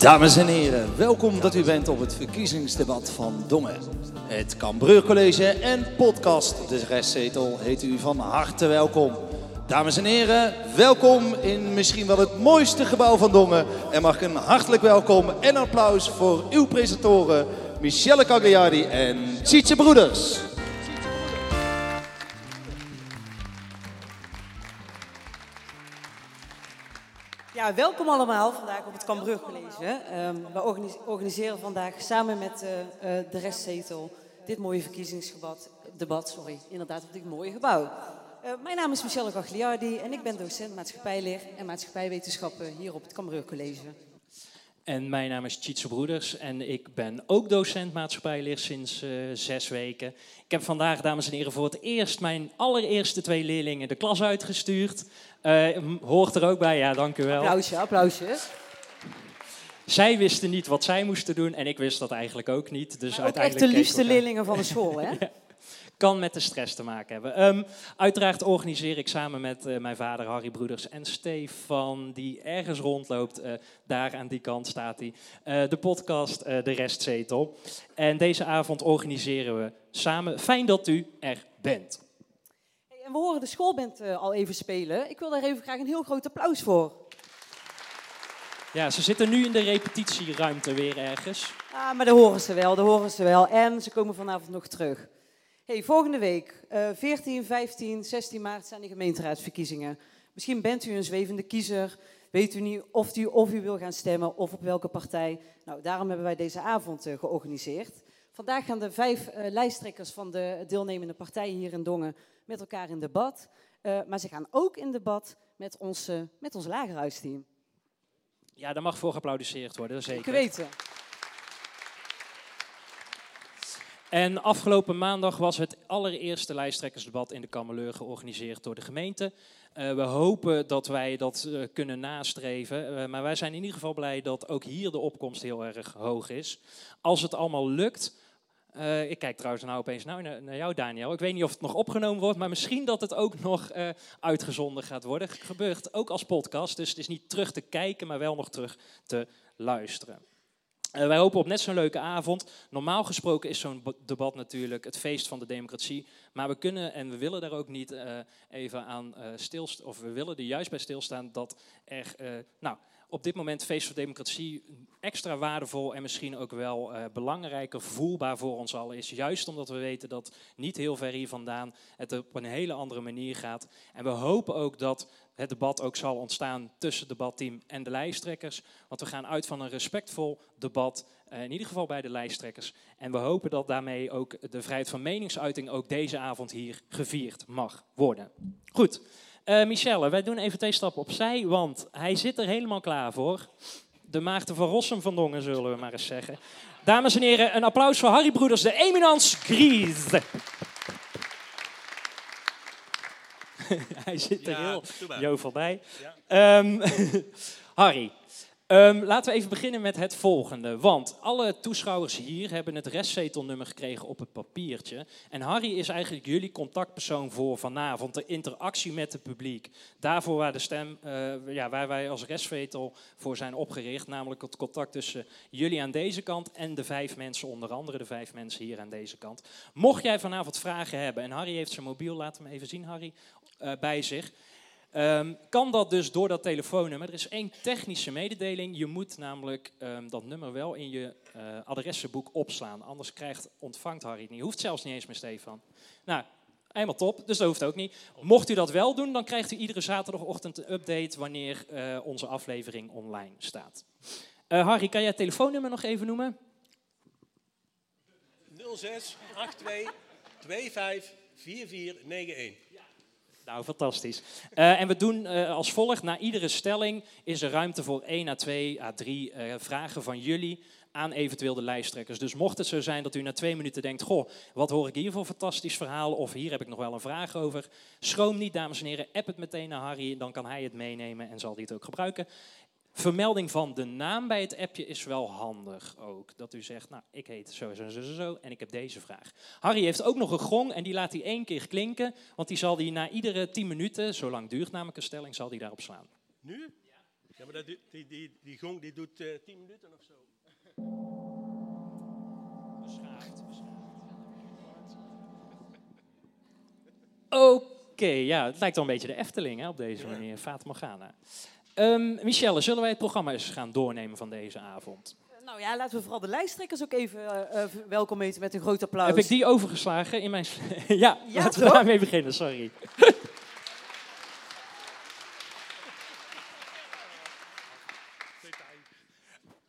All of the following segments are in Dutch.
Dames en heren, welkom dat u bent op het verkiezingsdebat van Dongen. Het Cambreur College en podcast De Restzetel heet u van harte welkom. Dames en heren, welkom in misschien wel het mooiste gebouw van Dongen. En mag een hartelijk welkom en applaus voor uw presentatoren Michelle Cagliari en Tjitje Broeders. Ja, welkom allemaal vandaag op het Cambrug College. Um, we organis organiseren vandaag samen met uh, uh, de restzetel dit mooie verkiezingsdebat. Debat, sorry, inderdaad op dit mooie gebouw. Uh, mijn naam is Michelle Gagliardi en ik ben docent maatschappijleer en maatschappijwetenschappen hier op het Cambrug College. En mijn naam is Tjitse Broeders en ik ben ook docent maatschappijleer sinds uh, zes weken. Ik heb vandaag, dames en heren, voor het eerst mijn allereerste twee leerlingen de klas uitgestuurd. Uh, hoort er ook bij, ja, dank u wel. Applausje, applausje. Zij wisten niet wat zij moesten doen en ik wist dat eigenlijk ook niet. Dus uiteindelijk echt de liefste leerlingen van de school, hè? ja kan met de stress te maken hebben. Um, uiteraard organiseer ik samen met uh, mijn vader Harry Broeders en Stefan, die ergens rondloopt, uh, daar aan die kant staat hij, uh, de podcast De Restzetel. En deze avond organiseren we samen. Fijn dat u er bent. Hey, en we horen de schoolband al even spelen. Ik wil daar even graag een heel groot applaus voor. Ja, ze zitten nu in de repetitieruimte weer ergens. Ah, maar dat horen ze wel, dat horen ze wel. En ze komen vanavond nog terug. Hey, volgende week, uh, 14, 15, 16 maart zijn de gemeenteraadsverkiezingen. Misschien bent u een zwevende kiezer, weet u niet of u, of u wil gaan stemmen of op welke partij. Nou, daarom hebben wij deze avond uh, georganiseerd. Vandaag gaan de vijf uh, lijsttrekkers van de deelnemende partijen hier in Dongen met elkaar in debat. Uh, maar ze gaan ook in debat met ons, met ons lagerhuisteam. Ja, daar mag voor geapplaudiseerd worden, zeker. Ik weten. En afgelopen maandag was het allereerste lijsttrekkersdebat in de Kamerleur georganiseerd door de gemeente. Uh, we hopen dat wij dat uh, kunnen nastreven. Uh, maar wij zijn in ieder geval blij dat ook hier de opkomst heel erg hoog is. Als het allemaal lukt. ik kijk trouwens nou opeens naar, naar, jou, Daniel. Ik weet niet of het nog opgenomen wordt, maar misschien dat het ook nog uitgezonden gaat worden. Gebeurt ook als podcast, dus het is niet terug te kijken, maar wel nog terug te luisteren. Uh, wij hopen op net zo'n leuke avond. Normaal gesproken is zo'n debat natuurlijk het feest van de democratie. Maar we kunnen en we willen daar ook niet uh, even aan uh, stilstaan. Of we willen er juist bij stilstaan dat er nou, op dit moment feest van democratie extra waardevol en misschien ook wel belangrijker voelbaar voor ons allen is. Juist omdat we weten dat niet heel ver hier vandaan het op een hele andere manier gaat. En we hopen ook dat het debat ook zal ontstaan tussen het debatteam en de lijsttrekkers. Want we gaan uit van een respectvol debat, in ieder geval bij de lijsttrekkers. En we hopen dat daarmee ook de vrijheid van meningsuiting ook deze avond hier gevierd mag worden. Goed, uh, Michelle, wij doen even twee stappen opzij, want hij zit er helemaal klaar voor. De Maarten van Rossum van Dongen, zullen we maar eens zeggen. Dames en heren, een applaus voor Harry Broeders, de Eminence Grise. Hij zit er heel jovel bij. Um, Harry, um, laten we even beginnen met het volgende. Want alle toeschouwers hier hebben het restzetelnummer gekregen op het papiertje. En Harry is eigenlijk jullie contactpersoon voor vanavond. De interactie met het publiek. Daarvoor waar, de stem, uh, ja, waar wij als restzetel voor zijn opgericht. Namelijk het contact tussen jullie aan deze kant en de vijf mensen, onder andere de vijf mensen hier aan deze kant. Mocht jij vanavond vragen hebben, en Harry heeft zijn mobiel, laat hem even zien Harry, uh, bij zich. Um, kan dat dus door dat telefoonnummer? Er is één technische mededeling. Je moet namelijk um, dat nummer wel in je uh, adressenboek opslaan. Anders krijgt, ontvangt Harry het niet. Hoeft zelfs niet eens meer, Stefan. Nou, helemaal top. Dus dat hoeft ook niet. Mocht u dat wel doen, dan krijgt u iedere zaterdagochtend een update wanneer uh, onze aflevering online staat. Uh, Harry, kan jij het telefoonnummer nog even noemen? 06 82 25 4491. Nou, fantastisch. Uh, en we doen uh, als volgt, na iedere stelling is er ruimte voor 1 à 2 à 3 uh, vragen van jullie aan eventueel de lijsttrekkers. Dus mocht het zo zijn dat u na twee minuten denkt, goh, wat hoor ik hier voor fantastisch verhaal, of hier heb ik nog wel een vraag over, schroom niet, dames en heren, app het meteen naar Harry, dan kan hij het meenemen en zal hij het ook gebruiken. Vermelding van de naam bij het appje is wel handig ook. Dat u zegt, nou, ik heet zo, zo, zo, zo en ik heb deze vraag. Harry heeft ook nog een gong en die laat hij één keer klinken. Want die zal die na iedere tien minuten, zo lang duurt namelijk een stelling, zal die daarop slaan. Nu? Ja, maar dat, die, die, die gong die doet eh 10 minuten of zo. Beschaafd, Oké, ja, het lijkt wel een beetje de Efteling hè, op deze manier. Fata Morgana. Ehm Michelle, zullen wij het programma eens gaan doornemen van deze avond? Nou ja, laten we vooral de lijsttrekkers ook even eh, welkom heten met een groot applaus. Heb ik die overgeslagen in mijn... ja, Ja, laten we daarmee beginnen, sorry.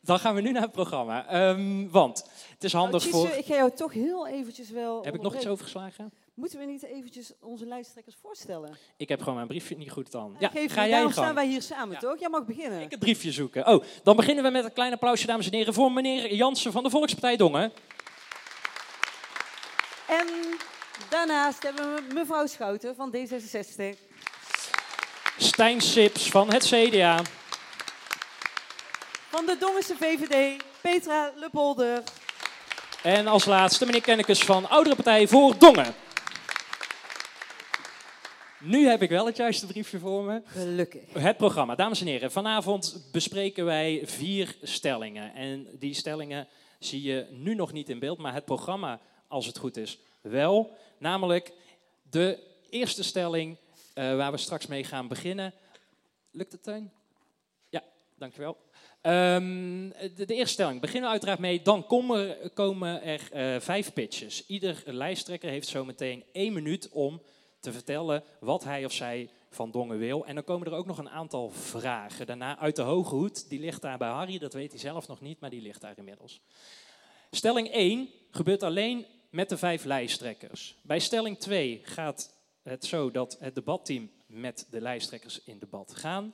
Dan gaan we nu naar het programma. Ehm, want het is handig Tjitse, voor... Ik ga jou toch heel eventjes wel Heb ik nog iets overgeslagen? Moeten we niet eventjes onze lijsttrekkers voorstellen? Ik heb gewoon mijn briefje niet goed dan. Ja, geef ga jij daarom gang. staan wij hier samen, Ja. toch? Jij mag beginnen. Ik het briefje zoeken. Oh, dan beginnen we met een klein applausje, dames en heren, voor meneer Jansen van de Volkspartij Dongen. En daarnaast hebben we mevrouw Schouten van D66. Stijn Sips van het CDA. Van de Dongense VVD, Petra Lepolder. En als laatste meneer Kennekes van Oudere Partij voor Dongen. Nu heb ik wel het juiste briefje voor me. Gelukkig. Het programma, dames en heren. Vanavond bespreken wij vier stellingen. En die stellingen zie je nu nog niet in beeld, maar het programma, als het goed is, wel. Namelijk de eerste stelling eh, waar we straks mee gaan beginnen. Lukt het, Teun? Ja, dankjewel. Ehm de, de eerste stelling beginnen we uiteraard mee. Dan komen, komen er eh, vijf pitches. Ieder lijsttrekker heeft zometeen één minuut om te vertellen wat hij of zij van Dongen wil. En dan komen er ook nog een aantal vragen. Daarna uit de hoge hoed, die ligt daar bij Harry, dat weet hij zelf nog niet, maar die ligt daar inmiddels. Stelling 1 gebeurt alleen met de vijf lijsttrekkers. Bij stelling 2 gaat het zo dat het debatteam met de lijsttrekkers in debat gaan.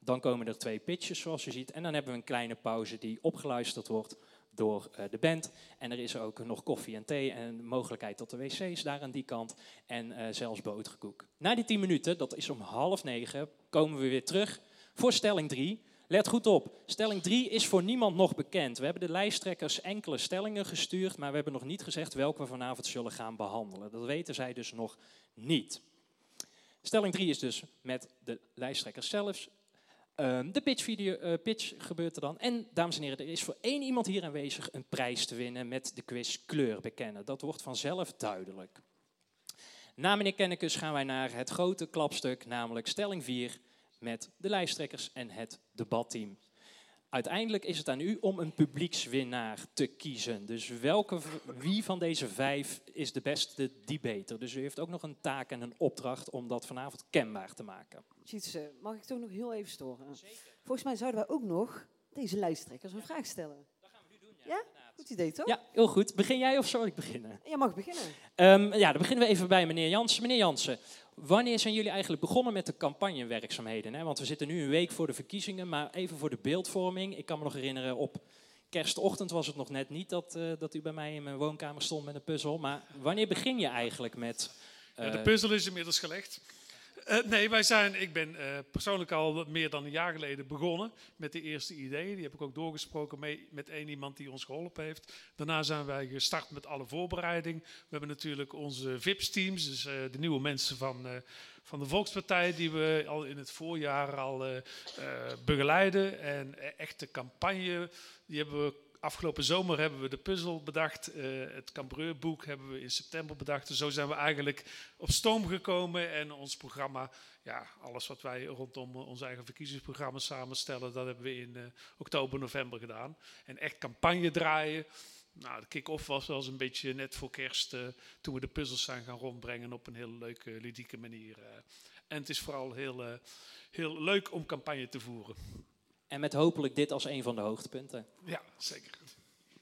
Dan komen er twee pitches, zoals je ziet. En dan hebben we een kleine pauze die opgeluisterd wordt door eh, de band. En er is ook nog koffie en thee en mogelijkheid tot de wc's daar aan die kant. En eh, zelfs boterkoek. Na die 10 minuten, dat is om half negen, komen we weer terug voor stelling 3. Let goed op, stelling 3 is voor niemand nog bekend. We hebben de lijsttrekkers enkele stellingen gestuurd, maar we hebben nog niet gezegd welke we vanavond zullen gaan behandelen. Dat weten zij dus nog niet. Stelling 3 is dus met de lijsttrekkers zelfs. Ehm, de pitch, video, eh, pitch gebeurt er dan. En dames en heren, er is voor één iemand hier aanwezig een prijs te winnen met de quiz kleur bekennen. Dat wordt vanzelf duidelijk. Na meneer Kennekes gaan wij naar het grote klapstuk, namelijk stelling 4 met de lijsttrekkers en het debatteam. Uiteindelijk is het aan u om een publiekswinnaar te kiezen. Dus welke, wie van deze vijf is de beste debater? Dus u heeft ook nog een taak en een opdracht om dat vanavond kenbaar te maken. Tjitse, mag ik toch nog heel even storen? Volgens mij zouden wij ook nog deze lijsttrekkers een vraag stellen. Dat gaan we nu doen, ja. Goed idee, toch? Ja, heel goed. Begin jij of zal ik beginnen? Jij mag beginnen. Ehm, ja, dan beginnen we even bij meneer Jansen. Meneer Jansen, wanneer zijn jullie eigenlijk begonnen met de campagnewerkzaamheden? Hè? Want we zitten nu een week voor de verkiezingen, maar even voor de beeldvorming. Ik kan me nog herinneren, op kerstochtend was het nog net niet dat, eh, dat u bij mij in mijn woonkamer stond met een puzzel. Maar wanneer begin je eigenlijk met... Ja, de eh, puzzel is inmiddels gelegd. Eh, nee, wij zijn, ik ben eh, persoonlijk al meer dan een jaar geleden begonnen met de eerste ideeën. Die heb ik ook doorgesproken met één iemand die ons geholpen heeft. Daarna zijn wij gestart met alle voorbereiding. We hebben natuurlijk onze VIPS-teams, dus eh, de nieuwe mensen van, van de Volkspartij, die we al in het voorjaar al begeleiden. En echt de campagne, die hebben we Afgelopen zomer hebben we de puzzel bedacht. eh, het Cambreurboek hebben we in september bedacht. Dus zo zijn we eigenlijk op stoom gekomen. En ons programma, ja, alles wat wij rondom ons eigen verkiezingsprogramma samenstellen, dat hebben we in eh, oktober, november gedaan. En echt campagne draaien. Nou, de kick-off was wel eens een beetje net voor kerst, eh, toen we de puzzels zijn gaan rondbrengen op een heel leuke, ludieke manier. En het is vooral heel, heel leuk om campagne te voeren. En met hopelijk dit als een van de hoogtepunten. Ja, zeker.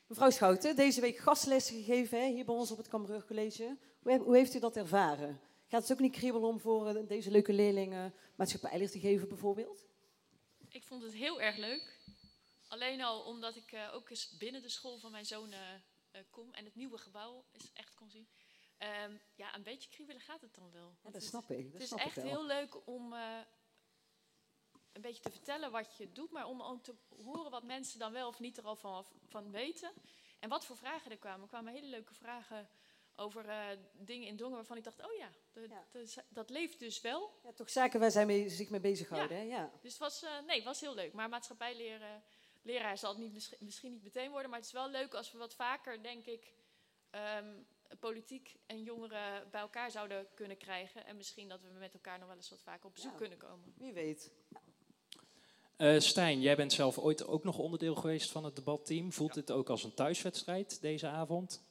Mevrouw Schouten, deze week gastlessen gegeven hè, hier bij ons op het Cambreur College. Hoe, he- hoe heeft u dat ervaren? Gaat het ook niet kriebelen om voor eh, deze leuke leerlingen maatschappijleer te geven bijvoorbeeld? Ik vond het heel erg leuk. Alleen al omdat ik eh, ook eens binnen de school van mijn zoon eh, kom en het nieuwe gebouw is echt kon zien. Ehm, ja, een beetje kriebelen gaat het dan wel. Ja, dat het- snap ik. Dat Het is snap ik echt wel. heel leuk om eh, een beetje te vertellen wat je doet, maar om ook te horen wat mensen dan wel of niet er al van, van weten. En wat voor vragen er kwamen. Er kwamen hele leuke vragen over eh, dingen in Dongen waarvan ik dacht, oh ja, dat, Ja. leeft dus wel. Ja, toch zaken waar zij mee, zich mee bezighouden. hè? Ja. Dus het was, eh, nee, was heel leuk. Maar maatschappijleraar leraar zal het niet, misschien, misschien niet meteen worden, maar het is wel leuk als we wat vaker, denk ik, ehm, politiek en jongeren bij elkaar zouden kunnen krijgen. En misschien dat we met elkaar nog wel eens wat vaker op bezoek Ja. kunnen komen. Wie weet. Eh, Stijn, jij bent zelf ooit ook nog onderdeel geweest van het debatteam. Voelt dit ook als een thuiswedstrijd deze avond?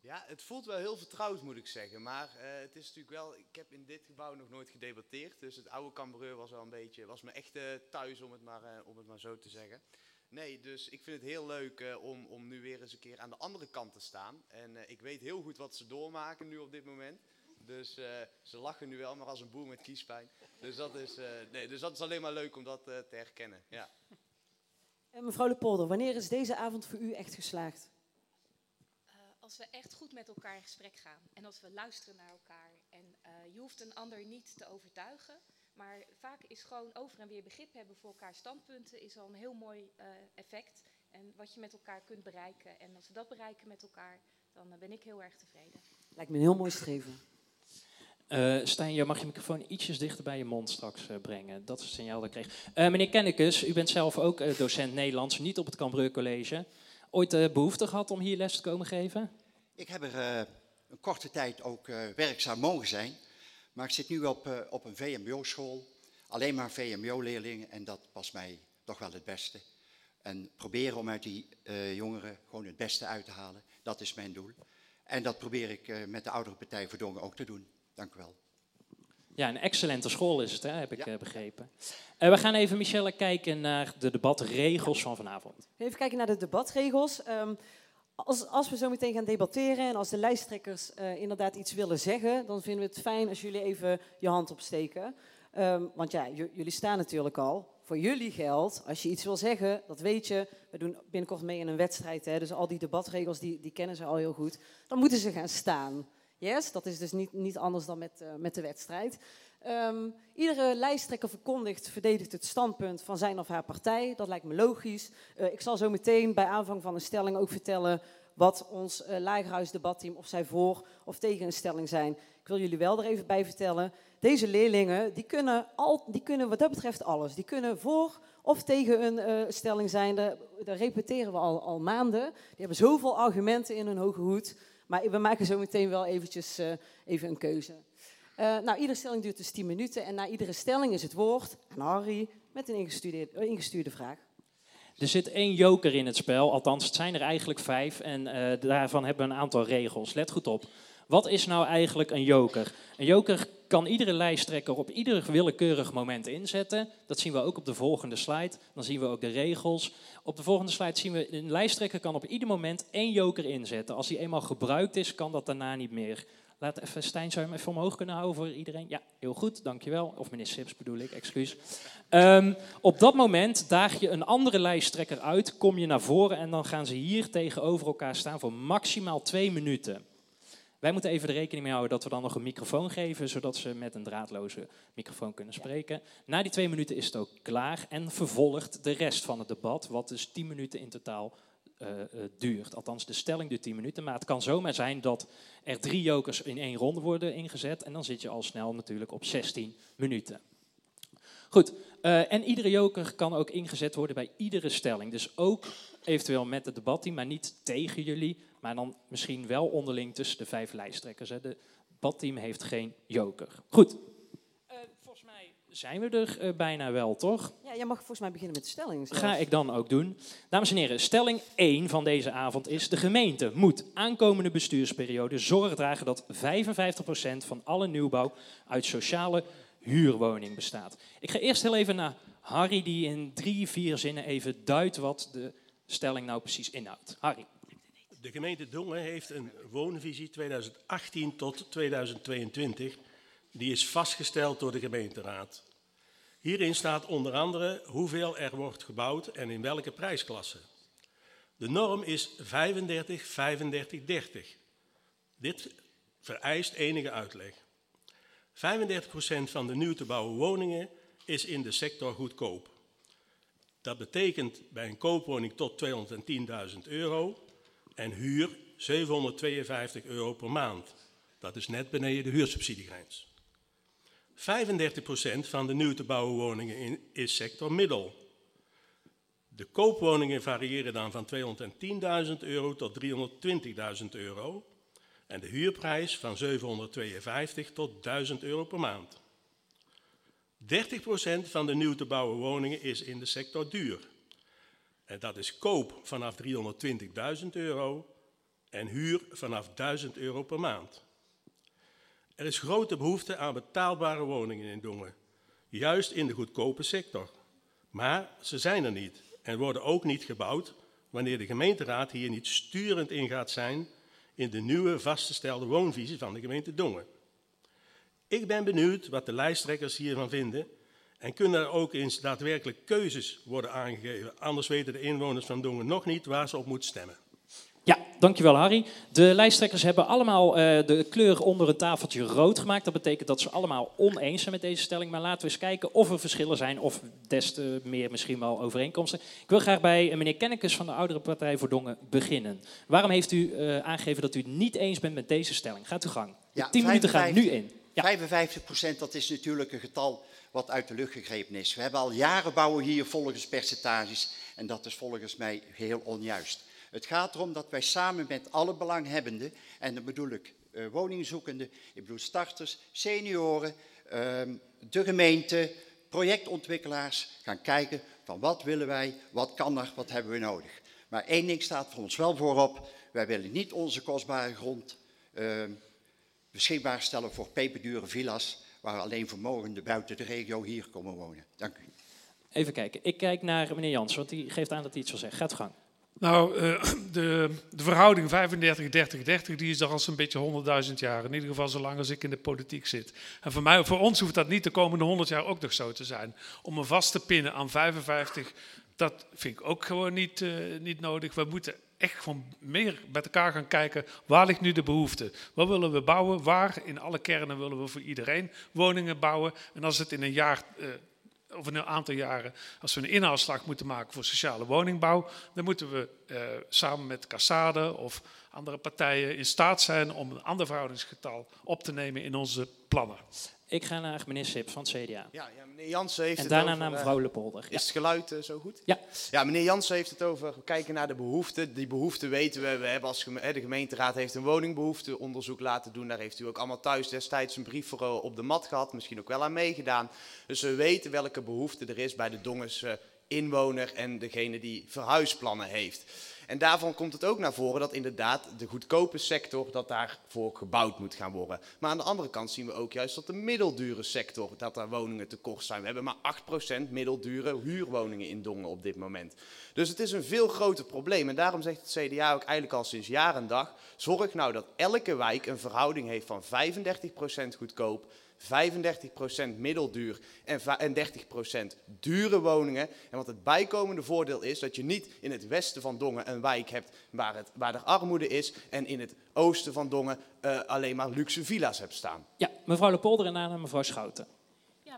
Ja, het voelt wel heel vertrouwd, moet ik zeggen. Maar eh, het is natuurlijk wel, ik heb in dit gebouw nog nooit gedebatteerd. Dus het oude Cambreur was wel een beetje, was me echt eh, thuis, om het, maar, om het maar zo te zeggen. Nee, dus ik vind het heel leuk om, om nu weer eens een keer aan de andere kant te staan. En ik weet heel goed wat ze doormaken nu op dit moment. Dus eh, ze lachen nu wel, maar als een boer met kiespijn. Dus dat is, eh, nee, dus dat is alleen maar leuk om dat eh, te herkennen. Ja. En mevrouw Lepolder, wanneer is deze avond voor u echt geslaagd? Eh, als we echt goed met elkaar in gesprek gaan en als we luisteren naar elkaar. En eh, je hoeft een ander niet te overtuigen, maar vaak is gewoon over en weer begrip hebben voor elkaar standpunten is al een heel mooi eh, effect. En wat je met elkaar kunt bereiken. En als we dat bereiken met elkaar, dan ben ik heel erg tevreden. Lijkt me een heel mooi streven. Eh, Stijn, je mag je microfoon ietsjes dichter bij je mond straks eh, brengen. Dat is het signaal dat ik kreeg. Eh, meneer Kennekes, u bent zelf ook docent Nederlands, niet op het Cambreur College. Ooit eh, behoefte gehad om hier les te komen geven? Ik heb er een korte tijd ook werkzaam mogen zijn. Maar ik zit nu op, op een VMBO-school. Alleen maar VMBO-leerlingen en dat past mij toch wel het beste. En proberen om uit die jongeren gewoon het beste uit te halen. Dat is mijn doel. En dat probeer ik met de oudere partij Verdongen ook te doen. Dank u wel. Ja, een excellente school is het, hè, heb ik Ja. eh, begrepen. Eh, we gaan even, Michelle, kijken naar de debatregels van vanavond. Even kijken naar de debatregels. Ehm, als, als we zo meteen gaan debatteren en als de lijsttrekkers eh, inderdaad iets willen zeggen, dan vinden we het fijn als jullie even je hand opsteken. Ehm, want ja, j- jullie staan natuurlijk al. Voor jullie geldt, als je iets wil zeggen, dat weet je. We doen binnenkort mee in een wedstrijd, hè, dus al die debatregels die, die kennen ze al heel goed. Dan moeten ze gaan staan. Yes, dat is dus niet, niet anders dan met, eh, met de wedstrijd. Ehm, iedere lijsttrekker verkondigt, verdedigt het standpunt van zijn of haar partij. Dat lijkt me logisch. Eh, ik zal zo meteen bij aanvang van een stelling ook vertellen wat ons uh, Lagerhuis-debatteam, of zij voor of tegen een stelling zijn. Ik wil jullie wel er even bij vertellen. Deze leerlingen, die kunnen, al, die kunnen wat dat betreft alles. Die kunnen voor of tegen een stelling zijn. Dat repeteren we al, al maanden. Die hebben zoveel argumenten in hun hoge hoed. Maar we maken zo meteen wel eventjes uh, even een keuze. Uh, nou, iedere stelling duurt dus 10 minuten. En na iedere stelling is het woord aan Harry met een ingestuurde, vraag. Er zit één joker in het spel, althans het zijn er eigenlijk vijf. En uh, daarvan hebben we een aantal regels. Let goed op. Wat is nou eigenlijk een joker? Een joker kan iedere lijsttrekker op ieder willekeurig moment inzetten. Dat zien we ook op de volgende slide. Dan zien we ook de regels. Op de volgende slide zien we, een lijsttrekker kan op ieder moment één joker inzetten. Als die eenmaal gebruikt is, kan dat daarna niet meer. Laat even, Stijn, zou je hem even omhoog kunnen houden voor iedereen? Ja, heel goed, dankjewel. Of meneer Sips bedoel ik, excuus. Um, op dat moment daag je een andere lijsttrekker uit, kom je naar voren en dan gaan ze hier tegenover elkaar staan voor maximaal twee minuten. Wij moeten even de rekening mee houden dat we dan nog een microfoon geven, zodat ze met een draadloze microfoon kunnen spreken. Na die twee minuten is het ook klaar en vervolgt de rest van het debat, wat dus tien minuten in totaal uh, uh, duurt. Althans, de stelling duurt 10 minuten, maar het kan zomaar zijn dat er drie jokers in één ronde worden ingezet en dan zit je al snel natuurlijk op 16 minuten. Goed, uh, en iedere joker kan ook ingezet worden bij iedere stelling. Dus ook eventueel met het debatteam, maar niet tegen jullie, maar dan misschien wel onderling tussen de vijf lijsttrekkers. Hè. De debatteam heeft geen joker. Goed, volgens mij zijn we er uh, bijna wel, toch? Ja, jij mag volgens mij beginnen met de stelling. Zelfs. Ga ik dan ook doen. Dames en heren, stelling 1 van deze avond is... de gemeente moet aankomende bestuursperiode zorg dragen... dat 55% van alle nieuwbouw uit sociale huurwoning bestaat. Ik ga eerst heel even naar Harry... die in drie, vier zinnen even duidt wat de stelling nou precies inhoudt. Harry. De gemeente Dongen heeft een woonvisie 2018 tot 2022... Die is vastgesteld door de gemeenteraad. Hierin staat onder andere hoeveel er wordt gebouwd en in welke prijsklasse. De norm is 35, 35, 30. Dit vereist enige uitleg. 35% van de nieuw te bouwen woningen is in de sector goedkoop. Dat betekent bij een koopwoning tot 210.000 euro en huur 752 euro per maand. Dat is net beneden de huursubsidiegrens. 35% van de nieuw te bouwen woningen in, is sector middel. De koopwoningen variëren dan van 210.000 euro tot 320.000 euro en de huurprijs van 752 tot 1000 euro per maand. 30% van de nieuw te bouwen woningen is in de sector duur. En dat is koop vanaf 320.000 euro en huur vanaf 1000 euro per maand. Er is grote behoefte aan betaalbare woningen in Dongen, juist in de goedkope sector. Maar ze zijn er niet en worden ook niet gebouwd wanneer de gemeenteraad hier niet sturend in gaat zijn in de nieuwe vastgestelde woonvisie van de gemeente Dongen. Ik ben benieuwd wat de lijsttrekkers hiervan vinden en kunnen er ook eens daadwerkelijk keuzes worden aangegeven. Anders weten de inwoners van Dongen nog niet waar ze op moeten stemmen. Ja, dankjewel Harry. De lijsttrekkers hebben allemaal uh, de kleur onder het tafeltje rood gemaakt. Dat betekent dat ze allemaal oneens zijn met deze stelling. Maar laten we eens kijken of er verschillen zijn of des te meer misschien wel overeenkomsten. Ik wil graag bij meneer Kennekes van de Oudere Partij voor Dongen beginnen. Waarom heeft u uh, aangegeven dat u het niet eens bent met deze stelling? Gaat u gang. Ja, 10 minuten gaan nu in. Ja. 55 procent, dat is natuurlijk een getal wat uit de lucht gegrepen is. We hebben al jaren bouwen hier volgens percentages en dat is volgens mij heel onjuist. Het gaat erom dat wij samen met alle belanghebbenden, en dan bedoel ik uh, woningzoekenden, ik bedoel starters, senioren, uh, de gemeente, projectontwikkelaars, gaan kijken van wat willen wij, wat kan er, wat hebben we nodig. Maar één ding staat voor ons wel voorop, wij willen niet onze kostbare grond uh, beschikbaar stellen voor peperdure villa's, waar alleen vermogenden buiten de regio hier komen wonen. Dank u. Even kijken, ik kijk naar meneer Jans, want die geeft aan dat hij iets wil zeggen. Gaat gang. Nou, uh, de, de, verhouding 35-30-30 die is er al zo'n beetje 100.000 jaar. In ieder geval zolang als ik in de politiek zit. En voor, mij, voor ons hoeft dat niet de komende 100 jaar ook nog zo te zijn. Om een vast te pinnen aan 55, dat vind ik ook gewoon niet, uh, niet nodig. We moeten echt gewoon meer met elkaar gaan kijken, waar ligt nu de behoefte? Wat willen we bouwen? Waar? In alle kernen willen we voor iedereen woningen bouwen. En als het in een jaar... Uh, of een aantal jaren, als we een inhaalslag moeten maken voor sociale woningbouw, dan moeten we uh, samen met Cassade of andere partijen in staat zijn om een ander verhoudingsgetal op te nemen in onze plannen. Ik ga naar meneer Sip van het CDA. Ja, ja meneer Jansen heeft en het daarna over, naar mevrouw Lepolder. Is het geluid uh, zo goed? Ja. Ja, meneer Jansen heeft het over kijken naar de behoeften. Die behoeften weten we. We hebben als geme de gemeenteraad heeft een woningbehoefteonderzoek laten doen. Daar heeft u ook allemaal thuis destijds een brief voor uh, op de mat gehad. Misschien ook wel aan meegedaan. Dus we weten welke behoefte er is bij de Dongens uh, inwoner en degene die verhuisplannen heeft. En daarvan komt het ook naar voren dat inderdaad de goedkope sector, dat daarvoor gebouwd moet gaan worden. Maar aan de andere kant zien we ook juist dat de middeldure sector, dat daar woningen tekort zijn. We hebben maar 8% middeldure huurwoningen in Dongen op dit moment. Dus het is een veel groter probleem. En daarom zegt het CDA ook eigenlijk al sinds jaar en dag, zorg nou dat elke wijk een verhouding heeft van 35% goedkoop, 35% middelduur en 30% dure woningen. En wat het bijkomende voordeel is, dat je niet in het westen van Dongen een wijk hebt waar, het, waar er armoede is en in het oosten van Dongen uh, alleen maar luxe villa's hebt staan. Ja, mevrouw Lepolder en daarna mevrouw Schouten.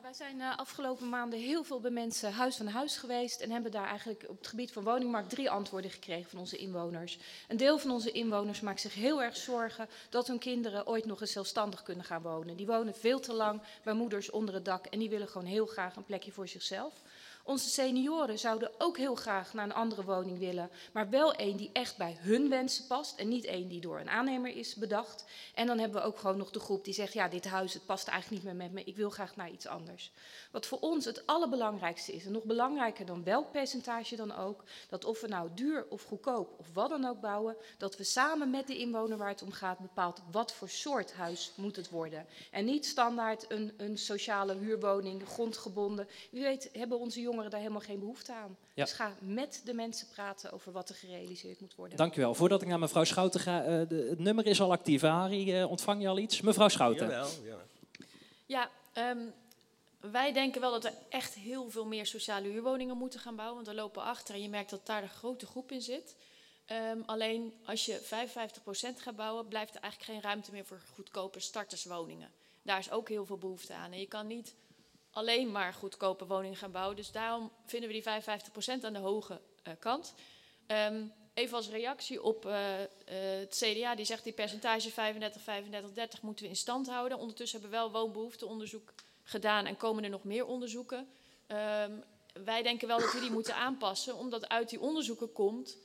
Wij zijn uh, afgelopen maanden heel veel bij mensen huis van huis geweest en hebben daar eigenlijk op het gebied van woningmarkt drie antwoorden gekregen van onze inwoners. Een deel van onze inwoners maakt zich heel erg zorgen dat hun kinderen ooit nog eens zelfstandig kunnen gaan wonen. Die wonen veel te lang bij moeders onder het dak en die willen gewoon heel graag een plekje voor zichzelf. Onze senioren zouden ook heel graag naar een andere woning willen, maar wel een die echt bij hun wensen past en niet een die door een aannemer is bedacht. En dan hebben we ook gewoon nog de groep die zegt, ja, dit huis het past eigenlijk niet meer met me, ik wil graag naar iets anders. Wat voor ons het allerbelangrijkste is, en nog belangrijker dan welk percentage dan ook, dat of we nou duur of goedkoop of wat dan ook bouwen, dat we samen met de inwoner waar het om gaat bepaalt wat voor soort huis moet het worden. En niet standaard een, een sociale huurwoning, grondgebonden. Wie weet hebben onze jongeren daar helemaal geen behoefte aan. Ja. Dus ga met de mensen praten over wat er gerealiseerd moet worden. Dank u wel. Voordat ik naar mevrouw Schouten ga, uh, de, het nummer is al actief. Harry, uh, ontvang je al iets? Mevrouw Schouten. Jawel, ja. Ja, um, wij denken wel dat er echt heel veel meer sociale huurwoningen moeten gaan bouwen. Want we lopen achter en je merkt dat daar de grote groep in zit. Um, alleen als je 55% gaat bouwen, blijft er eigenlijk geen ruimte meer voor goedkope starterswoningen. Daar is ook heel veel behoefte aan. En je kan niet alleen maar goedkope woningen gaan bouwen. Dus daarom vinden we die 55% aan de hoge uh, kant. Um, even als reactie op eh, eh, het CDA, die zegt die percentage 35, 35, 30 moeten we in stand houden. Ondertussen hebben we wel woonbehoefteonderzoek gedaan en komen er nog meer onderzoeken. Ehm, wij denken wel dat we die moeten aanpassen, omdat uit die onderzoeken komt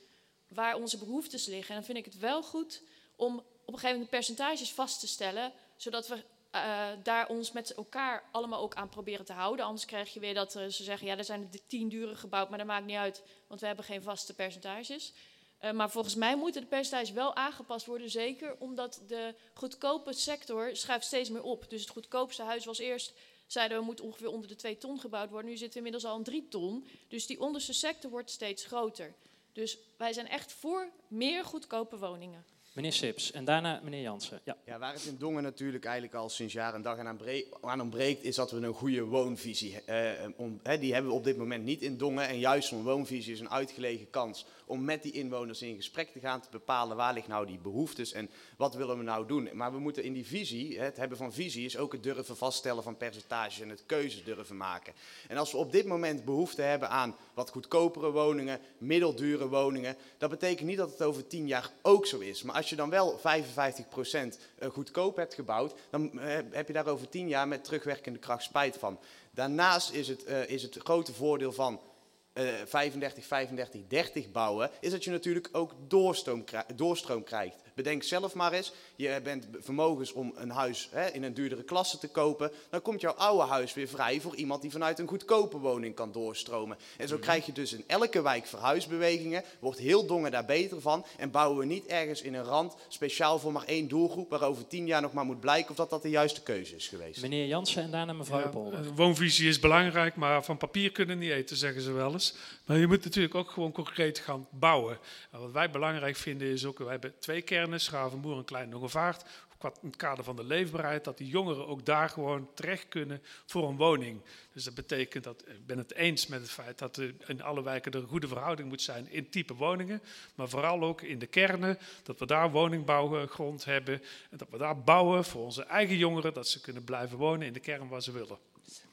waar onze behoeftes liggen. En dan vind ik het wel goed om op een gegeven moment percentages vast te stellen, zodat we uh, daar ons met elkaar allemaal ook aan proberen te houden. Anders krijg je weer dat uh, ze zeggen, ja, er zijn er tien duren gebouwd, maar dat maakt niet uit, want we hebben geen vaste percentages. Uh, maar volgens mij moeten de percentages wel aangepast worden, zeker omdat de goedkope sector schuift steeds meer op. Dus het goedkoopste huis was eerst, zeiden we, moet ongeveer onder de twee ton gebouwd worden. Nu zitten we inmiddels al een drie ton. Dus die onderste sector wordt steeds groter. Dus wij zijn echt voor meer goedkope woningen. Meneer Sips en daarna meneer Jansen. Ja. ja, waar het in Dongen natuurlijk eigenlijk al sinds jaar en dag aan ontbreekt, is dat we een goede woonvisie uh, on, he, Die hebben we op dit moment niet in Dongen. En juist zo'n woonvisie is een uitgelegen kans om met die inwoners in gesprek te gaan, te bepalen waar liggen nou die behoeftes en wat willen we nou doen. Maar we moeten in die visie, het hebben van visie, is ook het durven vaststellen van percentages en het keuzes durven maken. En als we op dit moment behoefte hebben aan wat goedkopere woningen, middeldure woningen, dat betekent niet dat het over tien jaar ook zo is. Maar als je dan wel 55% eh, goedkoop hebt gebouwd, dan eh, heb je daar over tien jaar met terugwerkende kracht spijt van. Daarnaast is het, uh, is het grote voordeel van uh, 35, 35, 30 bouwen, is dat je natuurlijk ook doorstroom krijgt. Bedenk zelf maar eens, je bent vermogens om een huis hè, in een duurdere klasse te kopen, dan komt jouw oude huis weer vrij voor iemand die vanuit een goedkope woning kan doorstromen. En zo krijg je dus in elke wijk verhuisbewegingen, wordt heel Dongen daar beter van en bouwen we niet ergens in een rand speciaal voor maar één doelgroep, waar over tien jaar nog maar moet blijken of dat dat de juiste keuze is geweest. Meneer Jansen en daarna mevrouw Ja, de Polder. eh, woonvisie is belangrijk, maar van papier kunnen niet eten, zeggen ze wel eens. Maar je moet natuurlijk ook gewoon concreet gaan bouwen. En wat wij belangrijk vinden is ook, wij hebben twee kernen, Schavenboer en Klein Qua- In het kader van de leefbaarheid, dat die jongeren ook daar gewoon terecht kunnen voor een woning. Dus dat betekent dat, ik ben het eens met het feit dat er in alle wijken er een goede verhouding moet zijn in type woningen. Maar vooral ook in de kernen, dat we daar woningbouwgrond hebben. En dat we daar bouwen voor onze eigen jongeren, dat ze kunnen blijven wonen in de kern waar ze willen.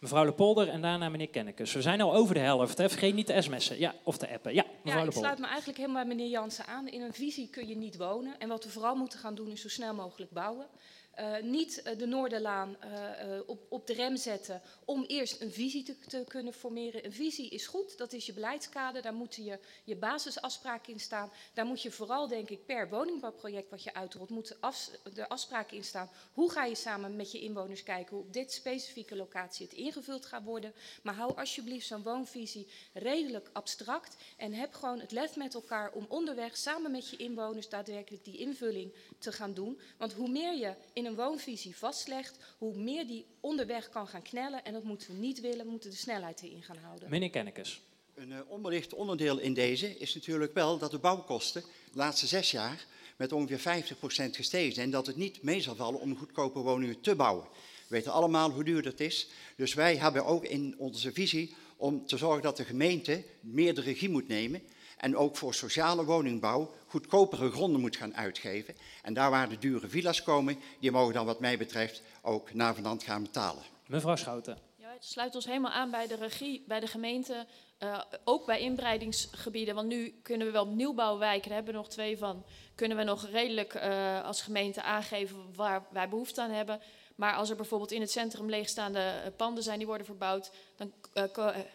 Mevrouw de Polder en daarna meneer Kennekes. We zijn al over de helft, hè. vergeet niet de sms'en ja, of de appen. Ja, mevrouw Ja, ik sluit me eigenlijk helemaal bij meneer Jansen aan. In een visie kun je niet wonen. En wat we vooral moeten gaan doen is zo snel mogelijk bouwen. Eh, niet eh, de Noorderlaan eh, op, op de rem zetten om eerst een visie te, te kunnen formeren. Een visie is goed, dat is je beleidskader, daar moeten je, je basisafspraken in staan. Daar moet je vooral, denk ik, per woningbouwproject wat je uitrolt, moeten afs- de afspraken in staan. Hoe ga je samen met je inwoners kijken hoe op dit specifieke locatie het ingevuld gaat worden. Maar hou alsjeblieft zo'n woonvisie redelijk abstract en heb gewoon het lef met elkaar om onderweg samen met je inwoners daadwerkelijk die invulling te gaan doen. Want hoe meer je in een woonvisie vastlegt, hoe meer die onderweg kan gaan knellen. En dat moeten we niet willen, we moeten de snelheid erin gaan houden. Meneer Kennekes. Een eh, onbelicht onderdeel in deze is natuurlijk wel dat de bouwkosten de laatste zes jaar met ongeveer 50% gestegen zijn. En dat het niet mee zal vallen om goedkope woningen te bouwen. We weten allemaal hoe duur dat is. Dus wij hebben ook in onze visie om te zorgen dat de gemeente meer de regie moet nemen. En ook voor sociale woningbouw goedkopere gronden moet gaan uitgeven. En daar waar de dure villa's komen, die mogen dan wat mij betreft ook naar van gaan betalen. Mevrouw Schouten. Ja, het sluit ons helemaal aan bij de regie, bij de gemeente, eh, ook bij inbreidingsgebieden. Want nu kunnen we wel nieuwbouwwijken, daar hebben we nog twee van, kunnen we nog redelijk eh, als gemeente aangeven waar wij behoefte aan hebben. Maar als er bijvoorbeeld in het centrum leegstaande eh, panden zijn die worden verbouwd, dan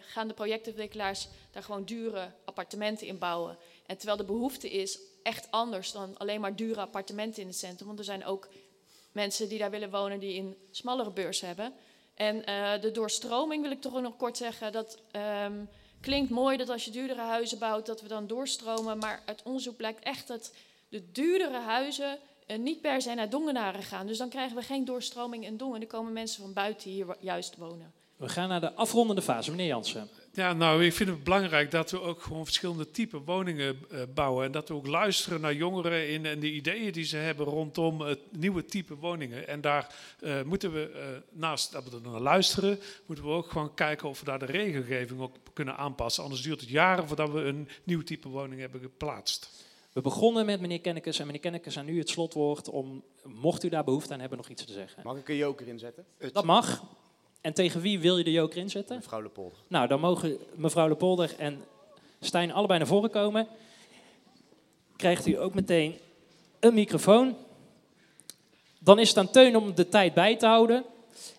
gaan de projectontwikkelaars daar gewoon dure appartementen in bouwen. En terwijl de behoefte is echt anders dan alleen maar dure appartementen in het centrum. Want er zijn ook mensen die daar willen wonen die een smallere beurs hebben. En eh, de doorstroming wil ik toch nog kort zeggen. Dat ehm, klinkt mooi dat als je duurdere huizen bouwt, dat we dan doorstromen. Maar uit onderzoek blijkt echt dat de duurdere huizen eh, niet per se naar Dongenaren gaan. Dus dan krijgen we geen doorstroming in Dongen. Er komen mensen van buiten hier juist wonen. We gaan naar de afrondende fase. Meneer Jansen. Ja, nou, ik vind het belangrijk dat we ook gewoon verschillende typen woningen eh, bouwen. En dat we ook luisteren naar jongeren in, en de ideeën die ze hebben rondom het nieuwe type woningen. En daar eh, moeten we, eh, naast dat we er naar luisteren, moeten we ook gewoon kijken of we daar de regelgeving ook kunnen aanpassen. Anders duurt het jaren voordat we een nieuw type woning hebben geplaatst. We begonnen met meneer Kennekes en meneer Kennekes aan u het slotwoord om, mocht u daar behoefte aan hebben, nog iets te zeggen. Mag ik een joker inzetten? Dat mag. En tegen wie wil je de joker inzetten? Mevrouw Lepolder. Nou, dan mogen mevrouw Lepolder en Stijn allebei naar voren komen. krijgt u ook meteen een microfoon. Dan is het aan Teun om de tijd bij te houden.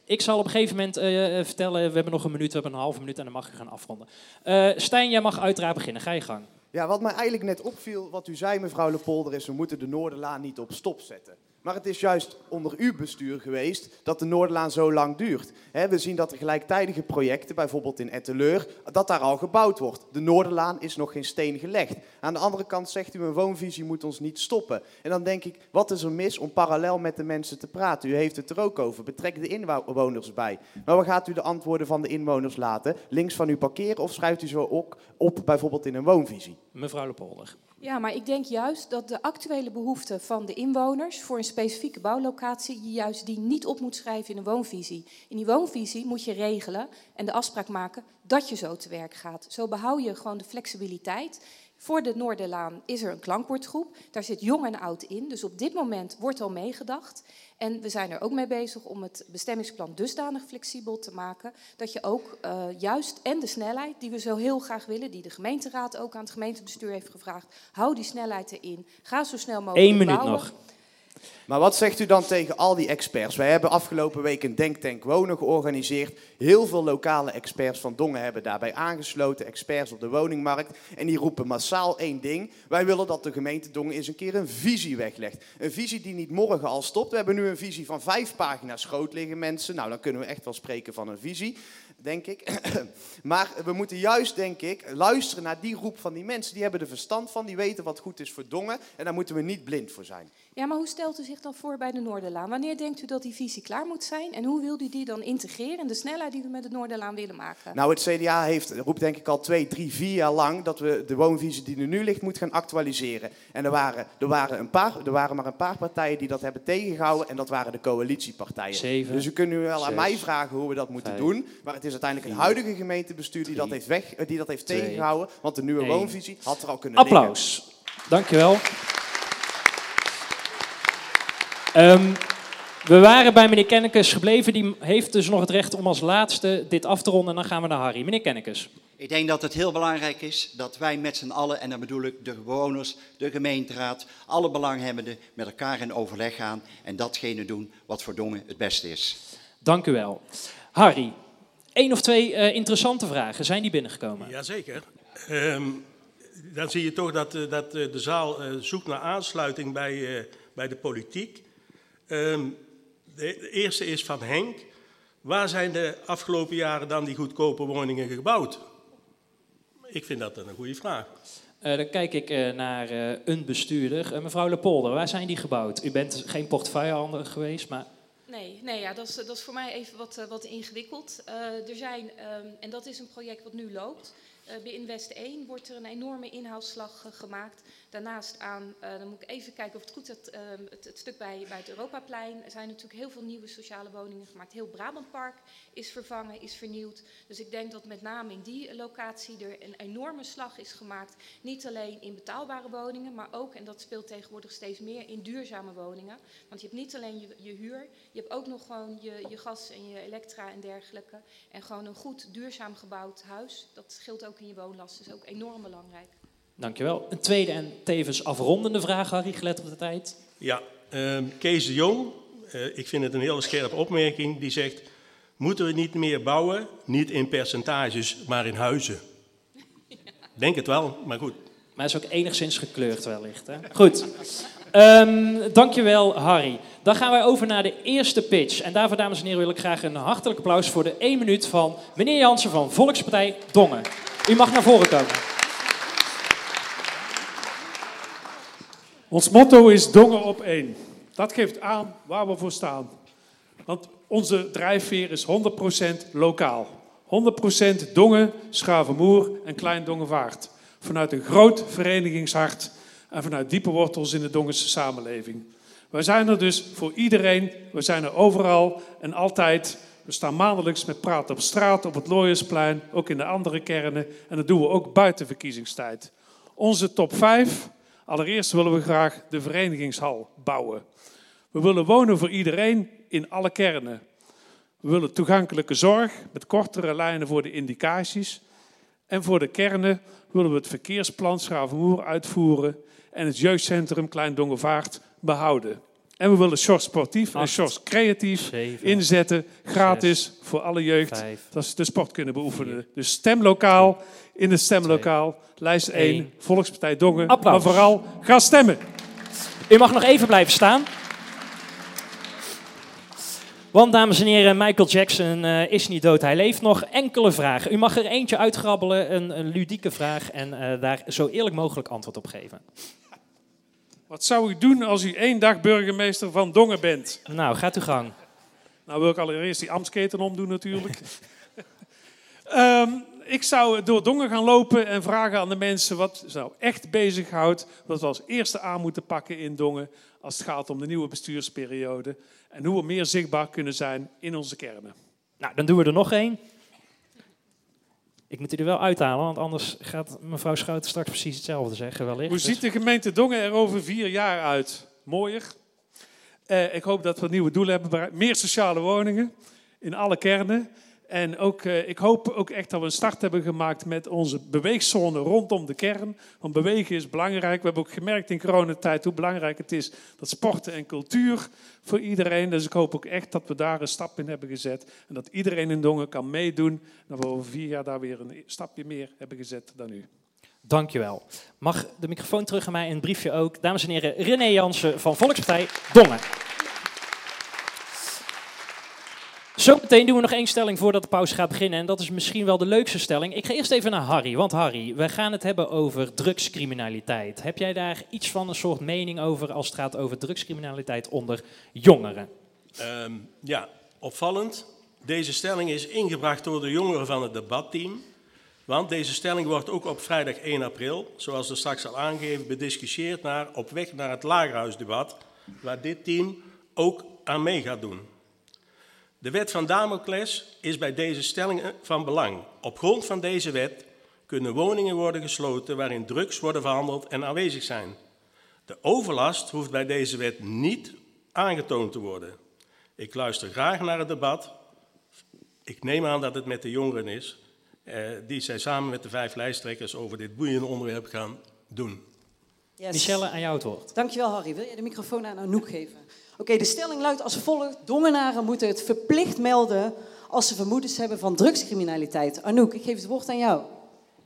Ik zal op een gegeven moment eh, eh, vertellen, we hebben nog een minuut, we hebben een halve minuut en dan mag je gaan afronden. Uh, Stijn, jij mag uiteraard beginnen. Ga je gang. Ja, wat mij eigenlijk net opviel, wat u zei mevrouw Lepolder, is we moeten de Noorderlaan niet op stop zetten. Maar het is juist onder uw bestuur geweest dat de Noorderlaan zo lang duurt. we zien dat er gelijktijdige projecten, bijvoorbeeld in Etteleur, dat daar al gebouwd wordt. De Noorderlaan is nog geen steen gelegd. Aan de andere kant zegt u, een woonvisie moet ons niet stoppen. En dan denk ik, wat is er mis om parallel met de mensen te praten? U heeft het er ook over. Betrek de inwoners bij. Maar waar gaat u de antwoorden van de inwoners laten? Links van u parkeren of schrijft u zo ook op, bijvoorbeeld in een woonvisie? Mevrouw Lepolder. Ja, maar ik denk juist dat de actuele behoeften van de inwoners voor een specifieke bouwlocatie, je juist die niet op moet schrijven in een woonvisie. In die woonvisie moet je regelen en de afspraak maken dat je zo te werk gaat. Zo behoud je gewoon de flexibiliteit voor de Noorderlaan is er een klankwoordgroep. Daar zit jong en oud in. Dus op dit moment wordt al meegedacht. En we zijn er ook mee bezig om het bestemmingsplan dusdanig flexibel te maken. Dat je ook uh, juist en de snelheid die we zo heel graag willen, die de gemeenteraad ook aan het gemeentebestuur heeft gevraagd. Hou die snelheid erin. Ga zo snel mogelijk. Eén minuut bouwen. nog. Maar wat zegt u dan tegen al die experts? Wij hebben afgelopen week een Denktank Wonen georganiseerd. Heel veel lokale experts van Dongen hebben daarbij aangesloten, experts op de woningmarkt. En die roepen massaal één ding. Wij willen dat de gemeente Dongen eens een keer een visie weglegt. Een visie die niet morgen al stopt. We hebben nu een visie van vijf pagina's schoot liggen, mensen. Nou, dan kunnen we echt wel spreken van een visie denk ik. maar we moeten juist, denk ik, luisteren naar die groep van die mensen. Die hebben er verstand van, die weten wat goed is voor Dongen. En daar moeten we niet blind voor zijn. Ja, maar hoe stelt u zich dan voor bij de Noorderlaan? Wanneer denkt u dat die visie klaar moet zijn? En hoe wilt u die dan integreren in de snelheid die we met de Noorderlaan willen maken? Nou, het CDA heeft, roept denk ik al twee, drie, vier jaar lang... dat we de woonvisie die er nu ligt, moeten gaan actualiseren. En er waren, er, waren een paar, er waren maar een paar partijen die dat hebben tegengehouden... en dat waren de coalitiepartijen. Zeven, dus u kunt nu wel zes, aan mij vragen hoe we dat moeten vijf, doen. Maar het is uiteindelijk een huidige gemeentebestuur die dat heeft, weg, eh, die dat heeft twee, tegengehouden. Want de nieuwe één. woonvisie had er al kunnen Applaus. Dankjewel. Ehm, we waren bij meneer Kennekes gebleven. Die heeft dus nog het recht om als laatste dit af te ronden. En dan gaan we naar Harry. Meneer Kennekes. Ik denk dat het heel belangrijk is dat wij met z'n allen, en dan bedoel ik de bewoners, de gemeenteraad, alle belanghebbenden met elkaar in overleg gaan en datgene doen wat voor Dongen het beste is. Dank u wel. Harry, één of twee eh, interessante vragen. Zijn die binnengekomen? Jazeker. Ehm, dan zie je toch dat, eh, dat eh, de zaal zoekt naar aansluiting bij, eh, bij de politiek. Ehm, de, de eerste is van Henk. Waar zijn de afgelopen jaren dan die goedkope woningen gebouwd? Ik vind dat een goede vraag. Eh, dan kijk ik eh, naar eh, een bestuurder. Mevrouw Lepolder, waar zijn die gebouwd? U bent geen portefeuillehouder geweest, maar Nee, nee ja, dat, is, dat is voor mij even wat, wat ingewikkeld. Eh, er zijn, ehm, en dat is een project wat nu loopt. Eh, bij Invest 1 wordt er een enorme inhoudsslag eh, gemaakt. Daarnaast aan, eh, dan moet ik even kijken of het goed is, ehm, het, het stuk bij, bij het Europaplein. Er zijn natuurlijk heel veel nieuwe sociale woningen gemaakt. Heel Brabantpark is vervangen, is vernieuwd. Dus ik denk dat met name in die locatie er een enorme slag is gemaakt. Niet alleen in betaalbare woningen, maar ook, en dat speelt tegenwoordig steeds meer, in duurzame woningen. Want je hebt niet alleen je, je huur, je hebt ook nog gewoon je, je gas en je elektra en dergelijke. En gewoon een goed duurzaam gebouwd huis. Dat scheelt ook in je woonlast. Is ook enorm belangrijk. dankjewel. Een tweede en tevens afrondende vraag, Harry, gelet op de tijd. Ja, ehm, Kees de Jong, eh, ik vind het een hele scherpe opmerking, die zegt... Moeten we niet meer bouwen, niet in percentages, maar in huizen? Denk het wel, maar goed. Maar is ook enigszins gekleurd wellicht. Hè? Goed. Ehm, dankjewel, Harry. Dan gaan wij over naar de eerste pitch. En daarvoor, dames en heren, wil ik graag een hartelijk applaus voor de 1 minuut van meneer Jansen van Volkspartij Dongen. U mag naar voren komen. Ons motto is Dongen op één. Dat geeft aan waar we voor staan. Want onze drijfveer is 100% lokaal. 100% Dongen, Schavenmoer en Klein Dongenvaart. Vanuit een groot verenigingshart en vanuit diepe wortels in de Dongense samenleving. Wij zijn er dus voor iedereen, we zijn er overal en altijd. We staan maandelijks met praten op straat, op het Looiersplein, ook in de andere kernen. En dat doen we ook buiten verkiezingstijd. Onze top 5. Allereerst willen we graag de verenigingshal bouwen. We willen wonen voor iedereen in alle kernen. We willen toegankelijke zorg met kortere lijnen voor de indicaties. En voor de kernen willen we het verkeersplan Schravenmoer uitvoeren en het jeugdcentrum Klein Dongevaart behouden. En we willen Sjors Sportief en Sjors Creatief zeven, inzetten, gratis voor alle jeugd, vijf, dat ze de sport kunnen beoefenen. Dus stemlokaal, in het stemlokaal, lijst 1, één. Volkspartij Dongen. Applaus. Maar vooral, ga stemmen. U mag nog even blijven staan. Want, dames en heren, Michael Jackson eh, is niet dood, hij leeft nog. Enkele vragen. U mag er eentje uitgrabbelen, een, een ludieke vraag, en eh, daar zo eerlijk mogelijk antwoord op geven. Wat zou u doen als u één dag burgemeester van Dongen bent? Nou, gaat uw gang. Nou wil ik allereerst die ambtsketen omdoen natuurlijk. Ehm, ik zou door Dongen gaan lopen en vragen aan de mensen wat ze nou echt bezighoudt. Wat we als eerste aan moeten pakken in Dongen als het gaat om de nieuwe bestuursperiode. En hoe we meer zichtbaar kunnen zijn in onze kernen. Nou, dan doen we er nog één. Ik moet u er wel uithalen, want anders gaat mevrouw Schouten straks precies hetzelfde zeggen wellicht. Hoe ziet de gemeente Dongen er over vier jaar uit? Mooier. Eh, ik hoop dat we nieuwe doelen hebben. Meer sociale woningen in alle kernen. En ook, eh, ik hoop ook echt dat we een start hebben gemaakt met onze beweegzone rondom de kern. Want bewegen is belangrijk. We hebben ook gemerkt in coronatijd hoe belangrijk het is dat sporten en cultuur voor iedereen. Dus ik hoop ook echt dat we daar een stap in hebben gezet. En dat iedereen in Dongen kan meedoen. En dat we over vier jaar daar weer een stapje meer hebben gezet dan nu. Dankjewel. Mag de microfoon terug aan mij en een briefje ook. Dames en heren, René Jansen van Volkspartij Dongen. Zometeen doen we nog één stelling voordat de pauze gaat beginnen. En dat is misschien wel de leukste stelling. Ik ga eerst even naar Harry. Want Harry, we gaan het hebben over drugscriminaliteit. Heb jij daar iets van een soort mening over als het gaat over drugscriminaliteit onder jongeren? Ehm, ja, opvallend. Deze stelling is ingebracht door de jongeren van het debatteam. Want deze stelling wordt ook op vrijdag 1 april, zoals er straks al aangegeven, bediscussieerd naar, op weg naar het lagerhuisdebat, waar dit team ook aan mee gaat doen. De wet van Damocles is bij deze stelling van belang. Op grond van deze wet kunnen woningen worden gesloten waarin drugs worden verhandeld en aanwezig zijn. De overlast hoeft bij deze wet niet aangetoond te worden. Ik luister graag naar het debat. Ik neem aan dat het met de jongeren is, eh, die zij samen met de vijf lijsttrekkers over dit boeiende onderwerp gaan doen. Yes. Michelle, aan jou het woord. Dankjewel Harry. Wil jij de microfoon aan Anouk geven? Oké, de stelling luidt als volgt. Dongenaren moeten het verplicht melden als ze vermoedens hebben van drugscriminaliteit. Anouk, ik geef het woord aan jou.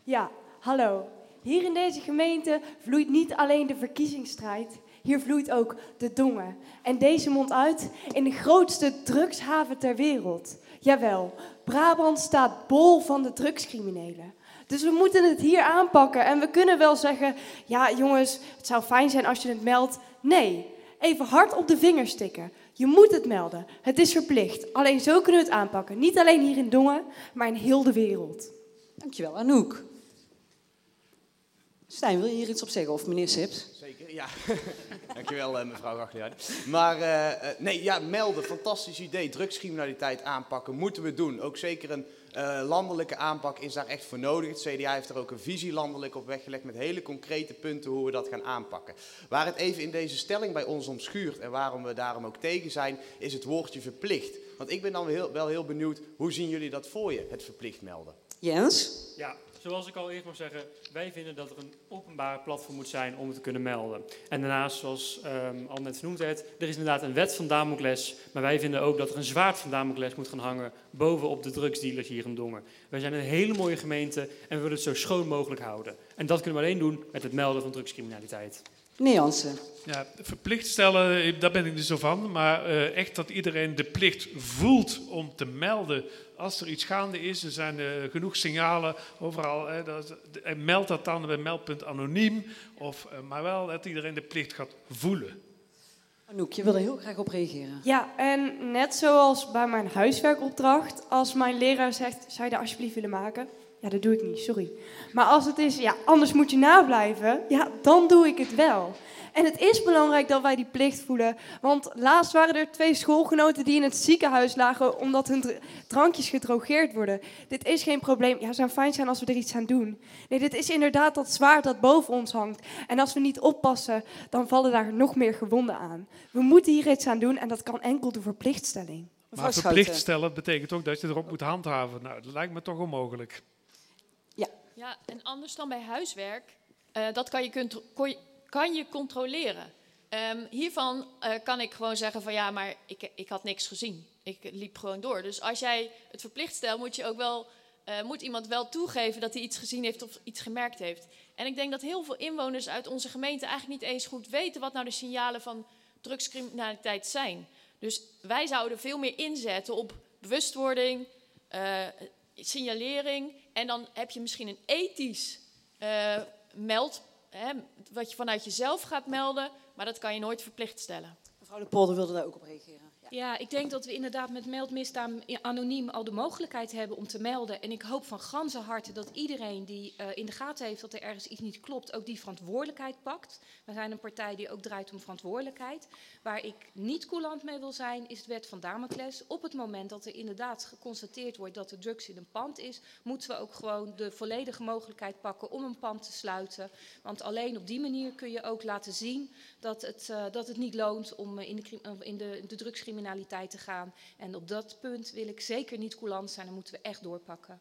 Ja, hallo. Hier in deze gemeente vloeit niet alleen de verkiezingsstrijd, hier vloeit ook de Dongen. En deze mondt uit in de grootste drugshaven ter wereld. Jawel, Brabant staat bol van de drugscriminelen. Dus we moeten het hier aanpakken en we kunnen wel zeggen, ja jongens, het zou fijn zijn als je het meldt. Nee, even hard op de vingers stikken. Je moet het melden. Het is verplicht. Alleen zo kunnen we het aanpakken. Niet alleen hier in Dongen, maar in heel de wereld. Dankjewel Anouk. Stijn, wil je hier iets op zeggen? Of meneer Sips? Ja. Dankjewel, eh, mevrouw Gagliard. Maar eh, eh, nee, ja, melden, fantastisch idee. Drugscriminaliteit aanpakken, moeten we doen. Ook zeker een eh, landelijke aanpak is daar echt voor nodig. Het CDA heeft er ook een visie landelijk op weggelegd met hele concrete punten hoe we dat gaan aanpakken. Waar het even in deze stelling bij ons om schuurt en waarom we daarom ook tegen zijn, is het woordje verplicht. Want ik ben dan heel, wel heel benieuwd, hoe zien jullie dat voor je, het verplicht melden? Jens? Ja, zoals ik al eerst mag zeggen, wij vinden dat er een openbaar platform moet zijn om het te kunnen melden. En daarnaast, zoals ehm, al net vernoemd werd, er is inderdaad een wet van Damocles, maar wij vinden ook dat er een zwaard van Damocles moet gaan hangen bovenop de drugsdealers hier in Dongen. Wij zijn een hele mooie gemeente en we willen het zo schoon mogelijk houden. En dat kunnen we alleen doen met het melden van drugscriminaliteit. Jansen. Ja, verplicht stellen, eh, daar ben ik niet zo van. Maar eh, echt dat iedereen de plicht voelt om te melden als er iets gaande is. Er zijn eh, genoeg signalen overal. Hè, dat, en meld dat dan bij meldpunt anoniem. Of, maar wel dat iedereen de plicht gaat voelen. Anouk, je wil er heel graag op reageren. Ja, en net zoals bij mijn huiswerkopdracht, als mijn leraar zegt, zou je dat alsjeblieft willen maken? Ja, dat doe ik niet, sorry. Maar als het is, ja, anders moet je nablijven, ja, dan doe ik het wel. En het is belangrijk dat wij die plicht voelen, want laatst waren er twee schoolgenoten die in het ziekenhuis lagen omdat hun dr- drankjes gedrogeerd worden. Dit is geen probleem. Ja, het zou fijn zijn als we er iets aan doen. Nee, dit is inderdaad dat zwaard dat boven ons hangt. En als we niet oppassen, dan vallen daar nog meer gewonden aan. We moeten hier iets aan doen en dat kan enkel door verplichtstelling. Maar verplicht stellen betekent ook dat je erop moet handhaven. Nou, dat lijkt me toch onmogelijk. Ja, en anders dan bij huiswerk, eh, dat kan je, kan je controleren. Ehm, hiervan eh, kan ik gewoon zeggen van ja, maar ik, ik had niks gezien. Ik liep gewoon door. Dus als jij het verplicht stelt, moet, je ook wel, eh, moet iemand wel toegeven dat hij iets gezien heeft of iets gemerkt heeft. En ik denk dat heel veel inwoners uit onze gemeente eigenlijk niet eens goed weten wat nou de signalen van drugscriminaliteit zijn. Dus wij zouden veel meer inzetten op bewustwording, signalering. En dan heb je misschien een ethisch eh, meld, hè, wat je vanuit jezelf gaat melden, maar dat kan je nooit verplicht stellen. Mevrouw de Polder wilde daar ook op reageren. Ja, ik denk dat we inderdaad met meldmisdaad anoniem al de mogelijkheid hebben om te melden. En ik hoop van ganse harte dat iedereen die eh, in de gaten heeft dat er ergens iets niet klopt, ook die verantwoordelijkheid pakt. We zijn een partij die ook draait om verantwoordelijkheid. Waar ik niet coulant mee wil zijn, is de wet van Damocles. Op het moment dat er inderdaad geconstateerd wordt dat er drugs in een pand is, moeten we ook gewoon de volledige mogelijkheid pakken om een pand te sluiten. Want alleen op die manier kun je ook laten zien dat het, eh, dat het niet loont om eh, in de, in de, de drugscriminaliteit te gaan. En op dat punt wil ik zeker niet coulant zijn, dan moeten we echt doorpakken.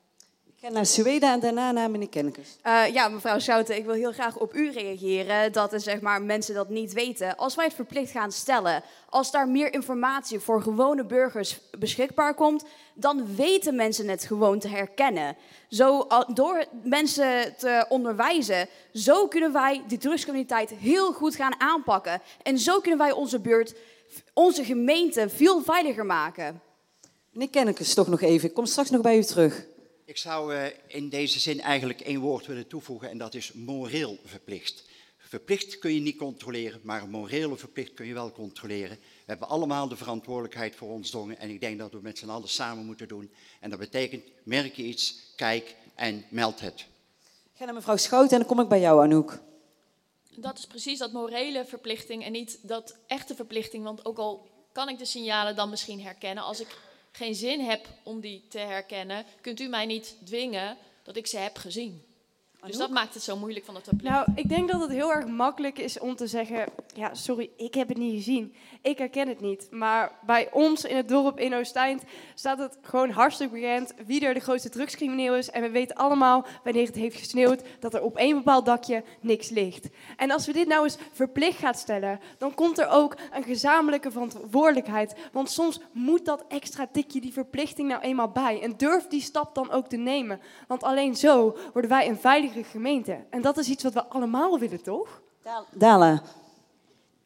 Ik ga naar Sueda en daarna naar meneer Kennekes. Eh, ja, mevrouw Schouten, ik wil heel graag op u reageren dat er, zeg maar, mensen dat niet weten. Als wij het verplicht gaan stellen, als daar meer informatie voor gewone burgers beschikbaar komt, dan weten mensen het gewoon te herkennen. Zo, al- door mensen te onderwijzen, zo kunnen wij die drugscriminaliteit heel goed gaan aanpakken. En zo kunnen wij onze buurt, onze gemeente veel veiliger maken. Meneer Kennekes, toch nog even. Ik kom straks nog bij u terug. Ik zou eh, in deze zin eigenlijk één woord willen toevoegen en dat is moreel verplicht. Verplicht kun je niet controleren, maar een morele verplicht kun je wel controleren. We hebben allemaal de verantwoordelijkheid voor ons dongen en ik denk dat we met z'n allen samen moeten doen. En dat betekent, merk je iets, kijk en meld het. Ik ga naar mevrouw Schouten en dan kom ik bij jou, Anouk. Dat is precies dat morele verplichting en niet dat echte verplichting. Want ook al kan ik de signalen dan misschien herkennen, als ik geen zin heb om die te herkennen, kunt u mij niet dwingen dat ik ze heb gezien. Dus dat maakt het zo moeilijk van dat verplicht. Nou, ik denk dat het heel erg makkelijk is om te zeggen: ja, sorry, ik heb het niet gezien. Ik herken het niet. Maar bij ons in het dorp in Oost-Eind staat het gewoon hartstikke bekend wie er de grootste drugscrimineel is. En we weten allemaal, wanneer het heeft gesneeuwd, dat er op één bepaald dakje niks ligt. En als we dit nou eens verplicht gaan stellen, dan komt er ook een gezamenlijke verantwoordelijkheid. Want soms moet dat extra tikje, die verplichting nou eenmaal bij. En durf die stap dan ook te nemen. Want alleen zo worden wij een veilige gemeente. En dat is iets wat we allemaal willen, toch? Dala.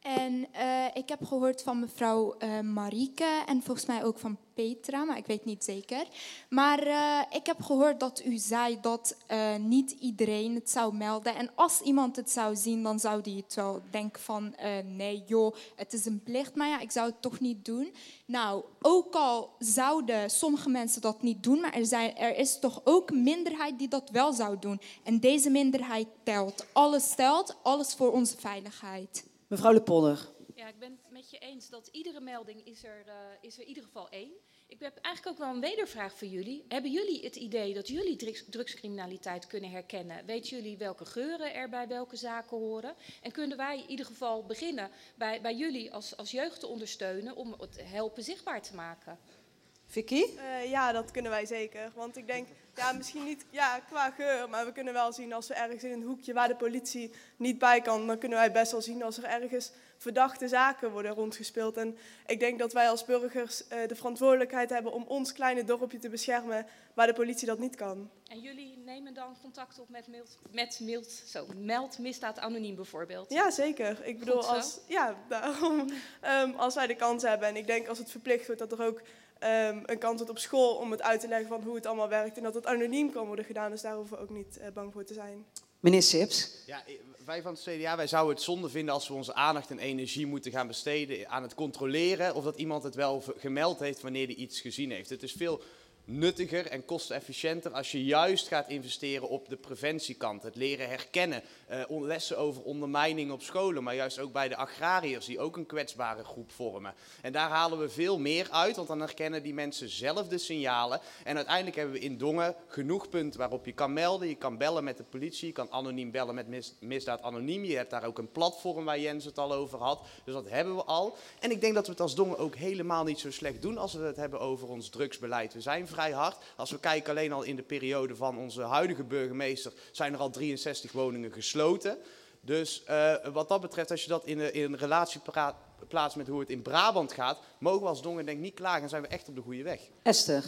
En eh, ik heb gehoord van mevrouw Marieke en volgens mij ook van Petra, maar ik weet niet zeker. Maar eh, ik heb gehoord dat u zei dat niet iedereen het zou melden. En als iemand het zou zien, dan zou die het wel denken van... nee joh, het is een plicht, maar ja, ik zou het toch niet doen. Nou, ook al zouden sommige mensen dat niet doen... maar er, zijn, er is toch ook een minderheid die dat wel zou doen. En deze minderheid telt. Alles telt, alles voor onze veiligheid. Mevrouw Le Polder. Ja, ik ben het met je eens dat iedere melding is er, eh, is er in ieder geval één. Ik heb eigenlijk ook wel een wedervraag voor jullie. Hebben jullie het idee dat jullie drugs- drugscriminaliteit kunnen herkennen? Weten jullie welke geuren er bij welke zaken horen? En kunnen wij in ieder geval beginnen bij, bij jullie als, als jeugd te ondersteunen om het helpen zichtbaar te maken? Vicky? Eh, ja, dat kunnen wij zeker. Want ik denk, ja, misschien niet ja, qua geur, maar we kunnen wel zien als we ergens in een hoekje waar de politie niet bij kan, dan kunnen wij best wel zien als er ergens verdachte zaken worden rondgespeeld. En ik denk dat wij als burgers eh, de verantwoordelijkheid hebben om ons kleine dorpje te beschermen waar de politie dat niet kan. En jullie nemen dan contact op met, mailt, met mailt, zo, meld misdaad anoniem bijvoorbeeld? Ja, zeker. Ik bedoel, als, ja, daarom, ehm, als wij de kans hebben en ik denk als het verplicht wordt dat er ook ehm, een kans op school om het uit te leggen van hoe het allemaal werkt en dat het anoniem kan worden gedaan, dus daar hoeven we ook niet eh, bang voor te zijn. Meneer Sips. Ja, i- wij van het CDA wij zouden het zonde vinden als we onze aandacht en energie moeten gaan besteden aan het controleren of dat iemand het wel gemeld heeft wanneer hij iets gezien heeft. Het is veel nuttiger en kostenefficiënter als je juist gaat investeren op de preventiekant. Het leren herkennen, eh, lessen over ondermijning op scholen, maar juist ook bij de agrariërs die ook een kwetsbare groep vormen. En daar halen we veel meer uit, want dan herkennen die mensen zelf de signalen. En uiteindelijk hebben we in Dongen genoeg punten waarop je kan melden. Je kan bellen met de politie, je kan anoniem bellen met mis- misdaad anoniem. Je hebt daar ook een platform waar Jens het al over had. Dus dat hebben we al. En ik denk dat we het als Dongen ook helemaal niet zo slecht doen als we het hebben over ons drugsbeleid. We zijn vrij vrij hard. Als we kijken alleen al in de periode van onze huidige burgemeester, zijn er al 63 woningen gesloten. Dus uh, wat dat betreft, als je dat in, in een relatie plaatst met hoe het in Brabant gaat, mogen we als Dongen denk ik niet klagen en zijn we echt op de goede weg. Esther.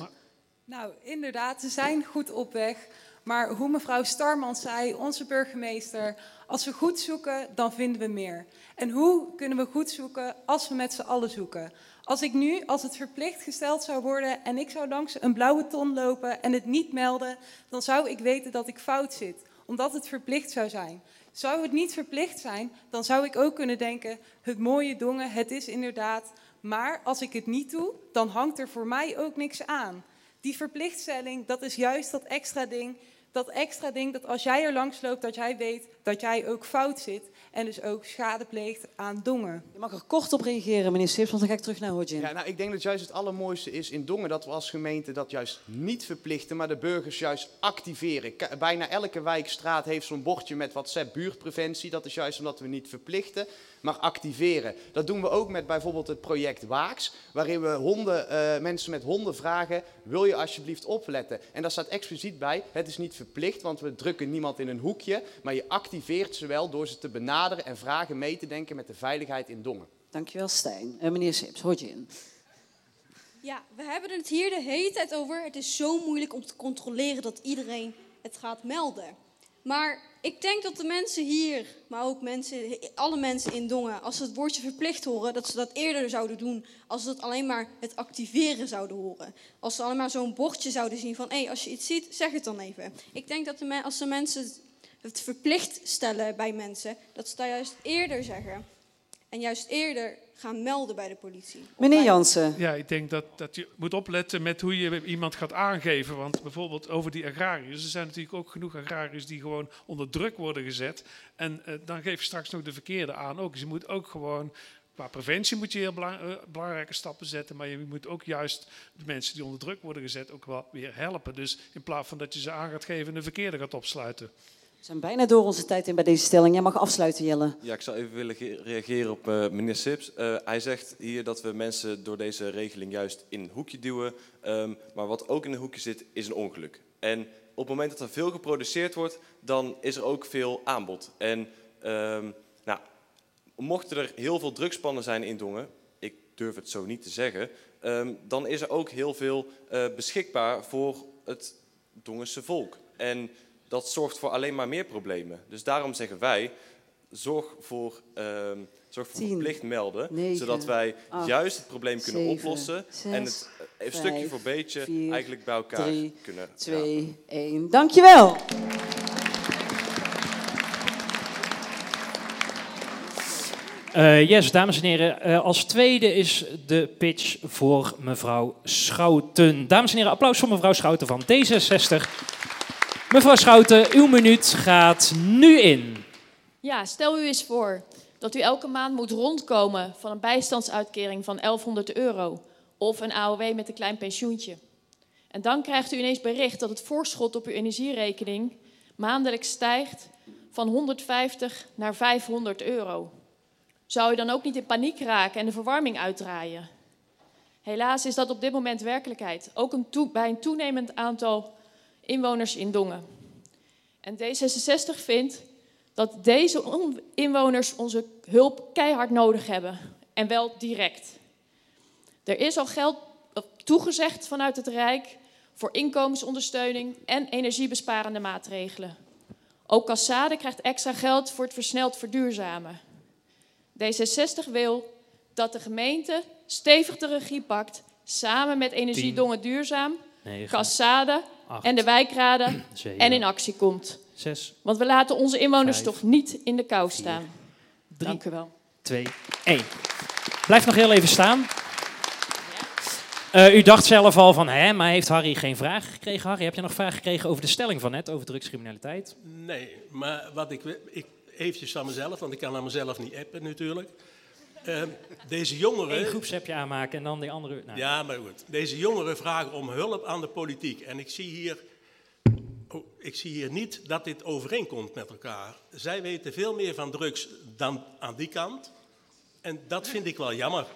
Nou, inderdaad, ze zijn goed op weg. Maar hoe mevrouw Starman zei, onze burgemeester, als we goed zoeken, dan vinden we meer. En hoe kunnen we goed zoeken als we met z'n allen zoeken? Als ik nu, als het verplicht gesteld zou worden en ik zou langs een blauwe ton lopen en het niet melden, dan zou ik weten dat ik fout zit, omdat het verplicht zou zijn. Zou het niet verplicht zijn, dan zou ik ook kunnen denken, het mooie dongen, het is inderdaad, maar als ik het niet doe, dan hangt er voor mij ook niks aan. Die verplichtstelling, dat is juist dat extra ding dat extra ding dat als jij er langs loopt, dat jij weet dat jij ook fout zit. En dus ook schade pleegt aan Dongen. Je mag er kort op reageren, meneer Sips, want dan ga ik terug naar Hodgin. Ja, nou, ik denk dat juist het allermooiste is in Dongen dat we als gemeente dat juist niet verplichten, maar de burgers juist activeren. Bijna elke wijkstraat heeft zo'n bordje met WhatsApp buurtpreventie. Dat is juist omdat we niet verplichten, maar activeren. Dat doen we ook met bijvoorbeeld het project Waaks, waarin we honden, uh, mensen met honden vragen, wil je alsjeblieft opletten? En daar staat expliciet bij, het is niet verplicht, want we drukken niemand in een hoekje, maar je activeert ze wel door ze te benaderen en vragen mee te denken met de veiligheid in Dongen. Dankjewel Stijn. Uh, meneer Sips, hoort je in? Ja, we hebben het hier de hele tijd over. Het is zo moeilijk om te controleren dat iedereen het gaat melden. Maar ik denk dat de mensen hier, maar ook mensen, alle mensen in Dongen, als ze het woordje verplicht horen, dat ze dat eerder zouden doen als ze het alleen maar het activeren zouden horen. Als ze alleen maar zo'n bordje zouden zien van, hé, hey, als je iets ziet, zeg het dan even. Ik denk dat de, als de mensen het verplicht stellen bij mensen, dat ze dat juist eerder zeggen. En juist eerder gaan melden bij de politie. Meneer Jansen. Ja, ik denk dat, dat je moet opletten met hoe je iemand gaat aangeven. Want bijvoorbeeld over die agrariërs. Er zijn natuurlijk ook genoeg agrariërs die gewoon onder druk worden gezet. En uh, dan geef je straks nog de verkeerde aan ook. Dus je moet ook gewoon Qua preventie moet je heel eh, belangrijke stappen zetten, maar je moet ook juist de mensen die onder druk worden gezet ook wel weer helpen. Dus in plaats van dat je ze aan gaat geven en de verkeerde gaat opsluiten. We zijn bijna door onze tijd in bij deze stelling. Jij mag afsluiten, Jelle. Ja, ik zou even willen reageren op uh, meneer Sips. Uh, hij zegt hier dat we mensen door deze regeling juist in een hoekje duwen. Um, maar wat ook in een hoekje zit, is een ongeluk. En op het moment dat er veel geproduceerd wordt, dan is er ook veel aanbod. En um, nou, mochten er heel veel drugspannen zijn in Dongen, ik durf het zo niet te zeggen, um, dan is er ook heel veel uh, beschikbaar voor het Dongense volk. En dat zorgt voor alleen maar meer problemen. Dus daarom zeggen wij, zorg voor, um, zorg voor verplicht melden, 9, zodat wij 8, juist het probleem kunnen 7, oplossen 6, en het uh, 5, stukje voor beetje 4, eigenlijk bij elkaar 3, kunnen. 2, ja. 1. Dankjewel. Uh, yes, dames en heren. Uh, als tweede is de pitch voor mevrouw Schouten. Dames en heren, applaus voor mevrouw Schouten van D66. Mevrouw Schouten, uw minuut gaat nu in. Ja, stel u eens voor dat u elke maand moet rondkomen van een bijstandsuitkering van 1100 euro of een AOW met een klein pensioentje. En dan krijgt u ineens bericht dat het voorschot op uw energierekening maandelijks stijgt van 150 naar 500 euro. Zou u dan ook niet in paniek raken en de verwarming uitdraaien? Helaas is dat op dit moment werkelijkheid, ook een bij een toenemend aantal inwoners in Dongen. En D66 vindt dat deze inwoners onze hulp keihard nodig hebben en wel direct. Er is al geld toegezegd vanuit het Rijk voor inkomensondersteuning en energiebesparende maatregelen. Ook Cassade krijgt extra geld voor het versneld verduurzamen. D66 wil dat de gemeente stevig de regie pakt, samen met Energiedongen Duurzaam, 9, Cassade 8, en de wijkraden 7, en in actie komt. 6, Want we laten onze inwoners 5, toch niet in de kou staan. 3, Dank u wel. 2, 1. Blijf nog heel even staan. Uh, u dacht zelf al van, hè, maar heeft Harry geen vragen gekregen? Harry, heb je nog vragen gekregen over de stelling van net, over drugscriminaliteit? Nee, maar wat ik, ik eventjes aan mezelf, want ik kan aan mezelf niet appen natuurlijk. Uh, deze jongeren... Eén groepsappje aanmaken en dan die andere... Nou. Ja, maar goed. Deze jongeren vragen om hulp aan de politiek. En ik zie hier... Oh, ik zie hier niet dat dit overeenkomt met elkaar. Zij weten veel meer van drugs dan aan die kant. En dat vind ik wel jammer.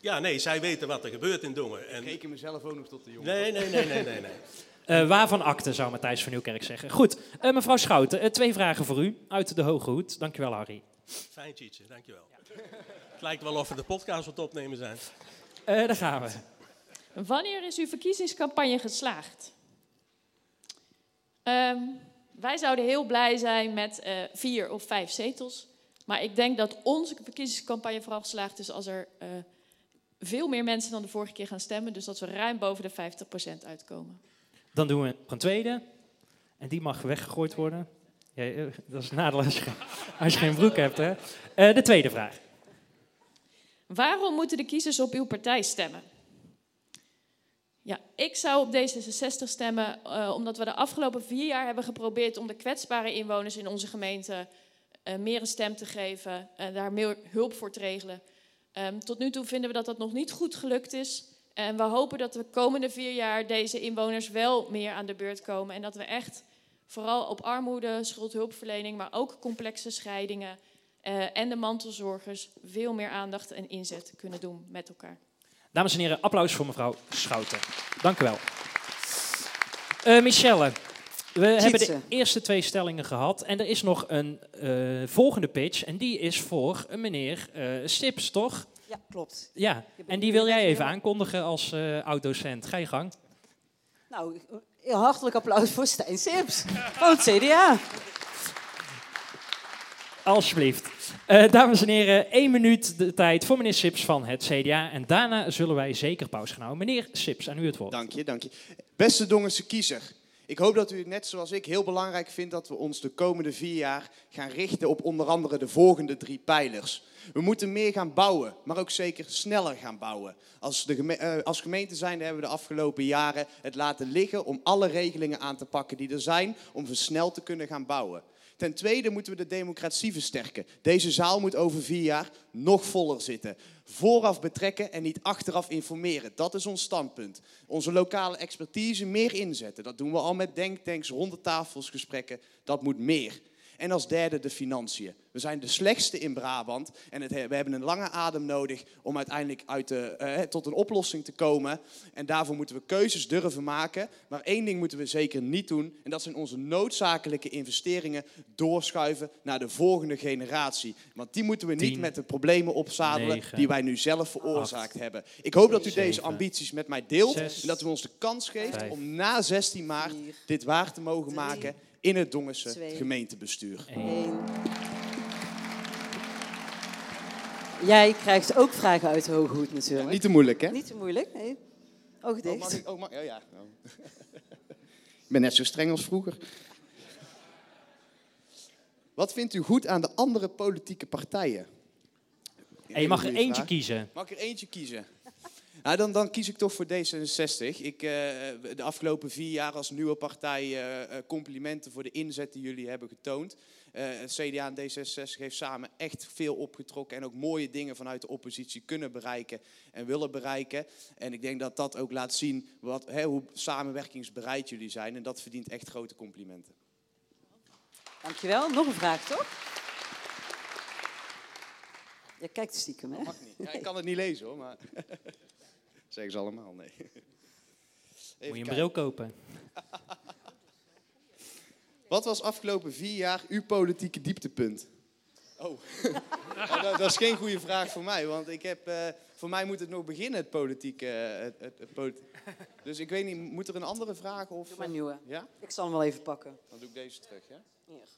Ja, nee, zij weten wat er gebeurt in Dongen. En... Ik reken mezelf ook nog tot de jongen. Nee, nee, nee, nee, nee. nee. Eh, waarvan akte, zou Matthijs van Nieuwkerk zeggen. Goed, eh, mevrouw Schouten, eh, twee vragen voor u uit de Hoge Hoed. Dankjewel, Harry. Fijn, Tietje, dankjewel. Lijkt wel of we de podcast wat opnemen zijn. Eh, daar gaan we. Wanneer is uw verkiezingscampagne geslaagd? Ehm, wij zouden heel blij zijn met eh, vier of vijf zetels. Maar ik denk dat onze verkiezingscampagne vooral geslaagd is als er eh, veel meer mensen dan de vorige keer gaan stemmen. Dus dat we ruim boven de 50% uitkomen. Dan doen we nog een tweede. En die mag weggegooid worden. Ja, dat is het nadeel als je, als je geen broek hebt. Hè? Eh, de tweede vraag. Waarom moeten de kiezers op uw partij stemmen? Ja, ik zou op D66 stemmen eh, omdat we de afgelopen vier jaar hebben geprobeerd om de kwetsbare inwoners in onze gemeente eh, meer een stem te geven en daar meer hulp voor te regelen. Ehm, tot nu toe vinden we dat dat nog niet goed gelukt is. En we hopen dat de komende vier jaar deze inwoners wel meer aan de beurt komen. En dat we echt vooral op armoede, schuldhulpverlening, maar ook complexe scheidingen eh, en de mantelzorgers veel meer aandacht en inzet kunnen doen met elkaar. Dames en heren, applaus voor mevrouw Schouten. Dank u wel. Eh, Michelle, we hebben de eerste twee stellingen gehad. En er is nog een eh, volgende pitch. En die is voor een meneer eh, Sips, toch? Ja, klopt. Ja, en die wil jij even aankondigen als eh oud-docent. Ga je gang. Nou, heel hartelijk applaus voor Stijn Sips van het CDA. Alsjeblieft. Eh, dames en heren, één minuut de tijd voor meneer Sips van het CDA. En daarna zullen wij zeker pauze gaan houden. Meneer Sips, aan u het woord. Dank je, dank je. Beste Dongense kiezer, ik hoop dat u het net zoals ik heel belangrijk vindt dat we ons de komende vier jaar gaan richten op onder andere de volgende drie pijlers. We moeten meer gaan bouwen, maar ook zeker sneller gaan bouwen. Als, de eh, als gemeente zijnde hebben we de afgelopen jaren het laten liggen om alle regelingen aan te pakken die er zijn om versneld te kunnen gaan bouwen. Ten tweede moeten we de democratie versterken. Deze zaal moet over vier jaar nog voller zitten. Vooraf betrekken en niet achteraf informeren. Dat is ons standpunt. Onze lokale expertise meer inzetten. Dat doen we al met denktanks, ronde tafels, gesprekken. Dat moet meer. En als derde de financiën. We zijn de slechtste in Brabant en het, we hebben een lange adem nodig om uiteindelijk uit de, eh, tot een oplossing te komen. En daarvoor moeten we keuzes durven maken. Maar één ding moeten we zeker niet doen en dat zijn onze noodzakelijke investeringen doorschuiven naar de volgende generatie. Want die moeten we niet met de problemen opzadelen negen, die wij nu zelf veroorzaakt hebben. Ik hoop dat u deze ambities met mij deelt zes, en dat u ons de kans geeft vijf, om na 16 maart dit waar te mogen maken in het Dongense twee, gemeentebestuur. Eén. Jij krijgt ook vragen uit de Hoge Hoed natuurlijk. Niet te moeilijk, hè? Niet te moeilijk, nee. Oog dicht. Oh, mag ik? Oh, mag, ja. Oh. ik ben net zo streng als vroeger. Wat vindt u goed aan de andere politieke partijen? En je mag er eentje vraag. kiezen. Mag ik er eentje kiezen? Nou, dan, dan kies ik toch voor D66. Ik, eh, de afgelopen vier jaar als nieuwe partij eh, eh, complimenten voor de inzet die jullie hebben getoond. Het CDA en D66 heeft samen echt veel opgetrokken en ook mooie dingen vanuit de oppositie kunnen bereiken en willen bereiken. En ik denk dat dat ook laat zien wat, hè, hoe samenwerkingsbereid jullie zijn. En dat verdient echt grote complimenten. Dankjewel. Nog een vraag, toch? Je kijkt stiekem, hè? Mag niet. Ja, ik kan het niet lezen hoor, maar zeggen ze allemaal nee. Even Moet je een kijken. bril kopen. Wat was afgelopen vier jaar uw politieke dieptepunt? Oh, Nou, dat, dat is geen goede vraag voor mij, want ik heb, eh, voor mij moet het nog beginnen, het politieke. eh, het, het, het politi- dus ik weet niet, moet er een andere vraag? Of, Doe maar een nieuwe. Ja? Ik zal hem wel even pakken. Dan doe ik deze terug, ja? Hier.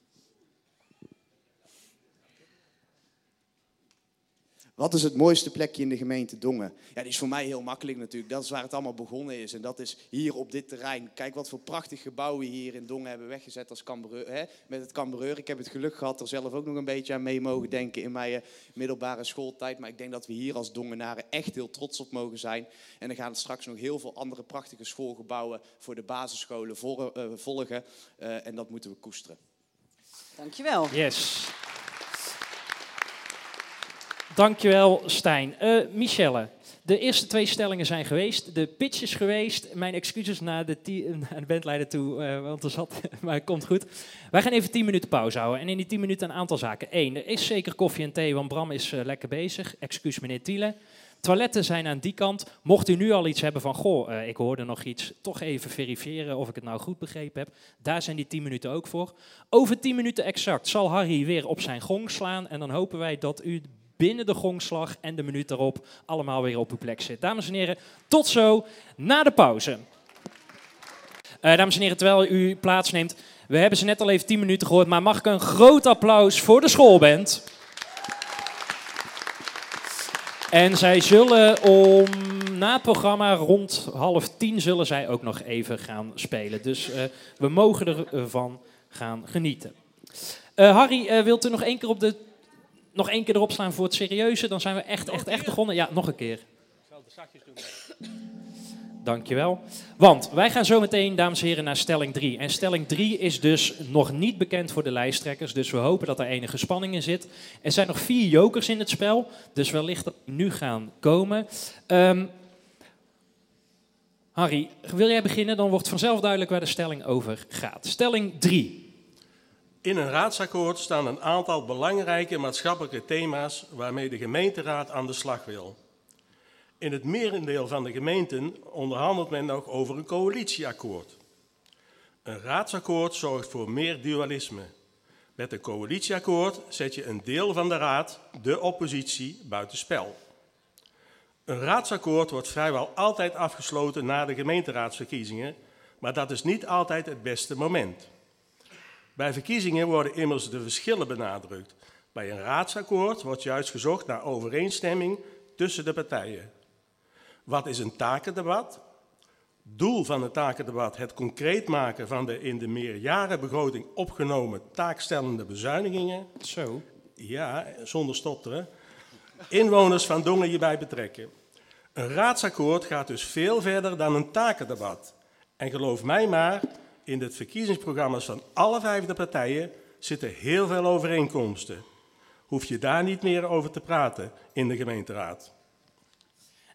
Wat is het mooiste plekje in de gemeente Dongen? Ja, die is voor mij heel makkelijk natuurlijk. Dat is waar het allemaal begonnen is. En dat is hier op dit terrein. Kijk wat voor prachtig gebouwen we hier in Dongen hebben weggezet als Cambreur, hè, met het Cambreur. Ik heb het geluk gehad er zelf ook nog een beetje aan mee mogen denken in mijn eh, middelbare schooltijd. Maar ik denk dat we hier als Dongenaren echt heel trots op mogen zijn. En er gaan straks nog heel veel andere prachtige schoolgebouwen voor de basisscholen eh, volgen. Eh, en dat moeten we koesteren. Dankjewel. Yes. Dankjewel, Stijn. Eh Michelle, de eerste twee stellingen zijn geweest. De pitch is geweest. Mijn excuses naar de, bandleider toe, eh, want er zat, maar het komt goed. Wij gaan even 10 minuten pauze houden. En in die 10 minuten een aantal zaken. Eén, er is zeker koffie en thee, want Bram is eh, lekker bezig. Excuus meneer Thiele. Toiletten zijn aan die kant. Mocht u nu al iets hebben van, goh, ik hoorde nog iets, toch even verifiëren of ik het nou goed begrepen heb. Daar zijn die 10 minuten ook voor. Over 10 minuten exact zal Harry weer op zijn gong slaan. En dan hopen wij dat u binnen de gongslag en de minuut daarop allemaal weer op uw plek zit. Dames en heren, tot zo na de pauze. Uh, dames en heren, terwijl u plaatsneemt, we hebben ze net al even 10 minuten gehoord, maar mag ik een groot applaus voor de schoolband? En zij zullen om na het programma rond half tien zullen zij ook nog even gaan spelen. Dus uh, we mogen ervan gaan genieten. Uh, Harry, wilt u nog één keer op de nog één keer erop slaan voor het serieuze? Dan zijn we echt, echt, echt begonnen. Ja, nog een keer. Ik zal de zakjes doen. Dankjewel. Want wij gaan zo meteen, dames en heren, naar stelling 3. En stelling 3 is dus nog niet bekend voor de lijsttrekkers. Dus we hopen dat er enige spanning in zit. Er zijn nog vier jokers in het spel. Dus wellicht dat die nu gaan komen. Um, Harry, wil jij beginnen? Dan wordt vanzelf duidelijk waar de stelling over gaat. Stelling 3. In een raadsakkoord staan een aantal belangrijke maatschappelijke thema's waarmee de gemeenteraad aan de slag wil. In het merendeel van de gemeenten onderhandelt men nog over een coalitieakkoord. Een raadsakkoord zorgt voor meer dualisme. Met een coalitieakkoord zet je een deel van de raad, de oppositie, buitenspel. Een raadsakkoord wordt vrijwel altijd afgesloten na de gemeenteraadsverkiezingen, maar dat is niet altijd het beste moment. Bij verkiezingen worden immers de verschillen benadrukt. Bij een raadsakkoord wordt juist gezocht naar overeenstemming tussen de partijen. Wat is een takendebat? Doel van het takendebat het concreet maken van de in de meerjarenbegroting opgenomen taakstellende bezuinigingen. Zo. Ja, zonder stotteren. Inwoners van Dongen hierbij betrekken. Een raadsakkoord gaat dus veel verder dan een takendebat. En geloof mij maar, in de verkiezingsprogramma's van alle vijfde partijen zitten heel veel overeenkomsten. Hoef je daar niet meer over te praten in de gemeenteraad.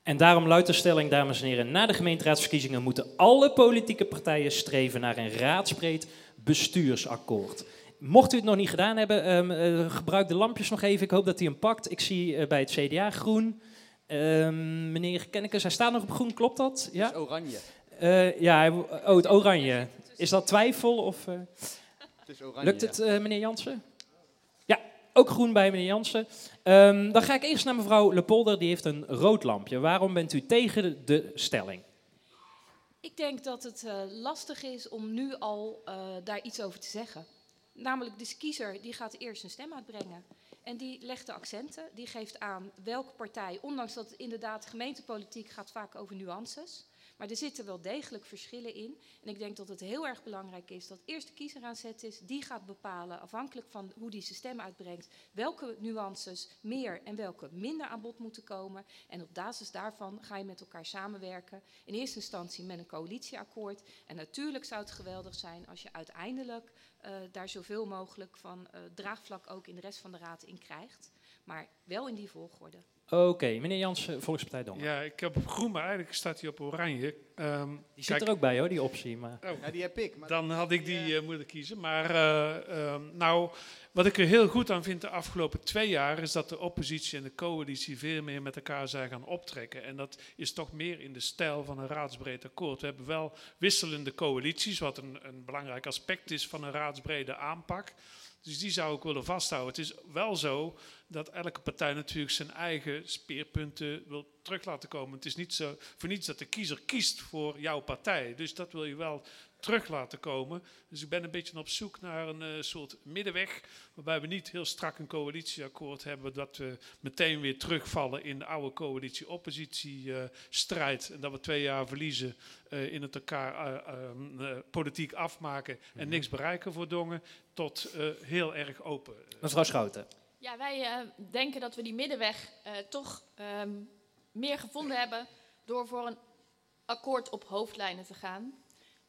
En daarom luidt de stelling, dames en heren, na de gemeenteraadsverkiezingen moeten alle politieke partijen streven naar een raadsbreed bestuursakkoord. Mocht u het nog niet gedaan hebben, um, uh, gebruik de lampjes nog even. Ik hoop dat hij hem pakt. Ik zie uh, bij het CDA groen. Um, meneer Kennekes, hij staat nog op groen, klopt dat? Ja? Het is oranje. Uh, ja, oh, het oranje. Is dat twijfel? Of, uh, het is oranje, lukt het, uh, meneer Jansen? Ja, ook groen bij meneer Jansen. Um, dan ga ik eerst naar mevrouw Lepolder, die heeft een rood lampje. Waarom bent u tegen de stelling? Ik denk dat het uh, lastig is om nu al daar iets over te zeggen. Namelijk, de kiezer die gaat eerst een stem uitbrengen. En die legt de accenten, die geeft aan welke partij, ondanks dat het inderdaad gemeentepolitiek gaat vaak over nuances... Maar er zitten wel degelijk verschillen in. En ik denk dat het heel erg belangrijk is dat eerst de kiezer aan zet is. Die gaat bepalen, afhankelijk van hoe die zijn stem uitbrengt, welke nuances meer en welke minder aan bod moeten komen. En op basis daarvan ga je met elkaar samenwerken. In eerste instantie met een coalitieakkoord. En natuurlijk zou het geweldig zijn als je uiteindelijk uh, daar zoveel mogelijk van uh, draagvlak ook in de rest van de raad in krijgt. Maar wel in die volgorde. Oké, okay, meneer Jansen, Volkspartij Dongen. Ja, ik heb op groen, maar eigenlijk staat hij op oranje. Um, die zit er ook bij hoor, die optie. Maar... Oh, ja, die heb ik. Maar dan had ik die uh, moeten kiezen. Maar uh, um, nou, wat ik er heel goed aan vind de afgelopen twee jaar... is dat de oppositie en de coalitie veel meer met elkaar zijn gaan optrekken. En dat is toch meer in de stijl van een raadsbreed akkoord. We hebben wel wisselende coalities, wat een, een belangrijk aspect is van een raadsbrede aanpak... Dus die zou ik willen vasthouden. Het is wel zo dat elke partij natuurlijk zijn eigen speerpunten wil terug laten komen. Het is niet zo voor niets dat de kiezer kiest voor jouw partij. Dus dat wil je wel terug laten komen. Dus ik ben een beetje op zoek naar een uh, soort middenweg. Waarbij we niet heel strak een coalitieakkoord hebben. Dat we meteen weer terugvallen in de oude coalitie-oppositie-strijd. Uh, en dat we twee jaar verliezen uh, in het elkaar uh, politiek afmaken. En mm-hmm. niks bereiken voor Dongen. Tot heel erg open. Mevrouw Schouten. Ja, wij denken dat we die middenweg toch um, meer gevonden hebben. Door voor een akkoord op hoofdlijnen te gaan.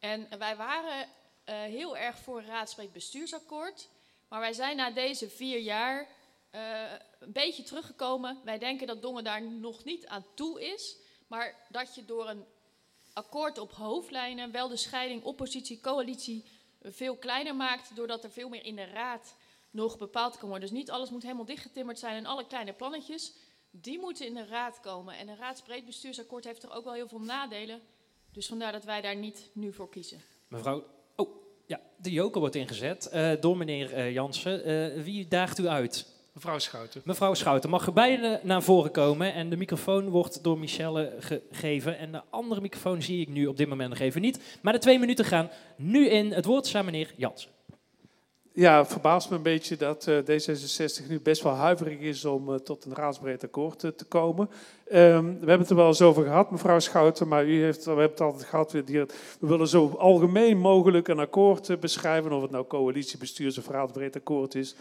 En wij waren uh, heel erg voor een raadsbreed bestuursakkoord. Maar wij zijn na deze vier jaar uh, een beetje teruggekomen. Wij denken dat Dongen daar nog niet aan toe is. Maar dat je door een akkoord op hoofdlijnen wel de scheiding oppositie-coalitie veel kleiner maakt. Doordat er veel meer in de raad nog bepaald kan worden. Dus niet alles moet helemaal dichtgetimmerd zijn en alle kleine plannetjes. die moeten in de raad komen. En een raadsbreed bestuursakkoord heeft toch ook wel heel veel nadelen. Dus vandaar dat wij daar niet nu voor kiezen. Mevrouw, oh ja, de joker wordt ingezet eh, door meneer eh, Jansen. Eh, wie daagt u uit? Mevrouw Schouten. Mevrouw Schouten, mag u beide naar voren komen en de microfoon wordt door Michelle gegeven. En de andere microfoon zie ik nu op dit moment nog even niet. Maar de twee minuten gaan nu in. Het woord is aan meneer Jansen. Ja, verbaast me een beetje dat uh, D66 nu best wel huiverig is om uh, tot een raadsbreed akkoord uh, te komen. Um, we hebben het er wel eens over gehad, mevrouw Schouten, maar u heeft, we hebben het altijd gehad. We, willen zo algemeen mogelijk een akkoord beschrijven, of het nou coalitie, bestuurs of raadsbreed akkoord is.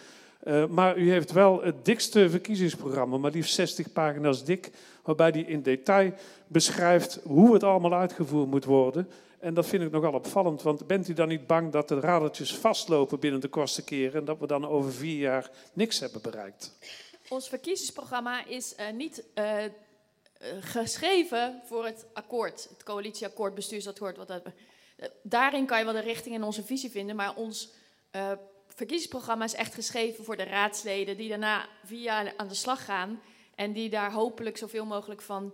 maar u heeft wel het dikste verkiezingsprogramma, maar liefst 60 pagina's dik, waarbij die in detail beschrijft hoe het allemaal uitgevoerd moet worden. En dat vind ik nogal opvallend, want bent u dan niet bang dat de radertjes vastlopen binnen de kortste keren en dat we dan over vier jaar niks hebben bereikt? Ons verkiezingsprogramma is uh, niet uh, geschreven voor het akkoord, het coalitieakkoord, bestuursakkoord. Wat dat, daarin kan je wel de richting en onze visie vinden, maar ons verkiezingsprogramma is echt geschreven voor de raadsleden die daarna vier jaar aan de slag gaan en die daar hopelijk zoveel mogelijk van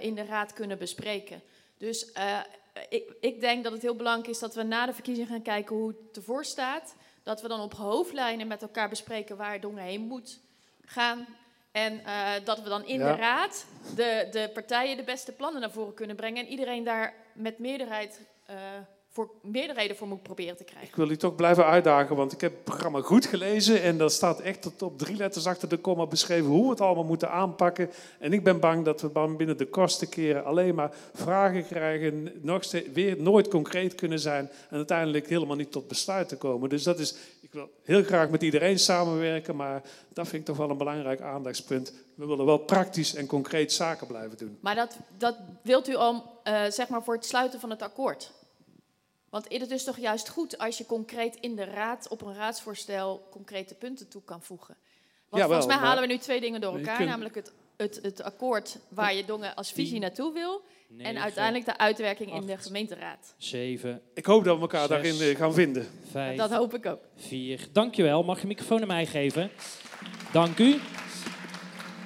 in de raad kunnen bespreken. Dus ik, ik, denk dat het heel belangrijk is dat we na de verkiezingen gaan kijken hoe het ervoor staat. Dat we dan op hoofdlijnen met elkaar bespreken waar Dongen heen moet gaan. En uh, dat we dan in ja. de raad de, de partijen de beste plannen naar voren kunnen brengen. En iedereen daar met meerderheid uh, voor meerderheden voor moet proberen te krijgen. Ik wil u toch blijven uitdagen, want ik heb het programma goed gelezen en daar staat echt tot op drie letters achter de komma beschreven hoe we het allemaal moeten aanpakken. En ik ben bang dat we binnen de kosten keren alleen maar vragen krijgen, nog steeds, weer nooit concreet kunnen zijn en uiteindelijk helemaal niet tot besluiten komen. Dus dat is, ik wil heel graag met iedereen samenwerken, maar dat vind ik toch wel een belangrijk aandachtspunt. We willen wel praktisch en concreet zaken blijven doen. Maar dat, dat wilt u om, uh, zeg maar, voor het sluiten van het akkoord? Want het is toch juist goed als je concreet in de raad op een raadsvoorstel concrete punten toe kan voegen. Want ja, wel, volgens mij halen we nu twee dingen door elkaar. kunt- Namelijk het, het, het akkoord waar je Dongen als visie naartoe wil. en uiteindelijk de uitwerking in de gemeenteraad. Zeven. Ik hoop dat we elkaar daarin eh, gaan vinden. Vijf. Dat hoop ik ook. Vier. Dankjewel. Mag je de microfoon aan mij geven? Dank u.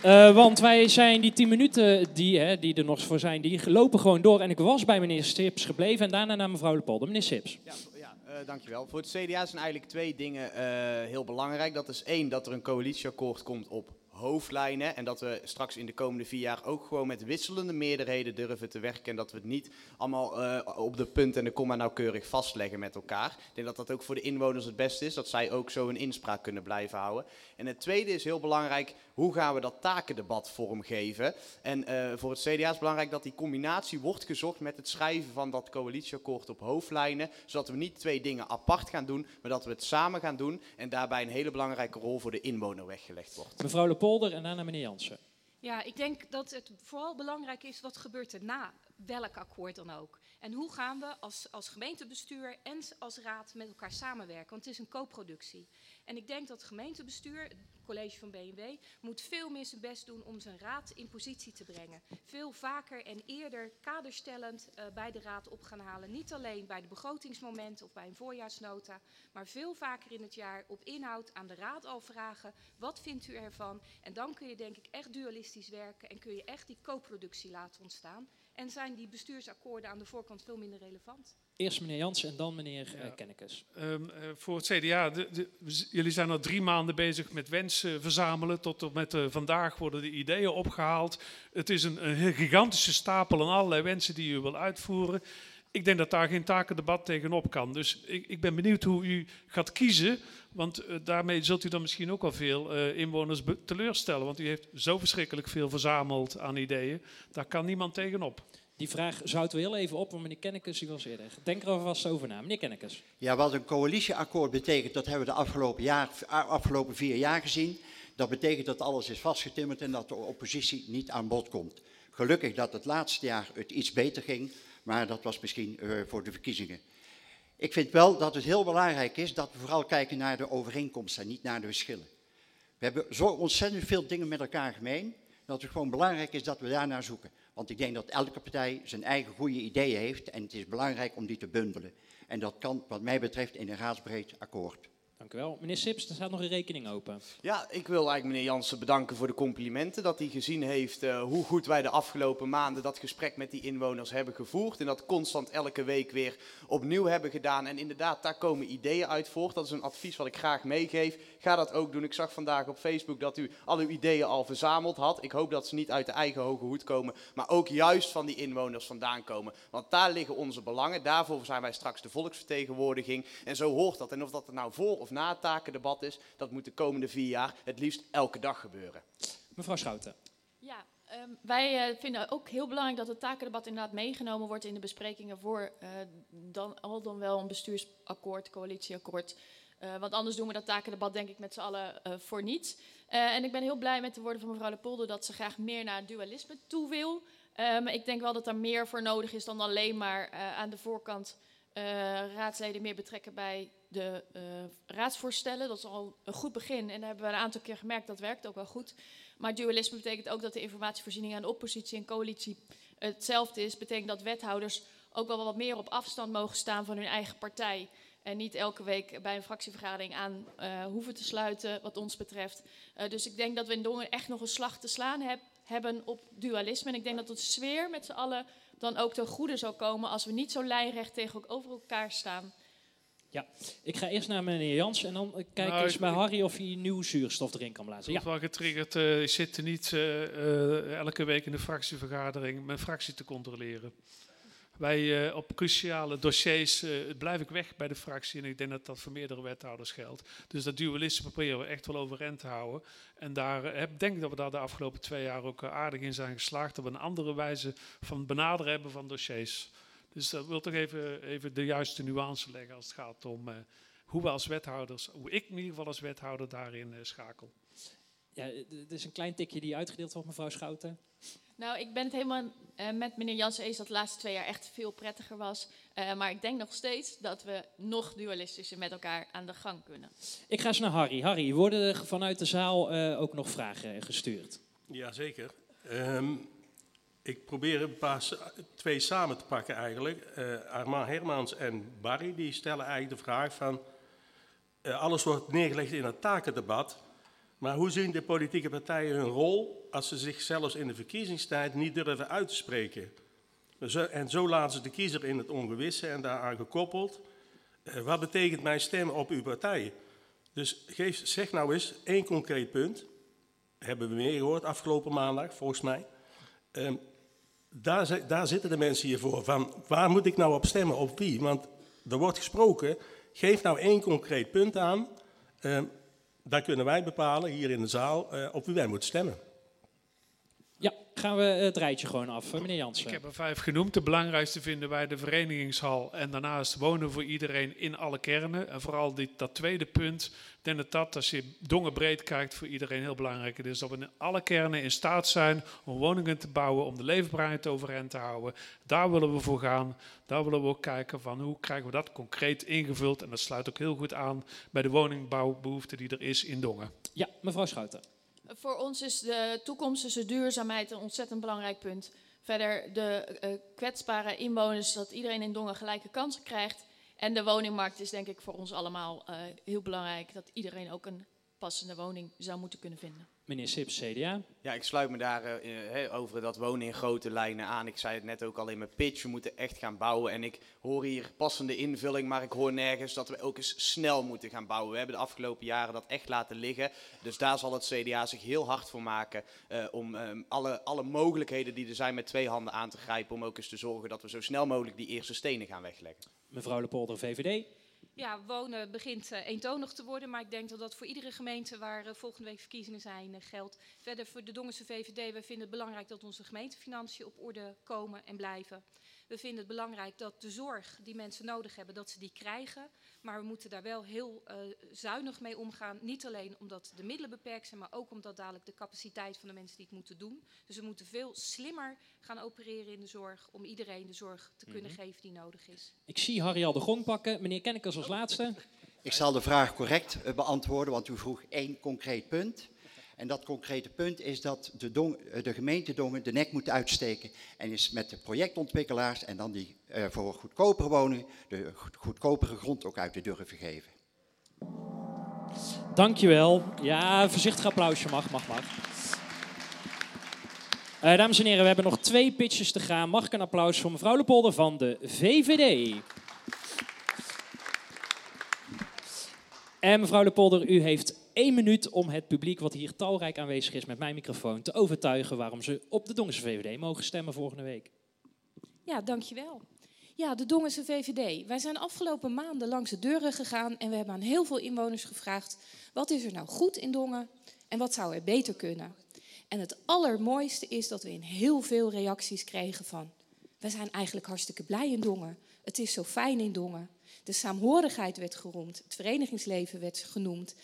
Eh, want wij zijn die tien minuten die, hè, die er nog voor zijn, die lopen gewoon door. En ik was bij meneer Sips gebleven en daarna naar mevrouw Lepolder. Meneer Sips. Ja, ja eh, dankjewel. Voor het CDA zijn eigenlijk twee dingen eh, heel belangrijk. Dat is één, dat er een coalitieakkoord komt op hoofdlijnen. En dat we straks in de komende vier jaar ook gewoon met wisselende meerderheden durven te werken. En dat we het niet allemaal op de punt en de komma nauwkeurig vastleggen met elkaar. Ik denk dat dat ook voor de inwoners het beste is. Dat zij ook zo een inspraak kunnen blijven houden. En het tweede is heel belangrijk. Hoe gaan we dat takendebat vormgeven? En eh, voor het CDA is belangrijk dat die combinatie wordt gezocht met het schrijven van dat coalitieakkoord op hoofdlijnen. Zodat we niet twee dingen apart gaan doen, maar dat we het samen gaan doen. En daarbij een hele belangrijke rol voor de inwoner weggelegd wordt. Mevrouw Lepolder en daarna meneer Jansen. Ja, ik denk dat het vooral belangrijk is wat gebeurt er na welk akkoord dan ook. En hoe gaan we als, als gemeentebestuur en als raad met elkaar samenwerken? Want het is een co-productie. En ik denk dat het gemeentebestuur, college van BMW, moet veel meer zijn best doen om zijn raad in positie te brengen. Veel vaker en eerder kaderstellend eh, bij de raad op gaan halen. Niet alleen bij de begrotingsmomenten of bij een voorjaarsnota, maar veel vaker in het jaar op inhoud aan de raad al vragen. Wat vindt u ervan? En dan kun je denk ik echt dualistisch werken en kun je echt die co-productie laten ontstaan. En zijn die bestuursakkoorden aan de voorkant veel minder relevant. Eerst meneer Jansen en dan meneer eh Kennekes. Ehm, eh, voor het CDA, de, jullie zijn al drie maanden bezig met wensen verzamelen. Tot en met eh, vandaag worden de ideeën opgehaald. Het is een, een gigantische stapel aan allerlei wensen die u wil uitvoeren. Ik denk dat daar geen takendebat tegenop kan. Dus ik, ik ben benieuwd hoe u gaat kiezen. Want eh, daarmee zult u dan misschien ook wel veel eh, inwoners teleurstellen. Want u heeft zo verschrikkelijk veel verzameld aan ideeën. Daar kan niemand tegenop. Die vraag zouden we heel even op, want meneer Kennekes die was eerder. Denk er alvast over na. Meneer Kennekes. Ja, wat een coalitieakkoord betekent, dat hebben we de afgelopen, jaar, afgelopen vier jaar gezien. Dat betekent dat alles is vastgetimmerd en dat de oppositie niet aan bod komt. Gelukkig dat het laatste jaar het iets beter ging, maar dat was misschien eh, voor de verkiezingen. Ik vind wel dat het heel belangrijk is dat we vooral kijken naar de overeenkomsten en niet naar de verschillen. We hebben zo ontzettend veel dingen met elkaar gemeen, dat het gewoon belangrijk is dat we daarnaar zoeken. Want ik denk dat elke partij zijn eigen goede ideeën heeft en het is belangrijk om die te bundelen. En dat kan wat mij betreft in een raadsbreed akkoord. Dank u wel. Meneer Sips, er staat nog een rekening open. Ja, ik wil eigenlijk meneer Jansen bedanken voor de complimenten. Dat hij gezien heeft uh, hoe goed wij de afgelopen maanden dat gesprek met die inwoners hebben gevoerd. En dat constant elke week weer opnieuw hebben gedaan. En inderdaad, daar komen ideeën uit voort. Dat is een advies wat ik graag meegeef. Ga dat ook doen. Ik zag vandaag op Facebook dat u al uw ideeën al verzameld had. Ik hoop dat ze niet uit de eigen hoge hoed komen, maar ook juist van die inwoners vandaan komen. Want daar liggen onze belangen. Daarvoor zijn wij straks de volksvertegenwoordiging. En zo hoort dat. En of dat er nou voor of na het takendebat is, dat moet de komende vier jaar het liefst elke dag gebeuren. Mevrouw Schouten. Ja, um, wij uh, vinden ook heel belangrijk dat het takendebat inderdaad meegenomen wordt in de besprekingen voor uh, dan, al dan wel een bestuursakkoord, coalitieakkoord. Uh, want anders doen we dat takendebat denk ik met z'n allen voor niets. en ik ben heel blij met de woorden van mevrouw Lepolder dat ze graag meer naar dualisme toe wil. Um, ik denk wel dat er meer voor nodig is dan alleen maar aan de voorkant raadsleden meer betrekken bij de raadsvoorstellen. Dat is al een goed begin en daar hebben we een aantal keer gemerkt dat werkt ook wel goed. Maar dualisme betekent ook dat de informatievoorziening aan de oppositie en coalitie hetzelfde is. Betekent dat wethouders ook wel wat meer op afstand mogen staan van hun eigen partij. En niet elke week bij een fractievergadering aan uh, hoeven te sluiten, wat ons betreft. Uh, dus ik denk dat we in Dongen echt nog een slag te slaan heb, hebben op dualisme. En ik denk dat de sfeer met z'n allen dan ook ten goede zal komen als we niet zo lijnrecht tegenover elkaar staan. Ja, ik ga eerst naar meneer Jans en dan kijk nou, eens bij Harry of hij nieuw zuurstof erin kan blazen. Ik ja. wel getriggerd, uh, ik zit niet uh, uh, elke week in de fractievergadering mijn fractie te controleren. Wij op cruciale dossiers blijf ik weg bij de fractie en ik denk dat dat voor meerdere wethouders geldt. Dus dat dualisme proberen we echt wel overeind te houden. En daar heb, denk ik dat we daar de afgelopen twee jaar ook aardig in zijn geslaagd. Dat we een andere wijze van benaderen hebben van dossiers. Dus dat wil toch even, even de juiste nuance leggen als het gaat om uh, hoe we als wethouders, hoe ik in ieder geval als wethouder daarin uh, schakel. Ja, het is een klein tikje die uitgedeeld wordt, mevrouw Schouten. Nou, ik ben het helemaal uh, met meneer Jansen eens dat de laatste twee jaar echt veel prettiger was. Uh, maar ik denk nog steeds dat we nog dualistischer met elkaar aan de gang kunnen. Ik ga eens naar Harry. Harry, worden er vanuit de zaal uh, ook nog vragen gestuurd? Jazeker. Um, ik probeer een paar, twee samen te pakken eigenlijk. Uh, Armand Hermans en Barry die stellen eigenlijk de vraag van... Uh, alles wordt neergelegd in het takendebat. Maar hoe zien de politieke partijen hun rol als ze zich zelfs in de verkiezingstijd niet durven uit te spreken? En zo laten ze de kiezer in het ongewisse en daaraan gekoppeld. Uh, wat betekent mijn stem op uw partij? Dus geef, zeg nou eens één concreet punt. Hebben we meer gehoord afgelopen maandag, volgens mij. Um, daar, daar, zitten de mensen hier voor. Van waar moet ik nou op stemmen, op wie? Want er wordt gesproken, geef nou één concreet punt aan. Uh, daar kunnen wij bepalen, hier in de zaal, uh, op wie wij moeten stemmen. Ja, gaan we het rijtje gewoon af, meneer Jansen. Ik heb er vijf genoemd. De belangrijkste vinden wij de verenigingshal en daarnaast wonen voor iedereen in alle kernen. En vooral dit, dat tweede punt, ik denk dat dat, als je dongen breed kijkt, voor iedereen heel belangrijk is. Dat we in alle kernen in staat zijn om woningen te bouwen, om de leefbaarheid overeind te houden. Daar willen we voor gaan. Daar willen we ook kijken van hoe krijgen we dat concreet ingevuld. En dat sluit ook heel goed aan bij de woningbouwbehoefte die er is in Dongen. Ja, mevrouw Schouten. Voor ons is de toekomstige duurzaamheid een ontzettend belangrijk punt. Verder de uh, kwetsbare inwoners, dat iedereen in Dongen gelijke kansen krijgt. En de woningmarkt is denk ik voor ons allemaal uh, heel belangrijk. Dat iedereen ook een passende woning zou moeten kunnen vinden. Meneer Sips, CDA. Ja, ik sluit me daar uh, over dat wonen in grote lijnen aan. Ik zei het net ook al in mijn pitch, we moeten echt gaan bouwen. En ik hoor hier passende invulling, maar ik hoor nergens dat we ook eens snel moeten gaan bouwen. We hebben de afgelopen jaren dat echt laten liggen. Dus daar zal het CDA zich heel hard voor maken uh, om um, alle, alle mogelijkheden die er zijn met twee handen aan te grijpen. Om ook eens te zorgen dat we zo snel mogelijk die eerste stenen gaan wegleggen. Mevrouw Lepolder, VVD ja, wonen begint uh, eentonig te worden. Maar ik denk dat dat voor iedere gemeente waar uh, volgende week verkiezingen zijn uh, geldt. Verder voor de Dongense VVD, wij vinden het belangrijk dat onze gemeentefinanciën op orde komen en blijven. We vinden het belangrijk dat de zorg die mensen nodig hebben, dat ze die krijgen. Maar we moeten daar wel heel uh, zuinig mee omgaan. Niet alleen omdat de middelen beperkt zijn, maar ook omdat dadelijk de capaciteit van de mensen die het moeten doen. Dus we moeten veel slimmer gaan opereren in de zorg om iedereen de zorg te kunnen mm -hmm. geven die nodig is. Ik zie Harry al de grond pakken. Meneer Kennekes als laatste. Ik zal de vraag correct uh, beantwoorden, want u vroeg één concreet punt. En dat concrete punt is dat de, Dong, de gemeente Dongen de nek moet uitsteken. En is met de projectontwikkelaars en dan die uh, voor goedkopere woningen de goedkopere grond ook uit te durven geven. Dankjewel. Ja, voorzichtig applausje mag, mag, mag. Eh, dames en heren, we hebben nog twee pitches te gaan. Mag ik een applaus voor mevrouw Lepolder van de VVD? En mevrouw Lepolder, u heeft één minuut om het publiek wat hier talrijk aanwezig is met mijn microfoon te overtuigen waarom ze op de Dongense VVD mogen stemmen volgende week. Ja, dankjewel. Ja, de Dongense VVD. Wij zijn afgelopen maanden langs de deuren gegaan en we hebben aan heel veel inwoners gevraagd: wat is er nou goed in Dongen en wat zou er beter kunnen? En het allermooiste is dat we in heel veel reacties kregen van: we zijn eigenlijk hartstikke blij in Dongen. Het is zo fijn in Dongen. De saamhorigheid werd geroemd, het verenigingsleven werd genoemd.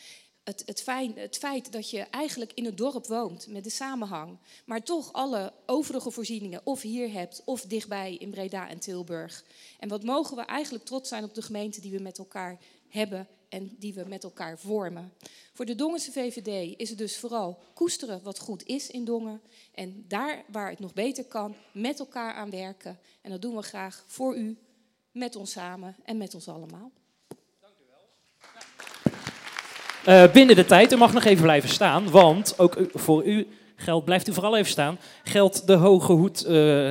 Het, het, het, feit dat je eigenlijk in het dorp woont met de samenhang, maar toch alle overige voorzieningen of hier hebt of dichtbij in Breda en Tilburg. En wat mogen we eigenlijk trots zijn op de gemeente die we met elkaar hebben en die we met elkaar vormen. Voor de Dongense VVD is het dus vooral koesteren wat goed is in Dongen en daar waar het nog beter kan, met elkaar aan werken. En dat doen we graag voor u, met ons samen en met ons allemaal. Uh, binnen de tijd, u mag nog even blijven staan, want ook u, voor u geldt, blijft u vooral even staan, geldt de hoge hoed, uh,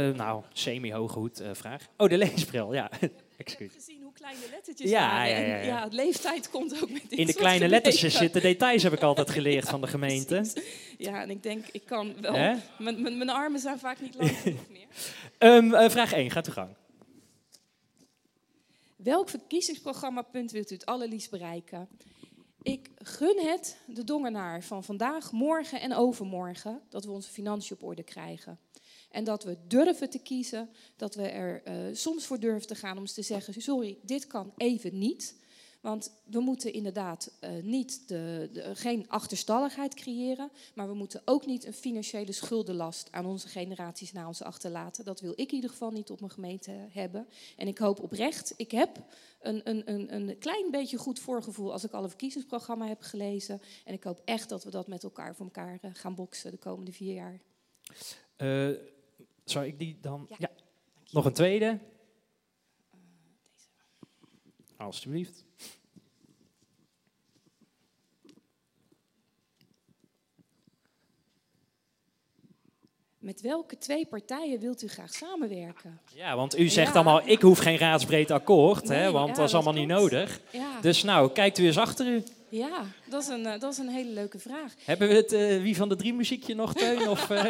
nou, semi-hoge hoed uh, vraag. Oh, de leesbril, ja. Excuus. gezien hoe kleine lettertjes ja, waren. Ja, ja, ja. ja, leeftijd komt ook met dit In de kleine lettertjes zitten details, heb ik altijd geleerd van de gemeente. Ja, en ik denk, ik kan wel... Mijn armen zijn vaak niet lang genoeg meer. um, vraag 1, gaat u gang. Welk verkiezingsprogrammapunt wilt u het allerliefst bereiken? Ik gun het de dongenaar van vandaag, morgen en overmorgen dat we onze financiën op orde krijgen. En dat we durven te kiezen, dat we er uh, soms voor durven te gaan om te zeggen: sorry, dit kan even niet. Want we moeten inderdaad uh, niet de, geen achterstalligheid creëren, maar we moeten ook niet een financiële schuldenlast aan onze generaties na ons achterlaten. Dat wil ik in ieder geval niet op mijn gemeente hebben. En ik hoop oprecht, ik heb een, een, een, een klein beetje goed voorgevoel als ik alle verkiezingsprogramma heb gelezen. En ik hoop echt dat we dat met elkaar voor elkaar uh, gaan boksen de komende vier jaar. Uh, zou ik die dan? Ja. ja. Nog een tweede? Alsjeblieft. Met welke twee partijen wilt u graag samenwerken? Ja, want u zegt allemaal, ik hoef geen raadsbreed akkoord, hè, want ja, dat is allemaal niet nodig. Ja. Dus nou, kijkt u eens achter u. Ja, dat is een, uh, dat is een hele leuke vraag. Hebben we het uh, Wie van de Drie muziekje nog, Teun? of, uh...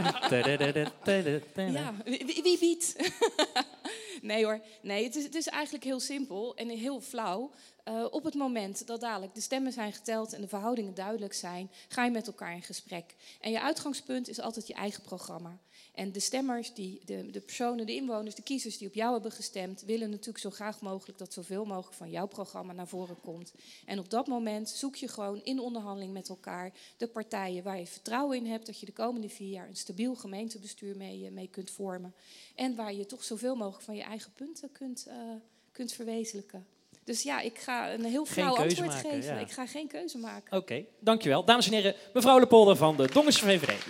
ja, wie, wie biedt? nee hoor, nee, het is, het is eigenlijk heel simpel en heel flauw. Uh, op het moment dat dadelijk de stemmen zijn geteld en de verhoudingen duidelijk zijn, ga je met elkaar in gesprek. En je uitgangspunt is altijd je eigen programma. En de stemmers, die, de, de personen, de inwoners, de kiezers die op jou hebben gestemd, willen natuurlijk zo graag mogelijk dat zoveel mogelijk van jouw programma naar voren komt. En op dat moment zoek je gewoon in onderhandeling met elkaar de partijen waar je vertrouwen in hebt dat je de komende vier jaar een stabiel gemeentebestuur mee, mee kunt vormen. En waar je toch zoveel mogelijk van je eigen punten kunt, uh, kunt verwezenlijken. Dus ja, ik ga een heel flauw antwoord maken, geven. Ja. Ik ga geen keuze maken. Oké, okay, dankjewel. Dames en heren, mevrouw Lepolder van de Dongense VVD.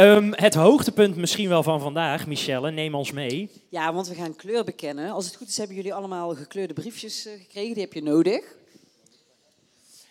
Um, het hoogtepunt misschien wel van vandaag, Michelle, neem ons mee. Ja, want we gaan kleur bekennen. Als het goed is, hebben jullie allemaal gekleurde briefjes uh, gekregen. Die heb je nodig.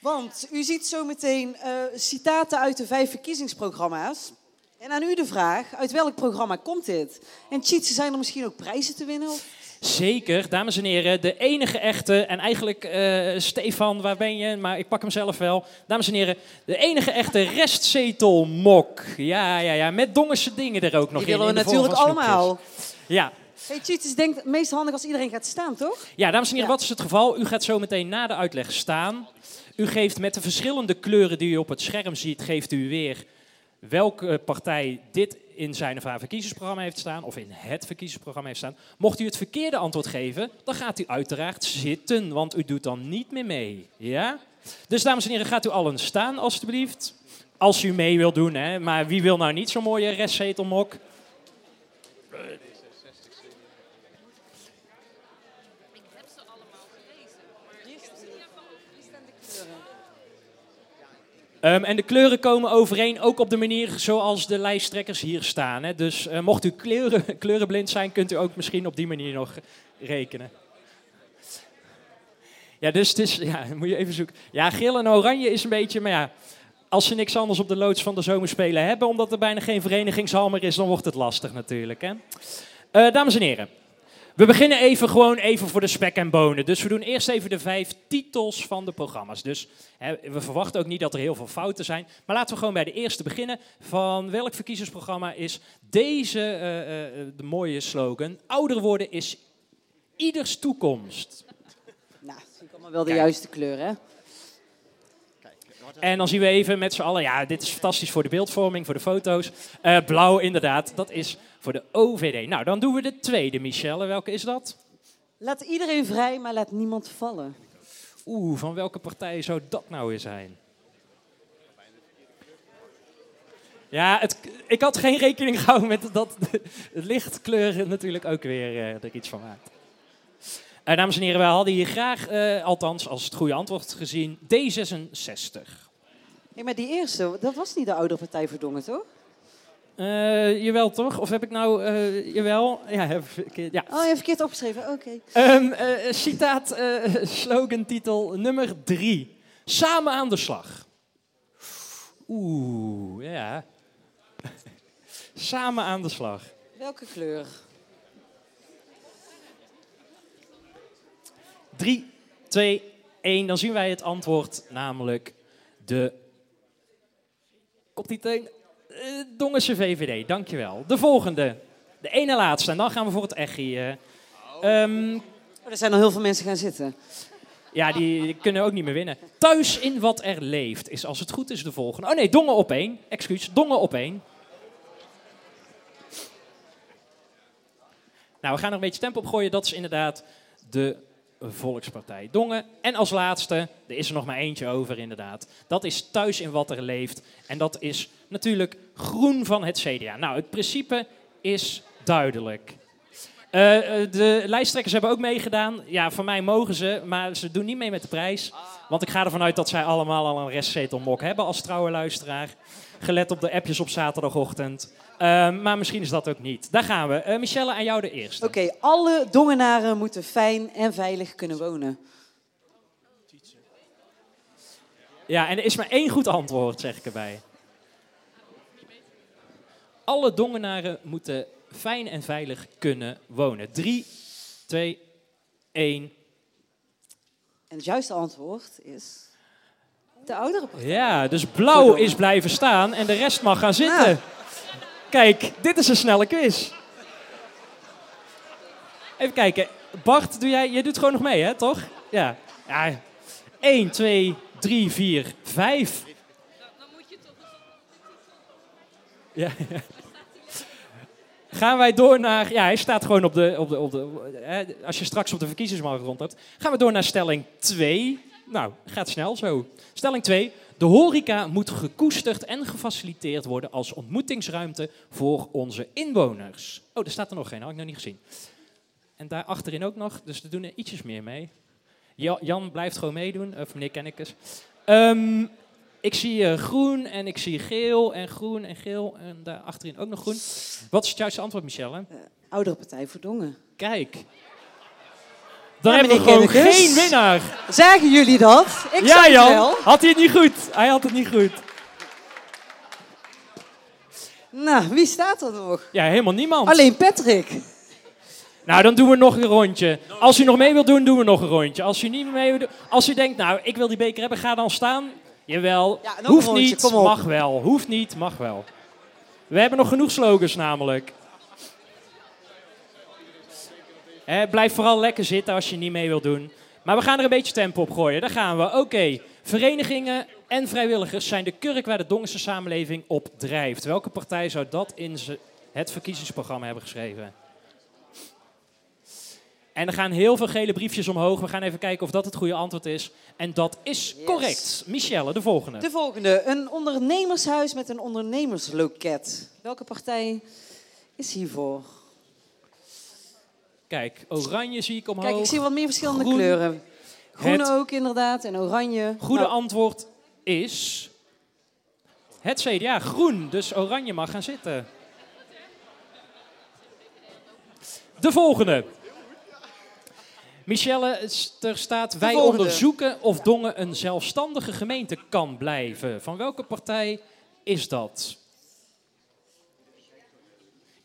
Want u ziet zo meteen uh, citaten uit de vijf verkiezingsprogramma's. En aan u de vraag, uit welk programma komt dit? En Cheats, zijn er misschien ook prijzen te winnen? Of? Zeker, dames en heren, de enige echte, en eigenlijk uh, Stefan, waar ben je? Maar ik pak hem zelf wel. Dames en heren, de enige echte restzetelmok. Ja, ja, ja, met dongense dingen er ook nog Die in. willen we natuurlijk allemaal. Ja. Hey, Cheats denkt het meest handig als iedereen gaat staan, toch? Ja, dames en heren, ja. wat is het geval? U gaat zo meteen na de uitleg staan. U geeft met de verschillende kleuren die u op het scherm ziet, geeft u weer welke partij dit in zijn of haar verkiezingsprogramma heeft staan, of in het verkiezingsprogramma heeft staan. Mocht u het verkeerde antwoord geven, dan gaat u uiteraard zitten, want u doet dan niet meer mee. Ja? Dus dames en heren, gaat u allen staan alstublieft. Als u mee wilt doen, hè. maar wie wil nou niet zo'n mooie restzetelmok? Um, en de kleuren komen overeen, ook op de manier zoals de lijsttrekkers hier staan. Hè. Dus uh, mocht u kleuren, kleurenblind zijn, kunt u ook misschien op die manier nog rekenen. Ja, dus het is, ja, moet je even zoeken. Ja, geel en oranje is een beetje, maar ja, als ze niks anders op de loods van de zomerspelen hebben, omdat er bijna geen verenigingshal meer is, dan wordt het lastig natuurlijk. Hè? Eh, dames en heren, we beginnen even gewoon even voor de spek en bonen. Dus we doen eerst even de vijf titels van de programma's. Dus hè, we verwachten ook niet dat er heel veel fouten zijn. Maar laten we gewoon bij de eerste beginnen. Van welk verkiezingsprogramma is deze eh, eh, de mooie slogan? Ouder worden is ieders toekomst. Nou, zie ik allemaal wel de juiste kleur, hè? En dan zien we even met z'n allen, ja, dit is fantastisch voor de beeldvorming, voor de foto's. Eh, blauw, inderdaad, dat is voor de OVD. Nou, dan doen we de tweede, Michelle. Welke is dat? Laat iedereen vrij, maar laat niemand vallen. Oeh, van welke partij zou dat nou weer zijn? Ja, het, ik had geen rekening gehouden met dat de, lichtkleur natuurlijk ook weer eh, er iets van maakt. Uh, dames en heren, wij hadden hier graag, uh, althans als het goede antwoord gezien, D66. Hey, maar die eerste, dat was niet de oudere partij Verdongen, toch? Uh, jawel, toch? Of heb ik nou, jawel? Ja, heb verkeerd, ja. Oh, je hebt verkeerd opgeschreven, oké. Okay. Um, citaat, slogan, titel nummer drie. Samen aan de slag. Oeh, ja. Samen aan de slag. Welke kleur? 3, 2, 1. Dan zien wij het antwoord, namelijk de koptiteling uh, Dongense VVD. Dankjewel. De volgende. De ene laatste. En dan gaan we voor het echi. Uh, um, oh, er zijn al heel veel mensen gaan zitten. Ja, die kunnen ook niet meer winnen. Thuis in wat er leeft is als het goed is de volgende. Oh nee, Dongen op één. Excuus, Dongen op één. Nou, we gaan er een beetje tempo op gooien. Dat is inderdaad de Volkspartij Dongen. En als laatste, er is er nog maar eentje over inderdaad. Dat is Thuis in wat er leeft. En dat is natuurlijk groen van het CDA. Nou, het principe is duidelijk. Uh, de lijsttrekkers hebben ook meegedaan. Ja, van mij mogen ze, maar ze doen niet mee met de prijs. Want ik ga ervan uit dat zij allemaal al een restzetelmok hebben als trouwe luisteraar. Gelet op de appjes op zaterdagochtend. Uh, maar misschien is dat ook niet. Daar gaan we. Uh, Michelle, aan jou de eerste. Oké, okay, alle Dongenaren moeten fijn en veilig kunnen wonen. Ja, en er is maar één goed antwoord, zeg ik erbij. Alle Dongenaren moeten fijn en veilig kunnen wonen. 3, 2, 1. En het juiste antwoord is de oudere partij. Ja, dus blauw is blijven staan en de rest mag gaan zitten. Ja. Kijk, dit is een snelle quiz. Even kijken. Bart, doe jij, jij doet gewoon nog mee, hè, toch? Ja. ja. 1, 2, 3, 4, 5. Dan moet je toch... Ja, ja. Gaan wij door naar. Ja, hij staat gewoon op de. Op de, op de hè, als je straks op de verkiezingsmarkt rond hebt. Gaan we door naar stelling 2. Nou, gaat snel zo. Stelling 2. De horeca moet gekoesterd en gefaciliteerd worden als ontmoetingsruimte voor onze inwoners. Oh, er staat er nog geen, had ik nog niet gezien. En daar achterin ook nog, dus we doen er ietsjes meer mee. Jan blijft gewoon meedoen, of meneer Kennekes. Um, ik zie uh, groen en ik zie geel en groen en geel en daar achterin ook nog groen. Wat is het juiste antwoord, Michelle? Uh, oudere Partij voor Dongen. Kijk. Dan ja, hebben we gewoon geen winnaar. Zagen jullie dat? Ik ja, Jan. Wel. Had hij het niet goed? Hij had het niet goed. Nou, wie staat er nog? Ja, helemaal niemand. Alleen Patrick. Nou, dan doen we nog een rondje. Als u nog mee wilt doen, doen we nog een rondje. Als u niet mee wilt doen, als u denkt, nou, ik wil die beker hebben, ga dan staan. Jawel, ja, hoeft niet, mag wel. Hoeft niet, mag wel. We hebben nog genoeg slogans namelijk. Blijf vooral lekker zitten als je niet mee wilt doen. Maar we gaan er een beetje tempo op gooien. Daar gaan we. Oké, verenigingen en vrijwilligers zijn de kurk waar de Dongse samenleving op drijft. Welke partij zou dat in het verkiezingsprogramma hebben geschreven? En er gaan heel veel gele briefjes omhoog. We gaan even kijken of dat het goede antwoord is. En dat is correct. Michelle, de volgende. De volgende. Een ondernemershuis met een ondernemersloket. Welke partij is hiervoor? Kijk, oranje zie ik omhoog. Kijk, ik zie wat meer verschillende kleuren. Groen ook inderdaad en oranje. Goede nou. antwoord is... Het CDA, groen. Dus oranje mag gaan zitten. De volgende. Michelle, er staat... Wij onderzoeken of Dongen een zelfstandige gemeente kan blijven. Van welke partij is dat?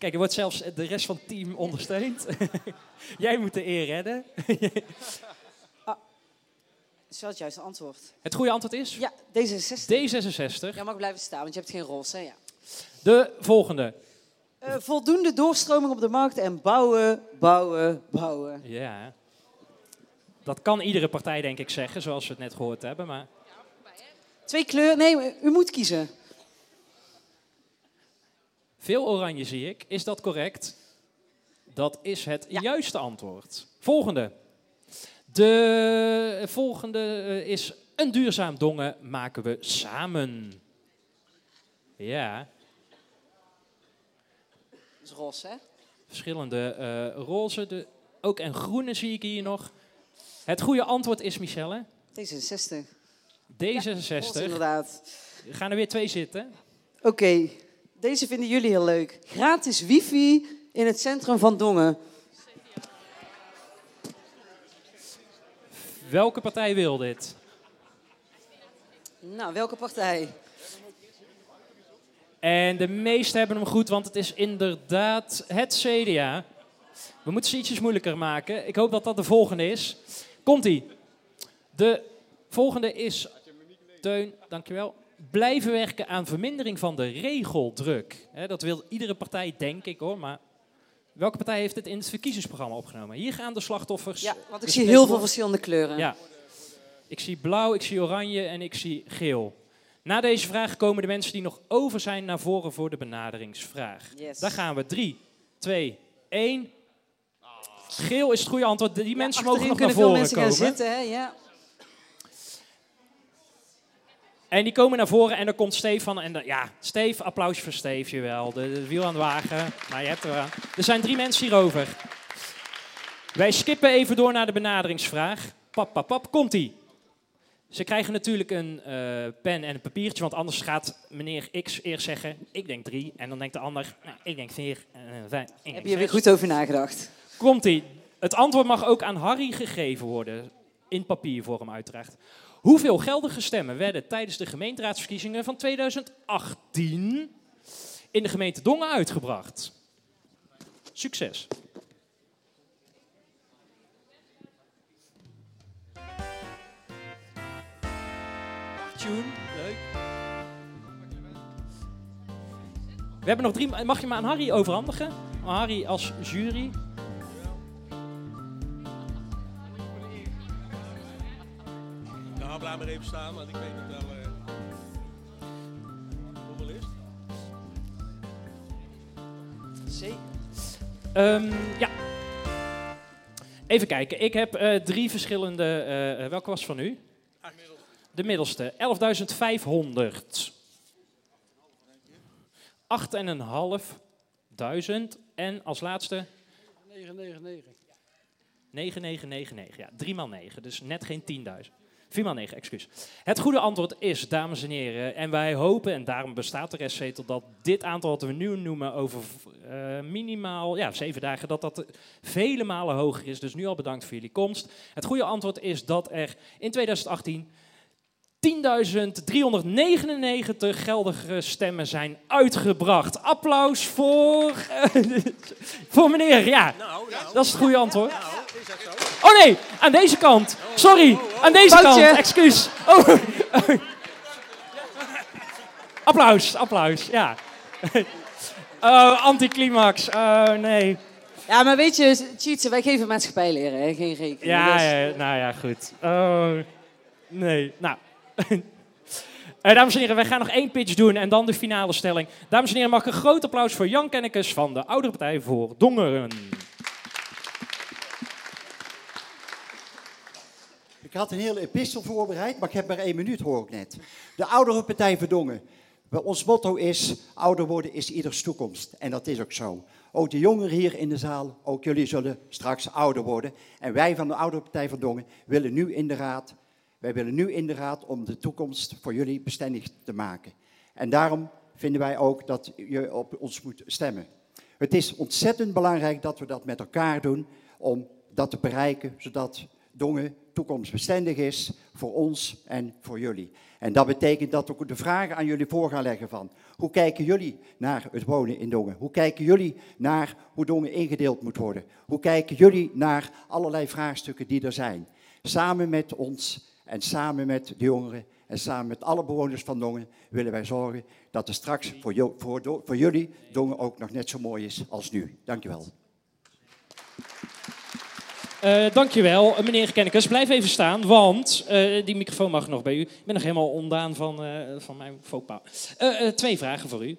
Kijk, er wordt zelfs de rest van het team ondersteund. Jij moet de eer redden. Is dat het juiste antwoord? het goede antwoord is? Ja, D66. D66. Jij mag blijven staan, want je hebt geen roze. hè? Ja. De volgende. Eh, voldoende doorstroming op de markt en bouwen, bouwen, bouwen. Ja. Dat kan iedere partij denk ik zeggen, zoals we het net gehoord hebben. Maar Twee kleuren. Nee, u moet kiezen. Veel oranje zie ik. Is dat correct? Dat is het juiste antwoord. Volgende. De volgende eh, is een duurzaam dongen maken we samen. Ja, Dat is roze, hè? verschillende eh roze. De, ook en groene zie ik hier nog. Het goede antwoord is, Michelle, D66. D66. roze inderdaad. Er gaan er weer twee zitten. Oké, deze vinden jullie heel leuk. Gratis wifi in het centrum van Dongen. Welke partij wil dit? Nou, welke partij? En de meesten hebben hem goed, want het is inderdaad het CDA. We moeten ze ietsjes moeilijker maken. Ik hoop dat dat de volgende is. Komt-ie. De volgende is, Teun, dankjewel. Blijven werken aan vermindering van de regeldruk. Dat wil iedere partij, denk ik hoor. Maar welke partij heeft het in het verkiezingsprogramma opgenomen? Hier gaan de slachtoffers. Ja, want ik besmet zie heel veel verschillende kleuren. Ja. Ik zie blauw, ik zie oranje en ik zie geel. Na deze vraag komen de mensen die nog over zijn naar voren voor de benaderingsvraag. Yes. Daar gaan we. 3, 2, 1. Geel is het goede antwoord. Die mensen mogen nog naar kunnen veel voren mensen komen. gaan zitten, hè? Ja. En die komen naar voren en dan komt Stefan. En ja, Steve, applausje voor Steve, jawel. De, de wiel aan de wagen. Maar je hebt er aan. Er zijn drie mensen hierover. Wij skippen even door naar de benaderingsvraag. Pap, pap, pap, komt-ie. Ze krijgen natuurlijk een eh, pen en een papiertje, want anders gaat meneer X eerst zeggen, ik denk drie. En dan denkt de ander, nou, ik denk vier. En, eh, vijf. Ik Heb je weer zes. goed over nagedacht? Komt-ie. Het antwoord mag ook aan Harry gegeven worden. In papiervorm uiteraard. Hoeveel geldige stemmen werden tijdens de gemeenteraadsverkiezingen van 2018 in de gemeente Dongen uitgebracht? Succes. Tune, leuk. We hebben nog drie. Mag je me aan Harry overhandigen? Harry als jury. Blijf maar even staan, want ik weet niet wel... eh, hoeveel is het? C. Ehm, ja. Even kijken. Ik heb eh, drie verschillende. eh, eh, welke was van u? De middelste. 11.500. 8.500. En als laatste 999. 9999. Ja, 3 maal 9. Dus net geen 10.000. 4 maal 9, excuus. Het goede antwoord is, dames en heren, en wij hopen, en daarom bestaat de restzetel, dat dit aantal wat we nu noemen over eh, minimaal ja, zeven dagen, dat dat vele malen hoger is. Dus nu al bedankt voor jullie komst. Het goede antwoord is dat er in 2018 10.399 geldige stemmen zijn uitgebracht. Applaus voor, eh, voor meneer, ja. Dat is het goede antwoord. Oh nee, aan deze kant. Sorry, aan deze Foutje. kant. Excuus. Oh. applaus, applaus, ja. Oh, anticlimax. Oh nee. Ja, maar weet je, cheatsen, wij geven maatschappijleren, hè? geen rekening. Ja, Dus- ja, nou ja, goed. Oh, nee. Nou. Eh, dames en heren, wij gaan nog één pitch doen en dan de finale stelling. Dames en heren, mag een groot applaus voor Jan Kennekes van de Oudere Partij voor Dongeren. Ik had een hele epistel voorbereid, maar ik heb maar één minuut, hoor ik net. De oudere partij Verdongen. Wel, Ons motto is, ouder worden is ieders toekomst. En dat is ook zo. Ook de jongeren hier in de zaal, ook jullie zullen straks ouder worden. En wij van de oudere partij Verdongen willen nu in de raad, wij willen nu in de raad om de toekomst voor jullie bestendig te maken. En daarom vinden wij ook dat je op ons moet stemmen. Het is ontzettend belangrijk dat we dat met elkaar doen om dat te bereiken, zodat Dongen toekomstbestendig is voor ons en voor jullie. En dat betekent dat ook de vragen aan jullie voor ga leggen van, hoe kijken jullie naar het wonen in Dongen? Hoe kijken jullie naar hoe Dongen ingedeeld moet worden? Hoe kijken jullie naar allerlei vraagstukken die er zijn? Samen met ons en samen met de jongeren en samen met alle bewoners van Dongen willen wij zorgen dat er straks voor, voor, voor jullie Dongen ook nog net zo mooi is als nu. Dankjewel. Eh dankjewel, meneer Kennekes. Blijf even staan, want eh, die microfoon mag nog bij u. Ik ben nog helemaal ondaan van, eh, van mijn faux twee vragen voor u.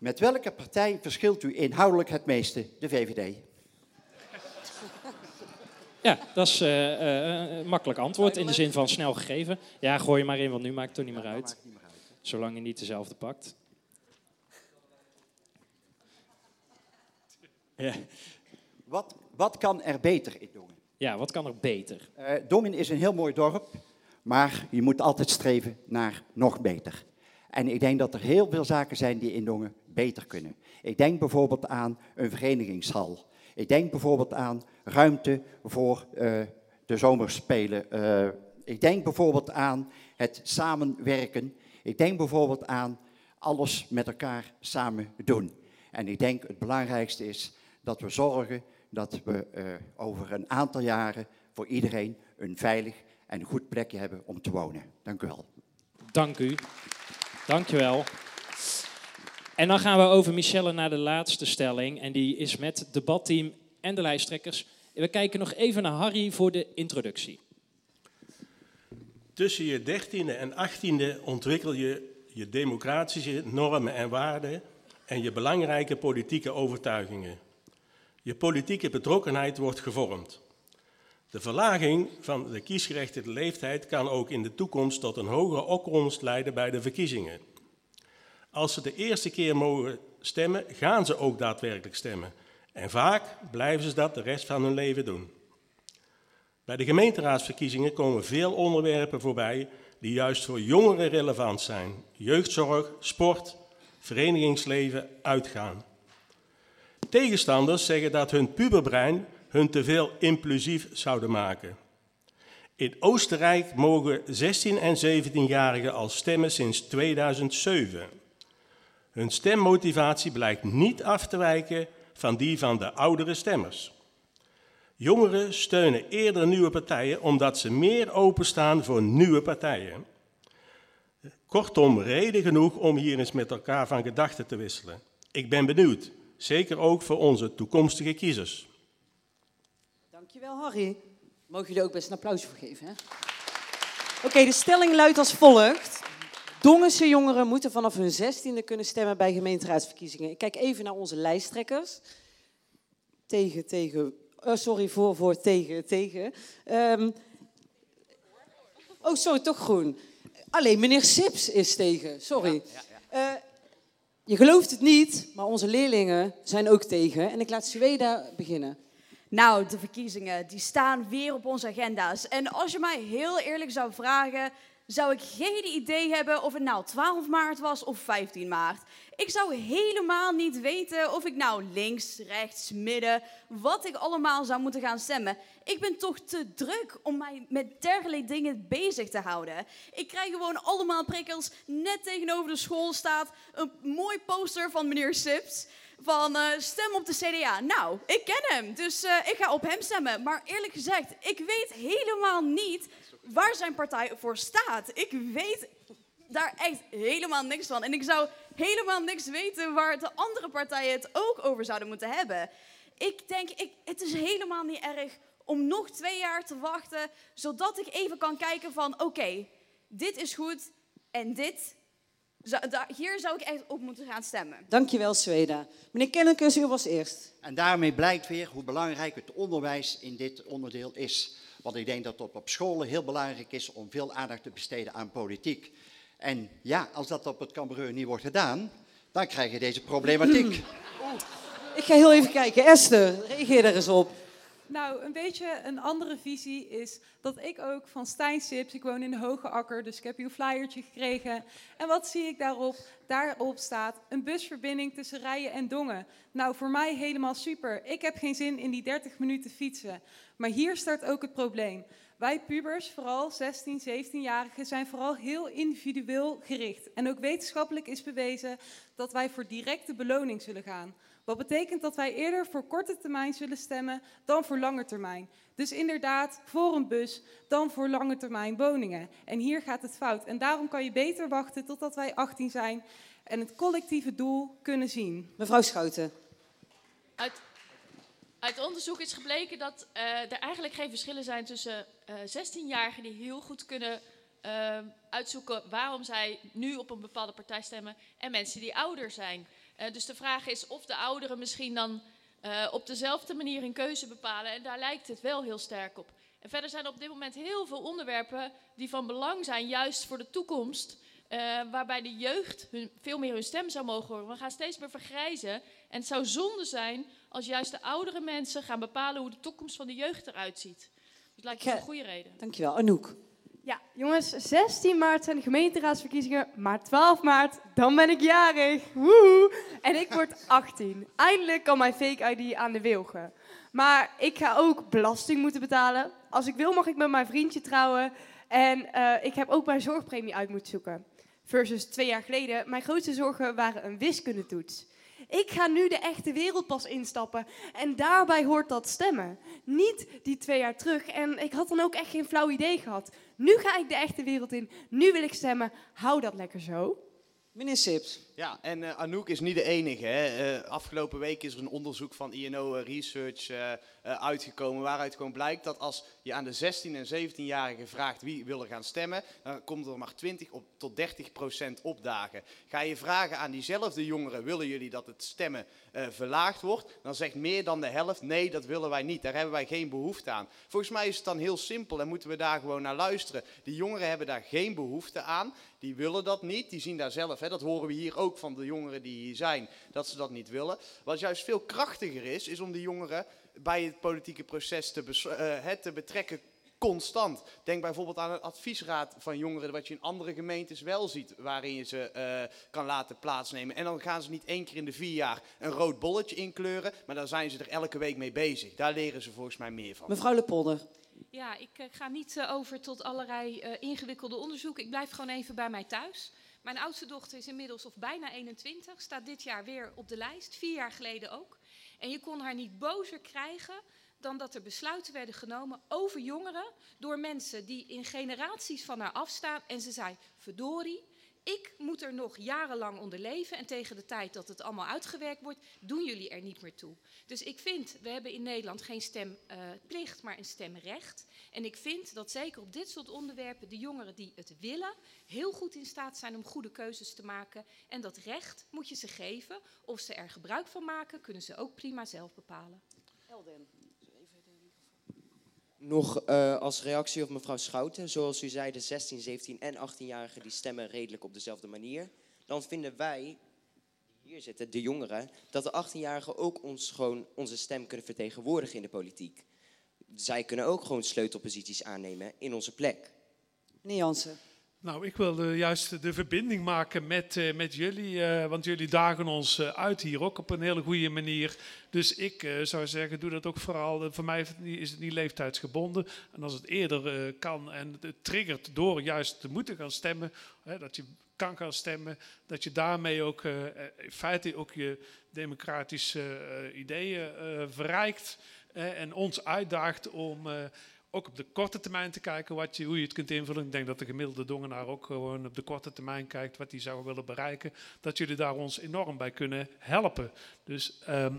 Met welke partij verschilt u inhoudelijk het meeste? De VVD. Ja, dat is eh, eh, een makkelijk antwoord in de zin van snel gegeven. Ja, gooi je maar in, want nu maakt het toch niet meer uit. Zolang je niet dezelfde pakt. Ja. Wat, wat kan er beter in Dongen? ja, wat kan er beter? Eh, Dongen is een heel mooi dorp, maar je moet altijd streven naar nog beter. En ik denk dat er heel veel zaken zijn die in Dongen beter kunnen. Ik denk bijvoorbeeld aan een verenigingshal. Ik denk bijvoorbeeld aan ruimte voor eh, de zomerspelen. Eh, ik denk bijvoorbeeld aan het samenwerken. Ik denk bijvoorbeeld aan alles met elkaar samen doen. En ik denk het belangrijkste is dat we zorgen dat we eh, over een aantal jaren voor iedereen een veilig en goed plekje hebben om te wonen. Dank u wel. Dank u. Dank je wel. En dan gaan we over Michelle naar de laatste stelling. En die is met het debatteam en de lijsttrekkers. We kijken nog even naar Harry voor de introductie. Tussen je dertiende en achttiende ontwikkel je je democratische normen en waarden en je belangrijke politieke overtuigingen. Je politieke betrokkenheid wordt gevormd. De verlaging van de kiesgerechtigde leeftijd kan ook in de toekomst tot een hogere opkomst leiden bij de verkiezingen. Als ze de eerste keer mogen stemmen, gaan ze ook daadwerkelijk stemmen. En vaak blijven ze dat de rest van hun leven doen. Bij de gemeenteraadsverkiezingen komen veel onderwerpen voorbij die juist voor jongeren relevant zijn. Jeugdzorg, sport, verenigingsleven, uitgaan. Tegenstanders zeggen dat hun puberbrein hun te veel impulsief zouden maken. In Oostenrijk mogen 16 en 17-jarigen al stemmen sinds 2007. Hun stemmotivatie blijkt niet af te wijken van die van de oudere stemmers. Jongeren steunen eerder nieuwe partijen omdat ze meer openstaan voor nieuwe partijen. Kortom, reden genoeg om hier eens met elkaar van gedachten te wisselen. Ik ben benieuwd, zeker ook voor onze toekomstige kiezers. Dankjewel, Harry. Mogen jullie ook best een applaus voor geven? Oké, de stelling luidt als volgt. Dongense jongeren moeten vanaf hun zestiende kunnen stemmen bij gemeenteraadsverkiezingen. Ik kijk even naar onze lijsttrekkers. Tegen, tegen, eh, sorry, voor, voor, tegen, tegen. Ehm, oh, sorry, toch groen. Alleen meneer Sips is tegen, sorry. Eh, je gelooft het niet, maar onze leerlingen zijn ook tegen. En ik laat Sweda beginnen. Nou, de verkiezingen, die staan weer op onze agenda's. En als je mij heel eerlijk zou vragen, zou ik geen idee hebben of het nou 12 maart was of 15 maart. Ik zou helemaal niet weten of ik nou links, rechts, midden, wat ik allemaal zou moeten gaan stemmen. Ik ben toch te druk om mij met dergelijke dingen bezig te houden. Ik krijg gewoon allemaal prikkels. Net tegenover de school staat een mooi poster van meneer Sips van eh, stem op de CDA. Nou, ik ken hem, dus eh, ik ga op hem stemmen. Maar eerlijk gezegd, ik weet helemaal niet waar zijn partij voor staat. Ik weet daar echt helemaal niks van. En ik zou helemaal niks weten waar de andere partijen het ook over zouden moeten hebben. Ik denk, ik, het is helemaal niet erg om nog twee jaar te wachten, zodat ik even kan kijken van, oké, dit is goed en dit, hier zou ik echt op moeten gaan stemmen. Dankjewel, Sweda. Meneer Kennekes, u was eerst. En daarmee blijkt weer hoe belangrijk het onderwijs in dit onderdeel is. Want ik denk dat het op scholen heel belangrijk is om veel aandacht te besteden aan politiek. En ja, als dat op het Cambreur niet wordt gedaan, dan krijg je deze problematiek. Ik ga heel even kijken. Esther, reageer daar eens op. Nou, een beetje een andere visie is dat ik ook van Stijn Sips, ik woon in de Hoge Akker, dus ik heb een flyertje gekregen. En wat zie ik daarop? Daarop staat een busverbinding tussen Rijen en Dongen. Nou, voor mij helemaal super. Ik heb geen zin in die 30 minuten fietsen. Maar hier start ook het probleem. Wij pubers, vooral 16, 17-jarigen, zijn vooral heel individueel gericht. En ook wetenschappelijk is bewezen dat wij voor directe beloning zullen gaan. Wat betekent dat wij eerder voor korte termijn zullen stemmen dan voor lange termijn. Dus inderdaad, voor een bus dan voor lange termijn woningen. En hier gaat het fout. En daarom kan je beter wachten totdat wij 18 zijn en het collectieve doel kunnen zien. Mevrouw Schouten. Uit, uit onderzoek is gebleken dat eh, er eigenlijk geen verschillen zijn tussen eh 16-jarigen die heel goed kunnen eh, uitzoeken waarom zij nu op een bepaalde partij stemmen en mensen die ouder zijn. Eh, dus de vraag is of de ouderen misschien dan eh, op dezelfde manier een keuze bepalen. En daar lijkt het wel heel sterk op. En verder zijn er op dit moment heel veel onderwerpen die van belang zijn, juist voor de toekomst. eh, waarbij de jeugd hun, veel meer hun stem zou mogen horen. We gaan steeds meer vergrijzen. En het zou zonde zijn als juist de oudere mensen gaan bepalen hoe de toekomst van de jeugd eruit ziet. Dus lijkt me een goede reden. Dankjewel. Anouk. Ja, jongens, 16 maart zijn de gemeenteraadsverkiezingen, maar 12 maart, dan ben ik jarig. Woehoe. En ik word 18. Eindelijk kan mijn fake ID aan de wilgen. Maar ik ga ook belasting moeten betalen. Als ik wil mag ik met mijn vriendje trouwen. En eh, ik heb ook mijn zorgpremie uit moeten zoeken. Versus twee jaar geleden, mijn grootste zorgen waren een wiskundetoets. Ik ga nu de echte wereld pas instappen. En daarbij hoort dat stemmen. Niet die twee jaar terug. En ik had dan ook echt geen flauw idee gehad. Nu ga ik de echte wereld in. Nu wil ik stemmen. Hou dat lekker zo. Meneer Sips. Ja, en eh, Anouk is niet de enige. Hè. Eh, afgelopen week is er een onderzoek van INO Research eh, eh, uitgekomen. Waaruit gewoon blijkt dat als je aan de 16 en 17-jarigen vraagt wie wil er gaan stemmen, dan komt er maar 20 op, tot 30 procent opdagen. Ga je vragen aan diezelfde jongeren, willen jullie dat het stemmen verlaagd wordt? Dan zegt meer dan de helft, nee, dat willen wij niet. Daar hebben wij geen behoefte aan. Volgens mij is het dan heel simpel en moeten we daar gewoon naar luisteren. Die jongeren hebben daar geen behoefte aan. Die willen dat niet. Die zien daar zelf, hè, dat horen we hier ook van de jongeren die hier zijn, dat ze dat niet willen. Wat juist veel krachtiger is, is om die jongeren bij het politieke proces te, bes- eh, te betrekken constant. Denk bijvoorbeeld aan een adviesraad van jongeren, wat je in andere gemeentes wel ziet, waarin je ze eh, kan laten plaatsnemen. En dan gaan ze niet één keer in de vier jaar een rood bolletje inkleuren, maar dan zijn ze er elke week mee bezig. Daar leren ze volgens mij meer van. Mevrouw Lepolder. Ja, ik eh, ga niet over tot allerlei eh, ingewikkelde onderzoeken. Ik blijf gewoon even bij mij thuis. Mijn oudste dochter is inmiddels of bijna 21, staat dit jaar weer op de lijst, vier jaar geleden ook. En je kon haar niet bozer krijgen dan dat er besluiten werden genomen over jongeren door mensen die in generaties van haar afstaan. En ze zei, verdorie, ik moet er nog jarenlang onder leven en tegen de tijd dat het allemaal uitgewerkt wordt, doen jullie er niet meer toe. Dus ik vind, we hebben in Nederland geen stemplicht, maar een stemrecht. En ik vind dat zeker op dit soort onderwerpen de jongeren die het willen, heel goed in staat zijn om goede keuzes te maken. En dat recht moet je ze geven. Of ze er gebruik van maken, kunnen ze ook prima zelf bepalen. Nog eh, als reactie op mevrouw Schouten. Zoals u zei, de 16, 17 en 18-jarigen die stemmen redelijk op dezelfde manier. Dan vinden wij, die hier zitten, de jongeren, dat de 18-jarigen ook ons gewoon onze stem kunnen vertegenwoordigen in de politiek. Zij kunnen ook gewoon sleutelposities aannemen in onze plek. Meneer Jansen. Nou, ik wil juist de verbinding maken met, eh, met jullie, eh, want jullie dagen ons eh, uit hier ook op een hele goede manier. Dus ik eh, zou zeggen, doe dat ook vooral. voor mij is het niet, leeftijdsgebonden. En als het eerder eh, kan en het triggert door juist te moeten gaan stemmen, hè, dat je kan gaan stemmen, dat je daarmee ook in feite ook je democratische eh, ideeën eh, verrijkt en ons uitdaagt om eh, ook op de korte termijn te kijken wat hoe je het kunt invullen. Ik denk dat de gemiddelde dongenaar ook gewoon op de korte termijn kijkt wat hij zou willen bereiken. Dat jullie daar ons enorm bij kunnen helpen. Dus, ehm,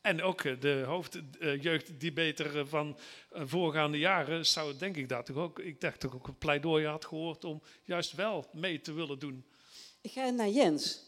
en ook eh, de hoofdjeugd die beter van eh, voorgaande jaren zou denk ik daar toch ook, ik dacht toch ook een pleidooi had gehoord om juist wel mee te willen doen. Ik ga naar Jens.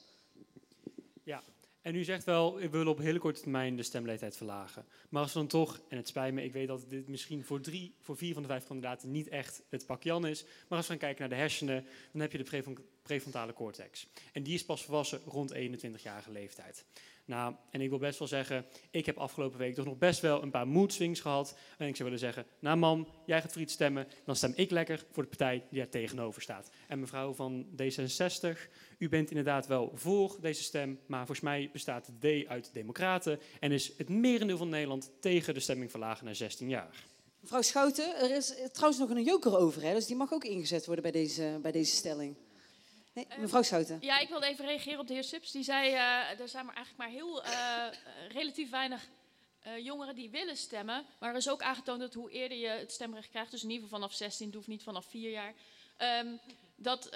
En u zegt wel, we willen op hele korte termijn de stemleeftijd verlagen. Maar als we dan toch, en het spijt me, ik weet dat dit misschien voor, drie, voor vier van de vijf kandidaten niet echt het pak Jan is. Maar als we gaan kijken naar de hersenen, dan heb je de prefron- prefrontale cortex. En die is pas volwassen rond 21-jarige leeftijd. Nou, en ik wil best wel zeggen, ik heb afgelopen week toch nog best wel een paar mood swings gehad. En ik zou willen zeggen, nou mam, jij gaat voor iets stemmen, dan stem ik lekker voor de partij die daar tegenover staat. En mevrouw van D66, u bent inderdaad wel voor deze stem, maar volgens mij bestaat D uit democraten en is het merendeel van Nederland tegen de stemming verlagen naar 16 jaar. Mevrouw Schouten, er is trouwens nog een joker over, hè? dus die mag ook ingezet worden bij deze, bij deze stelling. Nee, mevrouw Schouten. Ja, ik wilde even reageren op de heer Subs. Die zei, eh, er zijn maar eigenlijk maar heel eh, eh, relatief weinig jongeren die willen stemmen. Maar er is ook aangetoond dat hoe eerder je het stemrecht krijgt, dus in ieder geval vanaf 16, het hoeft niet vanaf 4 jaar, ehm, dat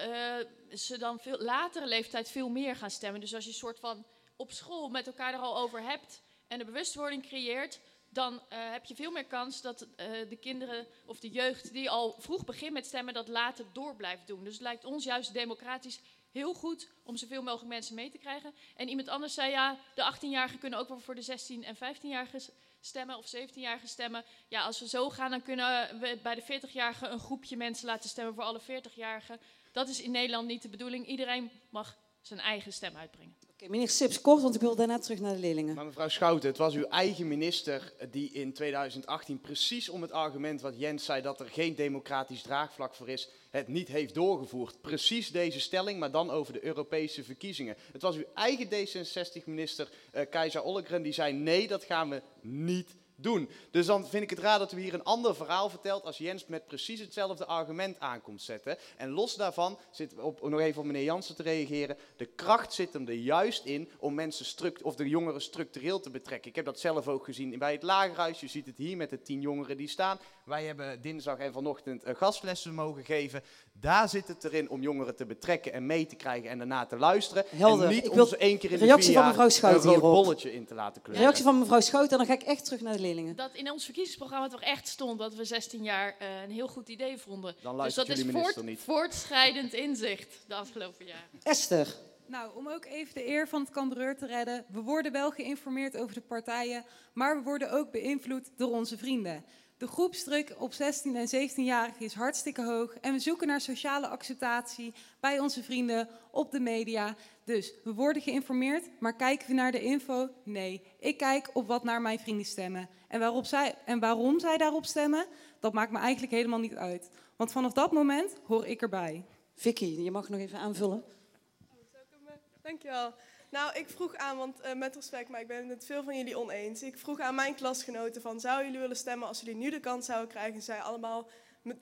ze dan veel latere leeftijd veel meer gaan stemmen. Dus als je een soort van op school met elkaar er al over hebt en de bewustwording creëert, dan eh, heb je veel meer kans dat eh, de kinderen of de jeugd die al vroeg begint met stemmen, dat later door blijft doen. Dus het lijkt ons juist democratisch heel goed om zoveel mogelijk mensen mee te krijgen. En iemand anders zei ja, de 18-jarigen kunnen ook wel voor de 16 en 15-jarigen stemmen of 17-jarigen stemmen. Ja, als we zo gaan, dan kunnen we bij de 40-jarigen een groepje mensen laten stemmen voor alle 40-jarigen. Dat is in Nederland niet de bedoeling. Iedereen mag zijn eigen stem uitbrengen. Meneer Sips, kort, want ik wil daarna terug naar de leerlingen. Maar mevrouw Schouten, het was uw eigen minister die in 2018 precies om het argument wat Jens zei dat er geen democratisch draagvlak voor is, het niet heeft doorgevoerd. Precies deze stelling, maar dan over de Europese verkiezingen. Het was uw eigen D66-minister uh, Keizer die zei nee, dat gaan we niet doen. Dus dan vind ik het raar dat u hier een ander verhaal vertelt als Jens met precies hetzelfde argument aankomt zetten. En los daarvan, zit op, nog even op meneer Jansen te reageren, de kracht zit hem er juist in om mensen struct, of de jongeren structureel te betrekken. Ik heb dat zelf ook gezien bij het lagerhuis. Je ziet het hier met de tien jongeren die staan. Wij hebben dinsdag en vanochtend uh, gastlessen mogen geven. Daar zit het erin om jongeren te betrekken en mee te krijgen en daarna te luisteren. Helder. En niet Ik om wil ze één keer in de reactie vier van jaar een rood bolletje in te laten kleuren. Reactie van mevrouw Schouten, en dan ga ik echt terug naar de leerlingen. Dat in ons verkiezingsprogramma toch echt stond dat we 16 jaar eh, een heel goed idee vonden. Dan dus dat is voort, niet. voortschrijdend inzicht de afgelopen jaren. Esther. Nou, om ook even de eer van het Cambreur te redden. We worden wel geïnformeerd over de partijen, maar we worden ook beïnvloed door onze vrienden. De groepsdruk op 16 en 17-jarigen is hartstikke hoog en we zoeken naar sociale acceptatie bij onze vrienden op de media. Dus we worden geïnformeerd, maar kijken we naar de info? Nee, ik kijk op wat naar mijn vrienden stemmen. En, waarop zij, en waarom zij daarop stemmen, dat maakt me eigenlijk helemaal niet uit. Want vanaf dat moment hoor ik erbij. Vicky, je mag nog even aanvullen. Dankjewel. Nou, ik vroeg aan, want eh, met respect, maar ik ben het met veel van jullie oneens. Ik vroeg aan mijn klasgenoten van, zouden jullie willen stemmen als jullie nu de kans zouden krijgen? En zij allemaal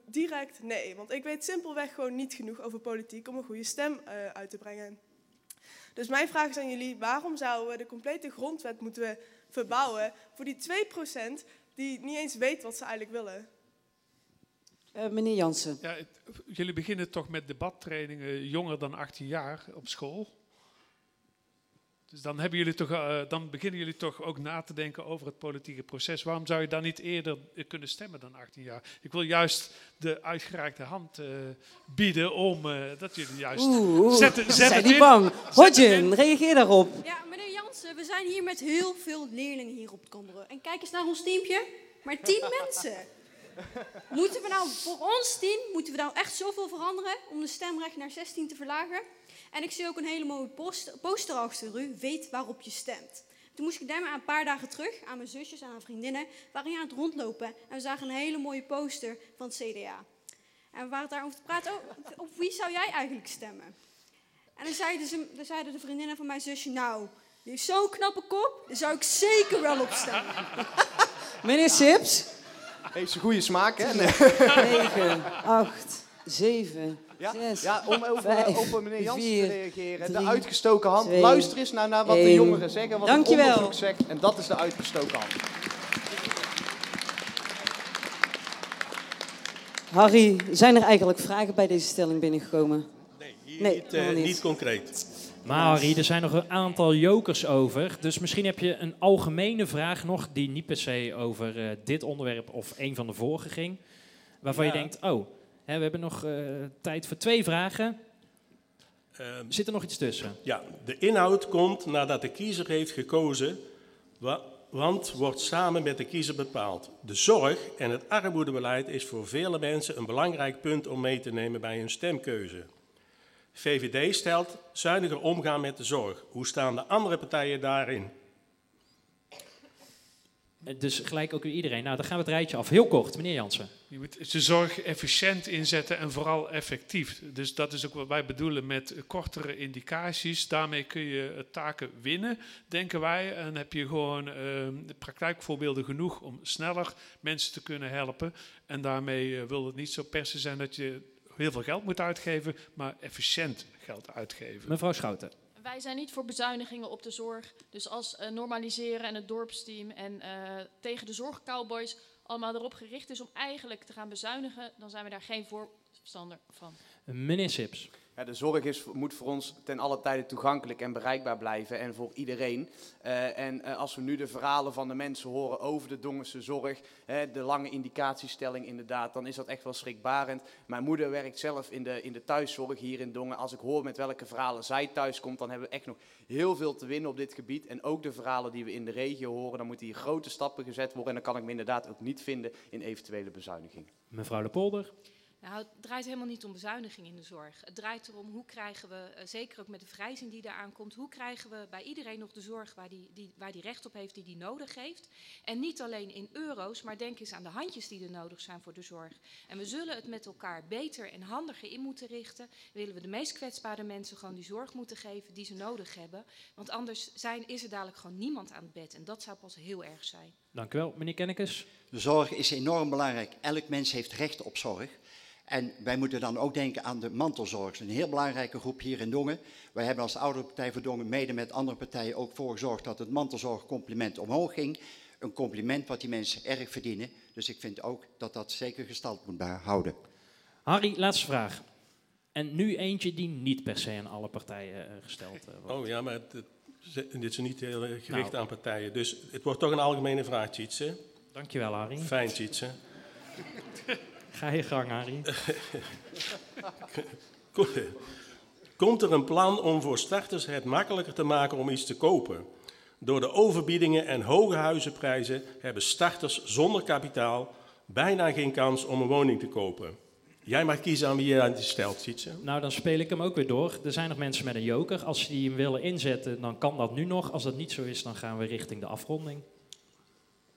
direct nee, want ik weet simpelweg gewoon niet genoeg over politiek om een goede stem eh, uit te brengen. Dus mijn vraag is aan jullie, waarom zouden we de complete grondwet moeten verbouwen voor die 2% die niet eens weet wat ze eigenlijk willen? Eh, meneer Jansen. Ja, het- jullie beginnen toch met debattrainingen jonger dan 18 jaar op school. Dus dan, hebben jullie toch, eh, dan beginnen jullie toch ook na te denken over het politieke proces. Waarom zou je dan niet eerder kunnen stemmen dan 18 jaar? Ik wil juist de uitgereikte hand eh, bieden om eh, dat jullie juist... Oeh, oeh. Zet, zijn in. bang. Hodgen, reageer daarop. Ja, meneer Jansen, we zijn hier met heel veel leerlingen hier op het Kambreur. En kijk eens naar ons teampje. Maar tien mensen. Moeten we nou voor ons tien, moeten we nou echt zoveel veranderen om de stemrecht naar 16 te verlagen? En ik zie ook een hele mooie poster, poster achter u, weet waarop je stemt. Toen moest ik aan een paar dagen terug aan mijn zusjes en aan vriendinnen. We waren hier aan het rondlopen en we zagen een hele mooie poster van het CDA. En we waren daarover te praten, oh, op wie zou jij eigenlijk stemmen? En dan zeiden, ze, dan zeiden de vriendinnen van mijn zusje, nou, die heeft zo'n knappe kop, daar zou ik zeker wel op stemmen. Meneer Sips. Heeft ze goede smaak, hè? 9, 8, 7, Ja, 6, ja, om over, 5, op meneer Jansen te reageren. de uitgestoken hand. twee, Luister eens naar, naar wat de jongeren zeggen, wat Dankjewel. het onderzoek zegt. En dat is de uitgestoken hand. Harry, zijn er eigenlijk vragen bij deze stelling binnengekomen? Nee, Nee, niet, eh, niet. niet concreet. Maar Harry, er zijn nog een aantal jokers over. Dus misschien heb je een algemene vraag nog die niet per se over eh, dit onderwerp of een van de vorige ging. Waarvan je denkt, oh, hè, we hebben nog eh, tijd voor twee vragen. Ehm, Zit er nog iets tussen? Ja, de inhoud komt nadat de kiezer heeft gekozen, wa- want wordt samen met de kiezer bepaald. De zorg en het armoedebeleid is voor vele mensen een belangrijk punt om mee te nemen bij hun stemkeuze. VVD stelt zuiniger omgaan met de zorg. Hoe staan de andere partijen daarin Dus gelijk ook weer iedereen. Nou, dan gaan we het rijtje af. Heel kort, meneer Jansen. Je moet de zorg efficiënt inzetten en vooral effectief. Dus dat is ook wat wij bedoelen met kortere indicaties. Daarmee kun je eh, taken winnen, denken wij. En heb je gewoon eh, de praktijkvoorbeelden genoeg om sneller mensen te kunnen helpen. En daarmee eh, wil het niet zo per se zijn dat je heel veel geld moet uitgeven, maar efficiënt geld uitgeven. Mevrouw Schouten. Wij zijn niet voor bezuinigingen op de zorg. Dus als eh, normaliseren en het dorpsteam en eh, tegen de zorgcowboys allemaal erop gericht is om eigenlijk te gaan bezuinigen, dan zijn we daar geen voorstander van. Meneer Sips. De zorg is, moet voor ons ten alle tijde toegankelijk en bereikbaar blijven en voor iedereen. Eh, en eh, als we nu de verhalen van de mensen horen over de Dongense zorg, hè, de lange indicatiestelling inderdaad, dan is dat echt wel schrikbarend. Mijn moeder werkt zelf in de, in de thuiszorg hier in Dongen. Als ik hoor met welke verhalen zij thuis komt, dan hebben we echt nog heel veel te winnen op dit gebied. En ook de verhalen die we in de regio horen, dan moeten hier grote stappen gezet worden. En dan kan ik me inderdaad ook niet vinden in eventuele bezuinigingen. Mevrouw de Polder. Nou, het draait helemaal niet om bezuiniging in de zorg. Het draait erom hoe krijgen we, eh, zeker ook met de vergrijzing die eraan komt, hoe krijgen we bij iedereen nog de zorg waar die, die, waar die recht op heeft, die die nodig heeft. En niet alleen in euro's, maar denk eens aan de handjes die er nodig zijn voor de zorg. En we zullen het met elkaar beter en handiger in moeten richten. Willen we de meest kwetsbare mensen gewoon die zorg moeten geven die ze nodig hebben. Want anders zijn, is er dadelijk gewoon niemand aan het bed. En dat zou pas heel erg zijn. Dank u wel. Meneer Kennekes. De zorg is enorm belangrijk. Elk mens heeft recht op zorg. En wij moeten dan ook denken aan de mantelzorg. Dat is een heel belangrijke groep hier in Dongen. Wij hebben als Oudere Partij voor Dongen mede met andere partijen ook voor gezorgd dat het mantelzorgcompliment omhoog ging. Een compliment wat die mensen erg verdienen. Dus ik vind ook dat dat zeker gestand moet houden. Harry, laatste vraag. En nu eentje die niet per se aan alle partijen eh, gesteld eh, wordt. Oh ja, maar het- het- dit is niet heel erg gericht Nou. aan partijen. Dus het wordt toch een algemene vraag, Tjitse. Dankjewel, Harry. Fijn, Tjitse. Ga je gang, Harry. Komt er een plan om voor starters het makkelijker te maken om iets te kopen? Door de overbiedingen en hoge huizenprijzen hebben starters zonder kapitaal bijna geen kans om een woning te kopen. Jij mag kiezen aan wie je aan die stelt, Tjitse. Nou, dan speel ik hem ook weer door. Er zijn nog mensen met een joker. Als die hem willen inzetten, dan kan dat nu nog. Als dat niet zo is, dan gaan we richting de afronding.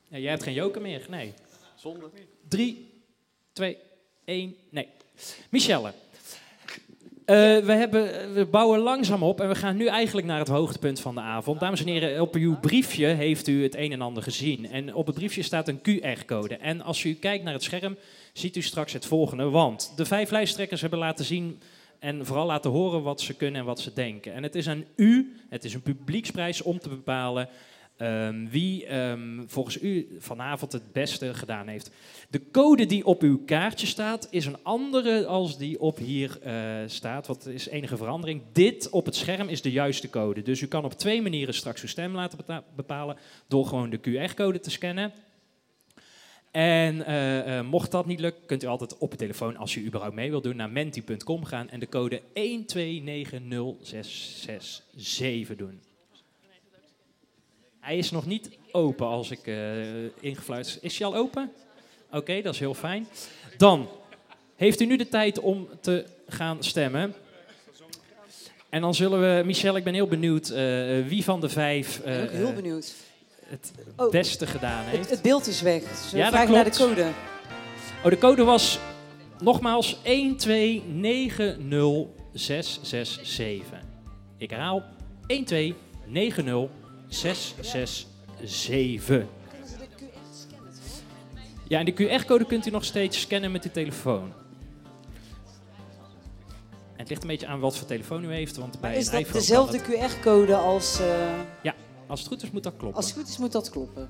Ja, jij hebt geen joker meer? Nee. Zonder. Drie, twee, één, nee. Michelle. Eh, we, hebben, we bouwen langzaam op en we gaan nu eigenlijk naar het hoogtepunt van de avond. Dames en heren, op uw briefje heeft u het een en ander gezien. En op het briefje staat een QR-code. En als u kijkt naar het scherm, ziet u straks het volgende. Want de vijf lijsttrekkers hebben laten zien en vooral laten horen wat ze kunnen en wat ze denken. En het is aan u, het is een publieksprijs om te bepalen ehm, wie ehm, volgens u vanavond het beste gedaan heeft. De code die op uw kaartje staat is een andere als die op hier eh, staat. Wat is enige verandering. Dit op het scherm is de juiste code. Dus u kan op twee manieren straks uw stem laten bepalen. Door gewoon de QR-code te scannen. En eh, eh, mocht dat niet lukken, kunt u altijd op de telefoon, als u überhaupt mee wilt doen, naar menti.com gaan en de code 1290667 doen. Hij is nog niet open als ik ingefluisterd. Is hij al open? Oké, dat is heel fijn. Dan heeft u nu de tijd om te gaan stemmen. En dan zullen we, Michel, ik ben heel benieuwd eh, wie van de vijf Ik ben ook eh, heel benieuwd. het Oh, beste gedaan heeft. Het, het beeld is weg. Dus Ja, vragen naar de code. Oh, de code was nogmaals 1290667. Ik herhaal 1290667. Ja, en de QR-code kunt u nog steeds scannen met uw telefoon. En het ligt een beetje aan wat voor telefoon u heeft, want bij Is een dat iPhone dezelfde QR-code als... eh, Ja, als het goed is moet dat kloppen. als het goed is moet dat kloppen.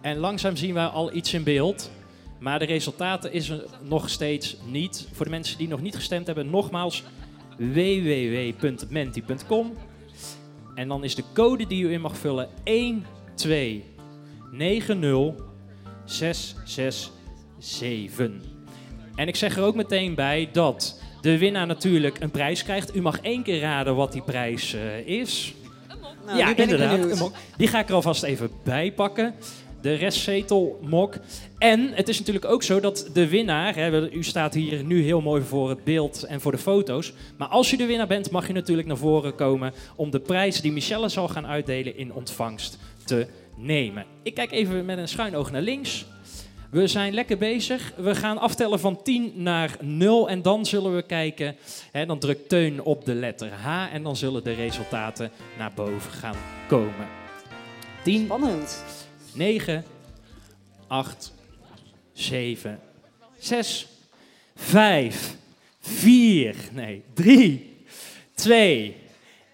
En langzaam zien we al iets in beeld. Maar de resultaten is er nog steeds niet. Voor de mensen die nog niet gestemd hebben, nogmaals www.menti.com. En dan is de code die u in mag vullen 1290667. En ik zeg er ook meteen bij dat de winnaar natuurlijk een prijs krijgt. U mag één keer raden wat die prijs eh, is. Nou, ja, nu ben ik inderdaad. Die ga ik er alvast even bij pakken. De restzetelmok. En het is natuurlijk ook zo dat de winnaar, hè, u staat hier nu heel mooi voor het beeld en voor de foto's. Maar als u de winnaar bent, mag je natuurlijk naar voren komen om de prijs die Michelle zal gaan uitdelen in ontvangst te nemen. Ik kijk even met een schuin oog naar links. We zijn lekker bezig. We gaan aftellen van 10 naar 0 en dan zullen we kijken. Hè, dan drukt Teun op de letter H en dan zullen de resultaten naar boven gaan komen. 10, Spannend. 9, 8, 7, 6, 5, 4, nee, 3, 2,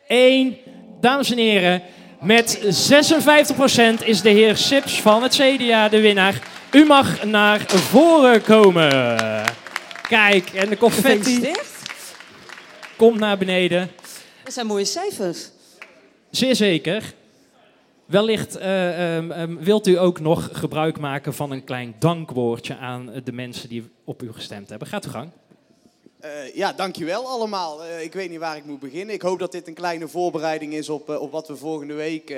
1. Dames en heren, met 56% is de heer Sips van het CDA de winnaar. U mag naar voren komen. Kijk, en de confetti komt naar beneden. Dat zijn mooie cijfers. Zeer zeker. Wellicht eh, ehm, ehm, wilt u ook nog gebruik maken van een klein dankwoordje aan de mensen die op u gestemd hebben. Gaat uw gang. Eh, ja, dankjewel allemaal. Eh, ik weet niet waar ik moet beginnen. Ik hoop dat dit een kleine voorbereiding is op, op wat we volgende week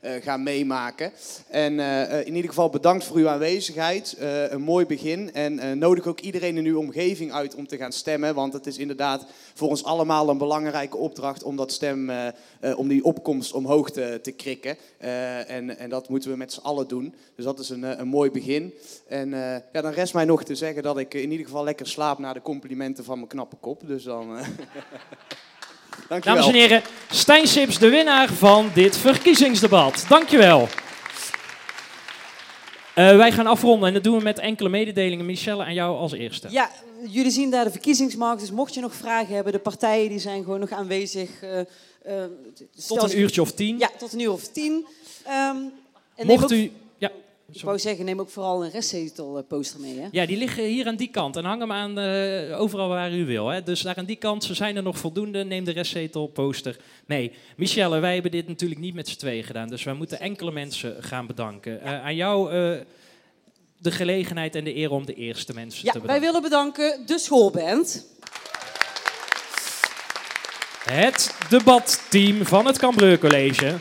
gaan meemaken. En in ieder geval bedankt voor uw aanwezigheid. Een mooi begin. En nodig ook iedereen in uw omgeving uit om te gaan stemmen. Want het is inderdaad voor ons allemaal een belangrijke opdracht om dat stem, eh, eh, om die opkomst omhoog te, te krikken. Eh, en, en dat moeten we met z'n allen doen. Dus dat is een, een mooi begin. En eh, ja, dan rest mij nog te zeggen dat ik in ieder geval lekker slaap na de complimenten van mijn knappe kop. Dus dan. eh, Dankjewel. Dames en heren, Stijn Sips, de winnaar van dit verkiezingsdebat. Dankjewel. Eh wij gaan afronden en dat doen we met enkele mededelingen. Michelle, aan jou als eerste. Ja, jullie zien daar de verkiezingsmarkt. Dus mocht je nog vragen hebben, de partijen die zijn gewoon nog aanwezig. eh, eh, Tot een uurtje of tien. Ja, tot een uur of tien. Ehm, en Mocht ook- u... Ja, Ik wou zeggen, neem ook vooral een restzetelposter mee. Hè? ja, die liggen hier aan die kant en hang hem aan eh, overal waar u wil. Hè. Dus daar aan die kant, ze zijn er nog voldoende. Neem de restzetelposter mee. Michelle, wij hebben dit natuurlijk niet met z'n tweeën gedaan. Dus wij moeten enkele mensen gaan bedanken. Eh, aan jou eh, de gelegenheid en de eer om de eerste mensen Ja, te wij bedanken. willen bedanken de schoolband. Het debatteam van het Cambreur College.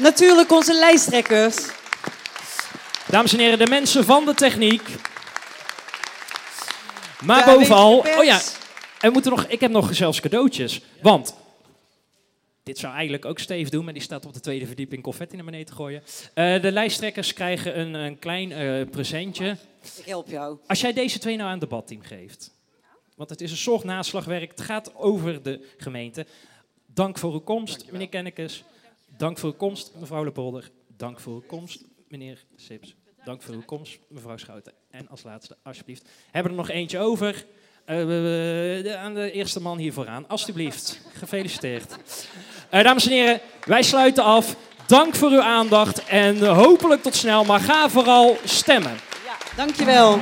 Natuurlijk onze lijsttrekkers. Dames en heren, de mensen van de techniek. Maar Ja, bovenal, oh ja, en we moeten nog, ik heb nog zelfs cadeautjes. Want, dit zou eigenlijk ook Steve doen, maar die staat op de tweede verdieping confetti naar beneden te gooien. Eh, de lijsttrekkers krijgen een, een klein eh, presentje. Ik help jou. Als jij deze twee nou aan het debatteam geeft, want het is een soort naslagwerk, het gaat over de gemeente. Dank voor uw komst, meneer Kennekes. Dank voor uw komst, mevrouw Lepolder. Dank voor uw komst, meneer Sips. Dank voor uw komst, mevrouw Schouten. En als laatste, alsjeblieft, hebben we er nog eentje over? Eh, aan de eerste man hier vooraan, alsjeblieft. Gefeliciteerd. Eh, dames en heren, wij sluiten af. Dank voor uw aandacht en hopelijk tot snel, maar ga vooral stemmen. Dankjewel.